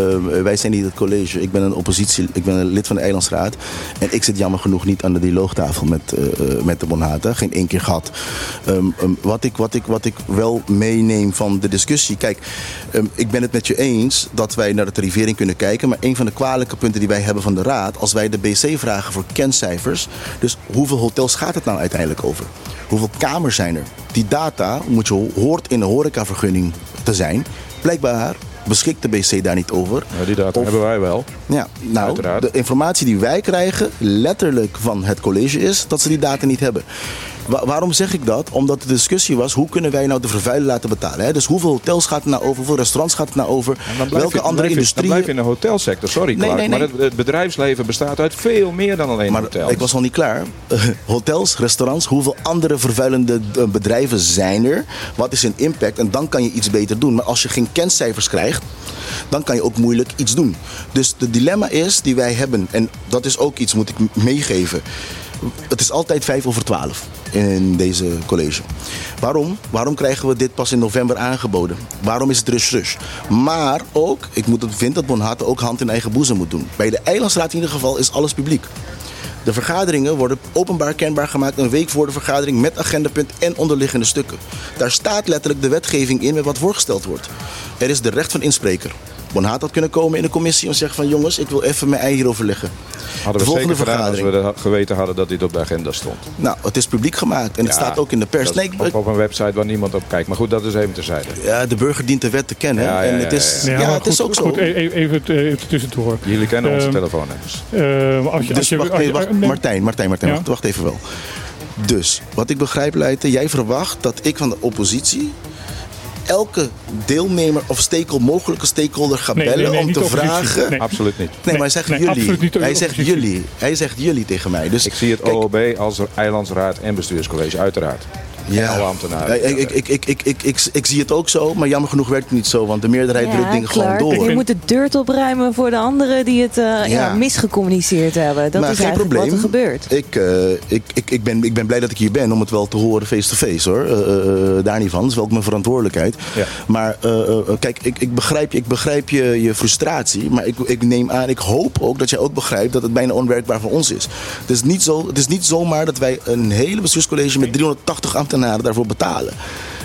wij zijn niet het college. Ik ben een oppositie, ik ben een lid van de Eilandsraad. En ik zit jammer genoeg niet aan de dialoogtafel met, met de Bonhata. Geen één keer gehad. Ehm, ehm, wat, ik, wat, ik, wat ik wel meeneem van de discussie. Kijk, ik ben het met je eens dat wij naar de tarivering kunnen kijken. Maar een van de kwalijke punten die wij hebben van de Raad. Als wij de BC vragen voor kencijfers. Dus hoeveel hotels gaat het nou uiteindelijk over? Hoeveel kamers zijn er? Die data moet je hoort in de horecavergunning te zijn. Blijkbaar beschikt de BC daar niet over. Ja, die data Of- hebben wij wel. Ja, nou, Uiteraard. de informatie die wij krijgen, letterlijk van het college, is dat ze die data niet hebben. Wa- waarom zeg ik dat? Omdat de discussie was, hoe kunnen wij nou de vervuiler laten betalen? Hè? Dus hoeveel hotels gaat het nou over? Hoeveel restaurants gaat het nou over? Welke je, andere industrieën? Dan blijf je in de hotelsector. Sorry, Nee, Clark. nee, nee. Maar het, het bedrijfsleven bestaat uit veel meer dan alleen Maar hotels. ik was al niet klaar. hotels, restaurants, hoeveel andere vervuilende eh, bedrijven zijn er? Wat is hun impact? En dan kan je iets beter doen. Maar als je geen kencijfers krijgt, dan kan je ook moeilijk iets doen. Dus de dilemma is die wij hebben, en dat is ook iets moet ik meegeven. Het is altijd vijf over twaalf in deze college. Waarom? Waarom krijgen we dit pas in november aangeboden? Waarom is het rush rush? Maar ook, ik moet het, vind dat Bonhate ook hand in eigen boezem moet doen. Bij de Eilandsraad in ieder geval is alles publiek. De vergaderingen worden openbaar kenbaar gemaakt een week voor de vergadering met agendapunt en onderliggende stukken. Daar staat letterlijk de wetgeving in met wat voorgesteld wordt. Er is de recht van inspreker. Bonhaat had kunnen komen in de commissie en zeggen van jongens, ik wil even mijn ei hierover leggen. Hadden de we volgende zeker gedaan als we vergadering. geweten hadden dat dit op de agenda stond. Nou, het is publiek gemaakt en het staat ook in de pers. Nee, op, op een website waar niemand op kijkt. Maar goed, dat is even terzijde. ja, de burger dient de wet te kennen. Ja, ja, en ja, het is, ja, het is ook zo. Goed, even, even tussendoor. Jullie kennen onze Ehm, telefoonnummers. Eh, als je, als Dus je, wacht, als je- nee, wacht, nee, Martijn, Martijn, Martijn, Ja. wacht, wacht even wel. Dus, wat ik begrijp, Leijten, jij verwacht dat ik van de oppositie elke deelnemer of stakeholder, mogelijke stakeholder ga Nee, bellen nee, nee, om te vragen. Nee. Absoluut niet. Nee, maar hij zegt nee, jullie. hij zegt jullie. Hij zegt jullie tegen mij. Dus Ik zie het kijk, OLB als Eilandsraad en bestuurscollege, uiteraard. Ja. Alle ambtenaren. Ik, ik, ik, ik, ik, ik, zie het ook zo, maar jammer genoeg werkt het niet zo. Want de meerderheid drukt dingen gewoon door. Je moet de deurt opruimen voor de anderen die het eh, ja. misgecommuniceerd hebben. Dat is eigenlijk wat er gebeurt. Ik, eh, ik, ik, ik, ben, ik ben blij dat ik hier ben om het wel te horen face-to-face hoor. Eh, daar niet van, dat is wel ook mijn verantwoordelijkheid. Maar kijk, ik, ik begrijp, ik begrijp je, je frustratie. Maar ik, ik neem aan, ik hoop ook dat jij ook begrijpt dat het bijna onwerkbaar voor ons is. Het is niet, zo, het is niet zomaar dat wij een hele bestuurscollege met 380 ambtenaren daarvoor betalen.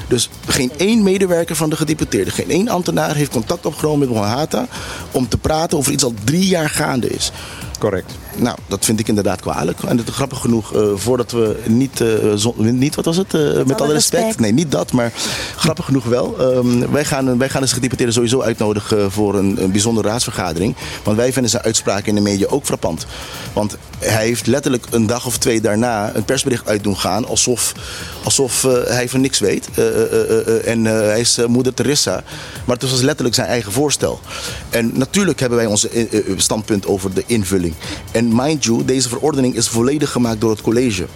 Dus geen één medewerker van de gedeputeerde, geen één ambtenaar heeft contact opgenomen met Mohata om te praten over iets al drie jaar gaande is. Correct. Nou, dat vind ik inderdaad kwalijk. En het is grappig genoeg, eh, voordat we niet, eh, zon- niet, wat was het? Eh, met alle alle respect. respect. Nee, niet dat, maar grappig genoeg wel. Ehm, wij, gaan, wij gaan de gedeputeerde sowieso uitnodigen voor een, een bijzondere raadsvergadering. Want wij vinden zijn uitspraken in de media ook frappant. Want hij heeft letterlijk een dag of twee daarna een persbericht uit doen gaan. Alsof, alsof eh, hij van niks weet. Eh, eh, en hij is moeder Teresa. Maar het was letterlijk zijn eigen voorstel. En natuurlijk hebben wij eh, standpunt over de invulling. En mind you, deze verordening is volledig gemaakt door het college.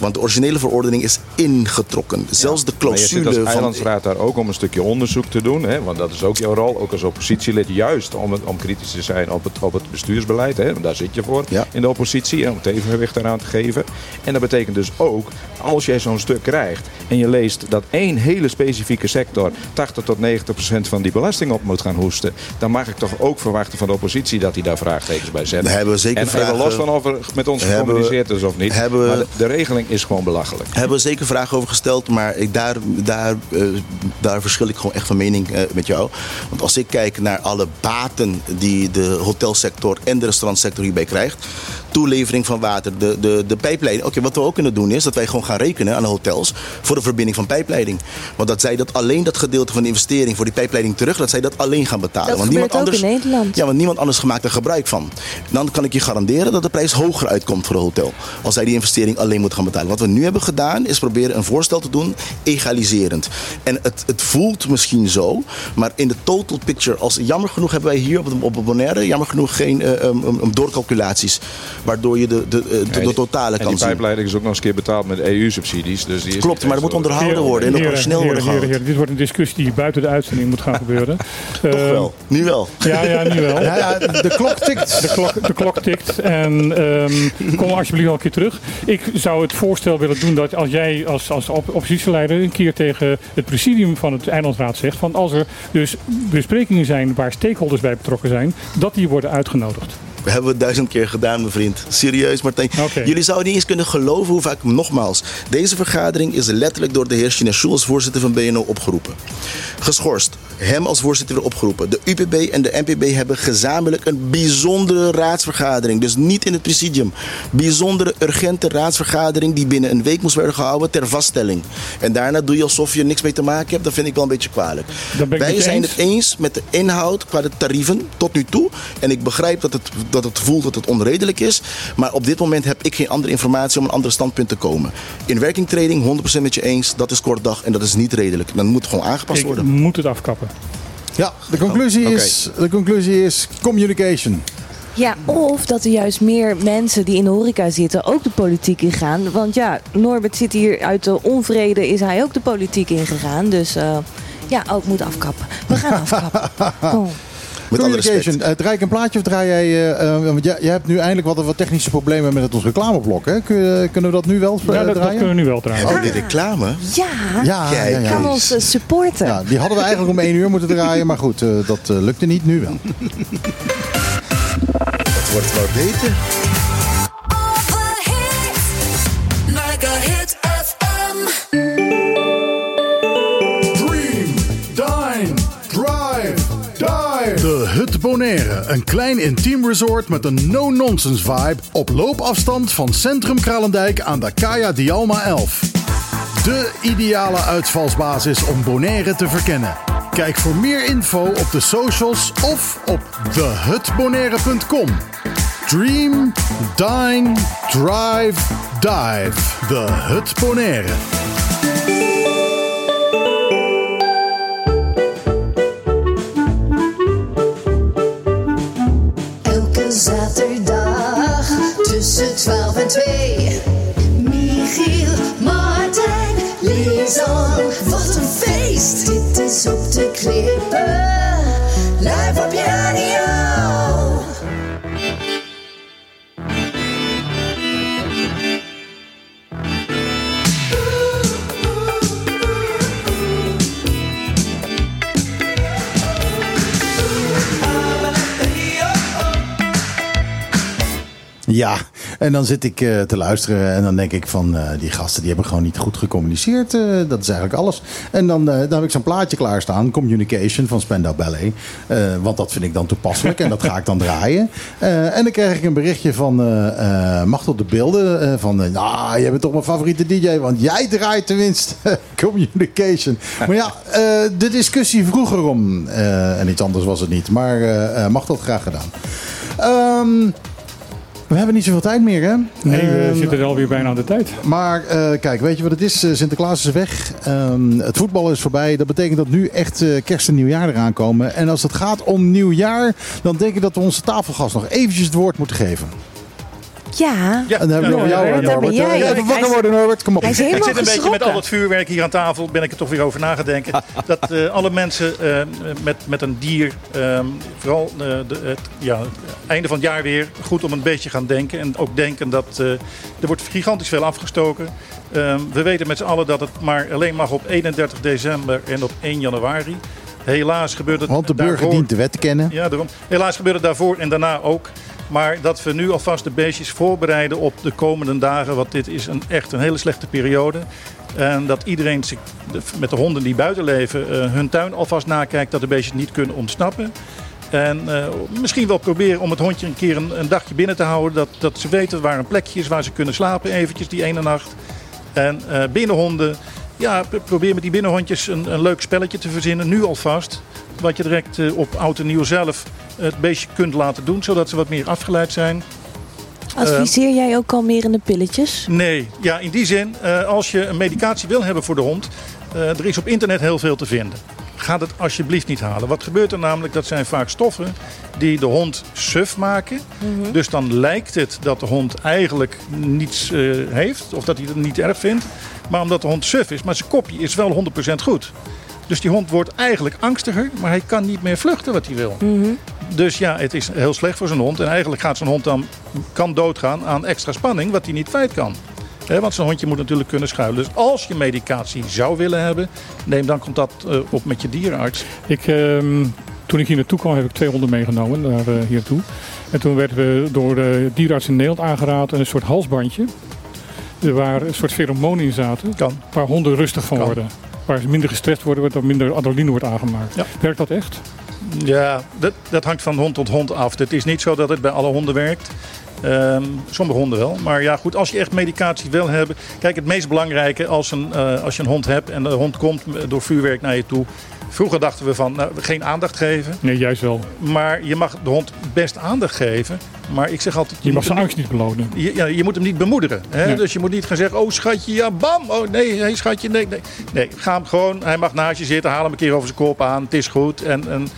Want de originele verordening is ingetrokken. Zelfs de Maar je zit clausule als van... Eilandsraad daar ook om een stukje onderzoek te doen. Hè? Want dat is ook jouw rol, ook als oppositielid. Juist om, het- om kritisch te zijn op het, op het bestuursbeleid. Hè? Want daar zit je voor Ja. in de oppositie. En om het evenwicht eraan te geven. En dat betekent dus ook, als jij zo'n stuk krijgt. En je leest dat één hele specifieke sector 80 tot 90 procent van die belasting op moet gaan hoesten. Dan mag ik toch ook verwachten van de oppositie dat hij daar vraagtekens bij zet. Daar hebben we zeker en even vragen- los van of er met ons we- gecommuniceerd is of niet. hebben we- maar de, de regeling is gewoon belachelijk. hebben we zeker vragen over gesteld, maar ik, daar, daar, eh, daar verschil ik gewoon echt van mening eh, met jou. Want als ik kijk naar alle baten die de hotelsector en de restaurantsector hierbij krijgt. Toelevering van water, de, de, de pijpleiding. Oké, wat we ook kunnen doen is dat wij gewoon gaan rekenen aan de hotels voor de verbinding van pijpleiding. Want dat zij dat alleen dat gedeelte van de investering voor die pijpleiding terug, dat zij dat alleen gaan betalen. Dat want gebeurt ook in Nederland. Ja, want niemand anders maakt er gebruik van. Dan kan ik je garanderen dat de prijs hoger uitkomt voor een hotel. Als zij die investering alleen moet gaan betalen. Betalen. Wat we nu hebben gedaan is proberen een voorstel te doen, egaliserend. En het, het voelt misschien zo, maar in de total picture, als, jammer genoeg hebben wij hier op, de, op Bonaire, jammer genoeg geen eh, um, um, doorcalculaties, waardoor je de, de, de, de, de totale En kan die zien. pijpleiding is ook nog eens een keer betaald met EU-subsidies. Dus die is Klopt, maar dat moet onderhouden worden en ook snel worden heren, heren, gehouden. heren, Dit wordt een discussie die buiten de uitzending moet gaan gebeuren. Toch Eh, wel, nu wel. Ja, ja, nu wel. Ja, ja, de klok tikt. De klok, de klok tikt. En ehm, kom alsjeblieft al een keer terug. Ik zou het voorstel willen doen dat als jij als, als op- oppositieleider een keer tegen het presidium van het Eilandsraad zegt. Van als er dus besprekingen zijn waar stakeholders bij betrokken zijn, dat die worden uitgenodigd. We hebben het duizend keer gedaan, mijn vriend. Serieus, Martijn. Jullie zouden niet eens kunnen geloven hoe vaak, nogmaals, deze vergadering is letterlijk door de heer Chineshoe als voorzitter van BNO opgeroepen. Geschorst. Hem als voorzitter weer opgeroepen. De UPB en de NPB hebben gezamenlijk een bijzondere raadsvergadering. Dus niet in het presidium. Bijzondere, urgente raadsvergadering die binnen een week moest worden gehouden ter vaststelling. En daarna doe je alsof je niks mee te maken hebt. Dat vind ik wel een beetje kwalijk. Wij zijn eens. het eens met de inhoud qua de tarieven tot nu toe. En ik begrijp dat het, dat het voelt dat het onredelijk is. Maar op dit moment heb ik geen andere informatie om een ander standpunt te komen. In werkingtreding 100% met je eens. Dat is kort dag en dat is niet redelijk. Dan moet het gewoon aangepast Ik worden. moet het afkappen. Ja, de conclusie, Oké. is, de conclusie is communication. Ja, of dat er juist meer mensen die in de horeca zitten ook de politiek ingaan. Want ja, Norbert zit hier uit de onvrede, is hij ook de politiek ingegaan. Dus eh, ja, ook moet afkappen. We gaan afkappen. Kom. Met alle respect. Eh, draai ik een plaatje of draai jij... eh, eh, want jij, jij hebt nu eindelijk wat, wat technische problemen met het ons reclameblok. Hè? Kun je- kunnen we dat nu wel eh, Ja, dat, dat draaien? kunnen we nu wel trouwens. Oh, die reclame. Ja, Ja, ja, ja. kan ons supporten. Ja, die hadden we eigenlijk om één uur moeten draaien. Maar goed, eh, dat lukte niet. Nu wel. Dat wordt wel beter. Bonaire. Een klein intiem resort met een no-nonsense vibe. Op loopafstand van Centrum Kralendijk aan de Kaya Dialma 11. De ideale uitvalsbasis om Bonaire te verkennen. Kijk voor meer info op de socials of op thehutbonaire.com. Dream, dine, drive, dive. De Hut Bonaire. Zaterdag tussen 12 en 2. Michiel, Martijn, Lisan. Wat een feest! Dit is op de klippen. Live op je. En dan zit ik eh, te luisteren en dan denk ik van eh, die gasten die hebben gewoon niet goed gecommuniceerd. eh, dat is eigenlijk alles. En dan, dan heb ik zo'n plaatje klaarstaan, Communication van Spandau Ballet. Want dat vind ik dan toepasselijk en dat ga ik dan draaien. En dan krijg ik een berichtje van eh Machtel de Beelden. van, nou, jij bent toch mijn favoriete DJ, want jij draait tenminste Communication. Maar ja, de discussie vroeg erom. eh, en iets anders was het niet. Maar Machtel had graag gedaan. Ehm we hebben niet zoveel tijd meer, hè? Nee, we Ehm, zitten er alweer bijna aan de tijd. maar eh, kijk, weet je wat het is? Eh, Sinterklaas is weg. Ehm, het voetbal is voorbij. Dat betekent dat nu echt eh, kerst en nieuwjaar eraan komen. En als het gaat om nieuwjaar, dan denk ik dat we onze tafelgast nog eventjes het woord moeten geven. Ja, Ja, En dan hebben we jou, eh, ben Norbert. jij. Eh, Even Hij wakker worden, Norbert. Kom op. hij is Ik zit een beetje met al het vuurwerk hier aan tafel, ben ik er toch weer over nagedenken. dat eh, alle mensen eh, met, met een dier, ehm, vooral eh, de, het ja, einde van het jaar weer, goed om een beetje gaan denken. En ook denken dat eh, er wordt gigantisch veel afgestoken. Ehm, we weten met z'n allen dat het maar alleen mag op 31 december en op 1 januari. Helaas gebeurt het Want de burger daarvoor- dient de wet te kennen. ja, daarom. Helaas gebeurt het daarvoor en daarna ook. Maar dat we nu alvast de beestjes voorbereiden op de komende dagen. Want dit is een, echt een hele slechte periode. En dat iedereen met de honden die buiten leven eh, hun tuin alvast nakijkt. Dat de beestjes niet kunnen ontsnappen. En eh, misschien wel proberen om het hondje een keer een, dagje binnen te houden. Dat, dat ze weten waar een plekje is waar ze kunnen slapen eventjes die ene nacht. En eh, binnenhonden, ja, probeer met die binnenhondjes een, een leuk spelletje te verzinnen. Nu alvast. Wat je direct eh, op oud en nieuw zelf het beestje kunt laten doen. Zodat ze wat meer afgeleid zijn. Adviseer jij ook kalmerende pilletjes? Nee, ja, in die zin, eh, als je een medicatie wil hebben voor de hond, eh, er is op internet heel veel te vinden. Ga het alsjeblieft niet halen. Wat gebeurt er namelijk? Dat zijn vaak stoffen die de hond suf maken. Dus dan lijkt het dat de hond eigenlijk niets heeft, of dat hij het niet erg vindt. Maar omdat de hond suf is, maar zijn kopje is wel 100% goed. Dus die hond wordt eigenlijk angstiger, maar hij kan niet meer vluchten wat hij wil. Dus ja, het is heel slecht voor zijn hond. En eigenlijk gaat zijn hond dan kan doodgaan aan extra spanning, wat hij niet kwijt kan. Hè, want zijn hondje moet natuurlijk kunnen schuilen. Dus als je medicatie zou willen hebben, neem dan contact eh, op met je dierenarts. Ik, ehm, toen ik hier naartoe kwam, heb ik twee honden meegenomen naar eh, hier naartoe. En toen werden we door de dierenarts in Nederland aangeraden een soort halsbandje. Er waar een soort pheromonen in zaten. Kan. Waar honden rustig van Kan. worden. Waar ze minder gestrest worden, waardoor minder adrenaline wordt aangemaakt. Ja. Werkt dat echt? Ja, dat, dat hangt van hond tot hond af. Het is niet zo dat het bij alle honden werkt. Ehm, sommige honden wel. Maar ja, goed, als je echt medicatie wil hebben. Kijk, het meest belangrijke als, een, eh, als je een hond hebt en de hond komt door vuurwerk naar je toe. Vroeger dachten we van nou, geen aandacht geven. Nee, juist wel. Maar je mag de hond best aandacht geven. Maar ik zeg altijd. Je mag zijn angst niet belonen. je, ja, je moet hem niet bemoederen. Hè? Nee. Dus je moet niet gaan zeggen: Oh schatje, ja, bam. Oh nee, nee schatje, nee, nee. Nee, ga hem gewoon. Hij mag naast je zitten. Haal hem een keer over zijn kop aan. Het is goed. En, en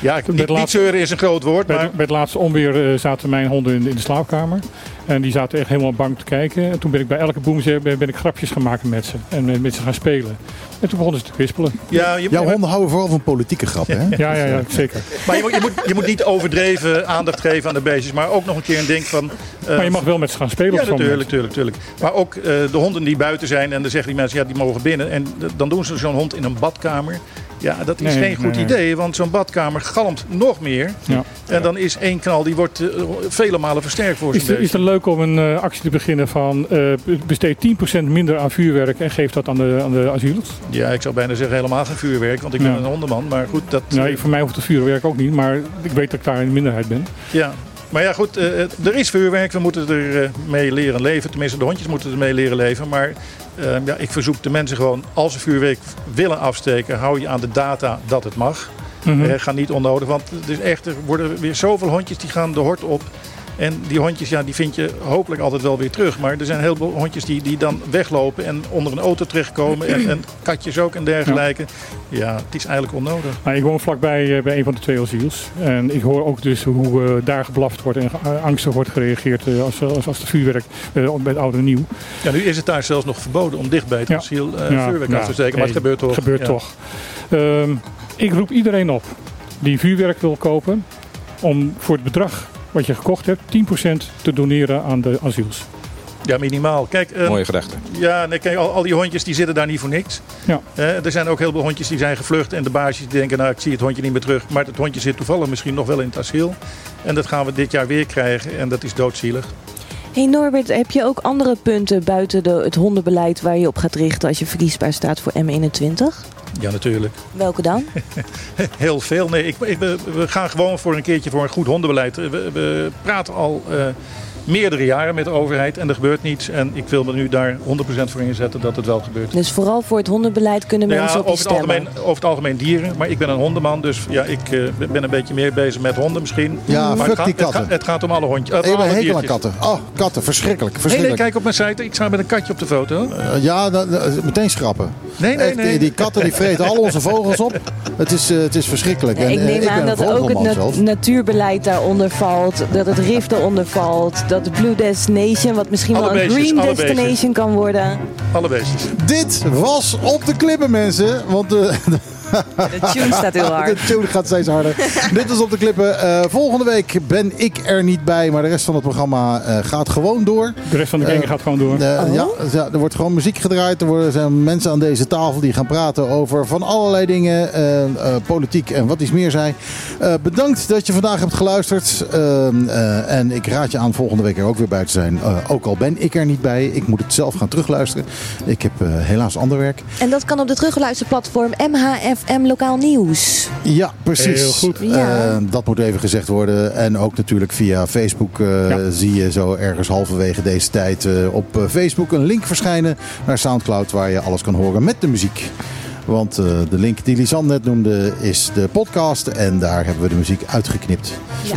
ja, ik, niet, niet zeuren is een groot woord. Bij, Maar de- bij het laatste onweer eh, zaten mijn honden in, in de slaapkamer. En die zaten echt helemaal bang te kijken. En toen ben ik bij elke boemzeer ben, ben ik grapjes gaan maken met ze. En met ze gaan spelen. En toen begonnen ze te kwispelen. ja, je, Jouw honden houden vooral van politieke grappen, hè? Ja, ja, ja, zeker. Maar je, moet- je, moet, je moet niet overdreven aandacht geven aan de beestjes. Maar ook nog een keer een ding van... eh, Maar je mag wel met ze gaan spelen Ja, natuurlijk, natuurlijk, natuurlijk. Maar ook eh, de honden die buiten zijn en dan zeggen die mensen, ja, die mogen binnen. En dan doen ze zo'n hond in een badkamer. Ja, dat is Nee, geen goed nee. idee, want zo'n badkamer galmt nog meer. Ja. En dan is één knal, die wordt eh, vele malen versterkt voor Is, zijn het- is het leuk om een eh, actie te beginnen van eh, besteed 10% minder aan vuurwerk en geef dat aan de, aan de asielers? Ja, ik zou bijna zeggen helemaal geen vuurwerk, want ik ben een hondenman. Maar goed, dat... Nou, voor mij hoeft het vuurwerk ook niet, maar ik weet dat ik daar in de minderheid ben. Ja. Maar ja, goed, er is vuurwerk. We moeten er mee leren leven. Tenminste, de hondjes moeten er mee leren leven. Maar eh, ja, ik verzoek de mensen gewoon, als ze vuurwerk willen afsteken, hou je aan de data dat het mag. Mhm. Eh, ga niet onnodig, want echt, er worden weer zoveel hondjes die gaan de hort op. En die hondjes, ja, die vind je hopelijk altijd wel weer terug. Maar er zijn heel veel hondjes die, die dan weglopen en onder een auto terechtkomen. En, en katjes ook en dergelijke. Ja. het is eigenlijk onnodig. Nou, ik woon vlakbij eh, bij een van de twee asiels. En ik hoor ook dus hoe eh, daar geblaft wordt en ge- angstig wordt gereageerd eh, als, als, als de vuurwerk eh, bij het oude en nieuw. Ja, nu is het daar zelfs nog verboden om dicht bij het Ja. asiel eh, Ja, vuurwerk af te steken. Maar het gebeurt toch. Het gebeurt toch. Ehm, ik roep iedereen op die vuurwerk wil kopen om voor het bedrag wat je gekocht hebt 10% te doneren aan de asiels. Ja, minimaal. Kijk, eh, Mooie gedachte. ja, nee, kijk al, al die hondjes die zitten daar niet voor niks. Ja. Er zijn ook heel veel hondjes die zijn gevlucht. En de baasjes die denken, nou ik zie het hondje niet meer terug. Maar het hondje zit toevallig misschien nog wel in het asiel. En dat gaan we dit jaar weer krijgen. En dat is doodzielig. Hey Norbert, heb je ook andere punten buiten de, het hondenbeleid waar je op gaat richten als je verkiesbaar staat voor M21? Ja, natuurlijk. Welke dan? Heel veel. Nee, ik, ik, we we gaan gewoon voor een keertje voor een goed hondenbeleid. We, we praten al eh, meerdere jaren met de overheid en er gebeurt niets. En ik wil me nu daar 100% voor inzetten dat het wel gebeurt. Dus vooral voor het hondenbeleid kunnen Nou mensen ja, op over, het stemmen. algemeen, over het algemeen dieren. Maar ik ben een hondenman, dus ja, ik eh, ben een beetje meer bezig met honden misschien. Ja, maar fuck het, die gaat, het, katten. gaat, het gaat om alle hondjes. Uh, een hekel aan katten. Oh, katten, verschrikkelijk. Nee, nee, verschrikkelijk. kijk op mijn site. Ik sta met een katje op de foto. Eh, ja, dat- dat- meteen schrappen. Nee, nee, nee. Die, die katten die vreten al onze vogels op. Het is, eh, het is verschrikkelijk. Ik eh, neem ben aan dat ook het vogelman nat- zelf. natuurbeleid daaronder valt. Dat het RIF eronder valt. Dat de Blue Destination, wat misschien Alle wel een beestjes, Green Destination beestjes. kan worden. Alle beestjes. Dit was op de klippen, mensen. Want de, De tune staat heel de hard. tune gaat steeds harder. Dit was op de klippen. Eh, volgende week ben ik er niet bij. Maar de rest van het programma eh, gaat gewoon door. De rest van de gang gaat gewoon door. Eh, Oh. ja, ja, er wordt gewoon muziek gedraaid. Er worden, zijn mensen aan deze tafel die gaan praten over van allerlei dingen. eh, eh, politiek en wat iets meer zijn. Eh, bedankt dat je vandaag hebt geluisterd. Eh, eh, en ik raad je aan volgende week er ook weer bij te zijn. Eh, ook al ben ik er niet bij. Ik moet het zelf gaan terugluisteren. Ik heb eh, helaas ander werk. En dat kan op de teruggeluisterplatform MHFM Lokaal Nieuws. Ja, precies. Heel goed. Ja. Eh, dat moet even gezegd worden. En ook natuurlijk via Facebook eh, Ja. zie je zo ergens halverwege deze tijd eh, op Facebook een link verschijnen naar Soundcloud waar je alles kan horen met de muziek. Want eh, de link die Lisanne net noemde is de podcast. En daar hebben we de muziek uitgeknipt.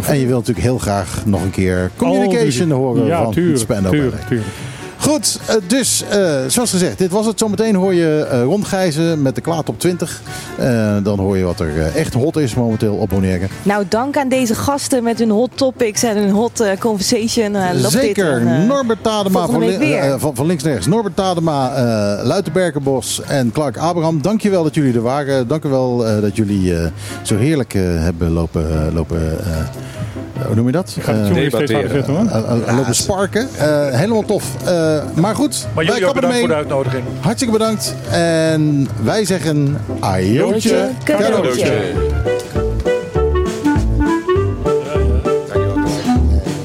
En je wilt natuurlijk heel graag nog een keer Communication Oh, horen ja, van tuurlijk, tuurlijk, Ballet. tuurlijk. Goed, eh, dus eh, zoals gezegd, dit was het. Zometeen hoor je eh rondgijzen met de Klaat op 20. Eh, dan hoor je wat er echt hot is momenteel op Bonaire. Nou, dank aan deze gasten met hun hot topics en hun hot conversation. Zeker, dit. En, Norbert Tadema van, li- van, van links naar rechts. Norbert Tadema, eh Luiten Berkenbos en Clark Abraham. Dankjewel dat jullie er waren. Dankjewel eh dat jullie eh, zo heerlijk hebben lopen... lopen eh, hoe noem je dat? Ik ga het eh, lopen sparken. Eh, helemaal tof. Eh, maar goed, Maar wij jullie ook kappen bedankt voor de ermee. uitnodiging. Hartstikke bedankt. En wij zeggen ajootje Cadeautje.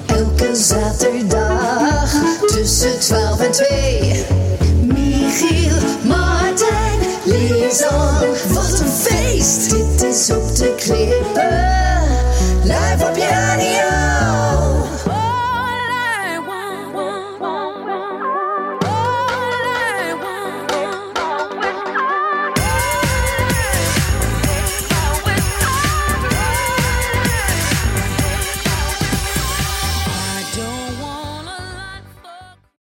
Elke zaterdag tussen 12 en 2. Michiel, Martijn, Lisan, wat een feest. Dit is op de klippen.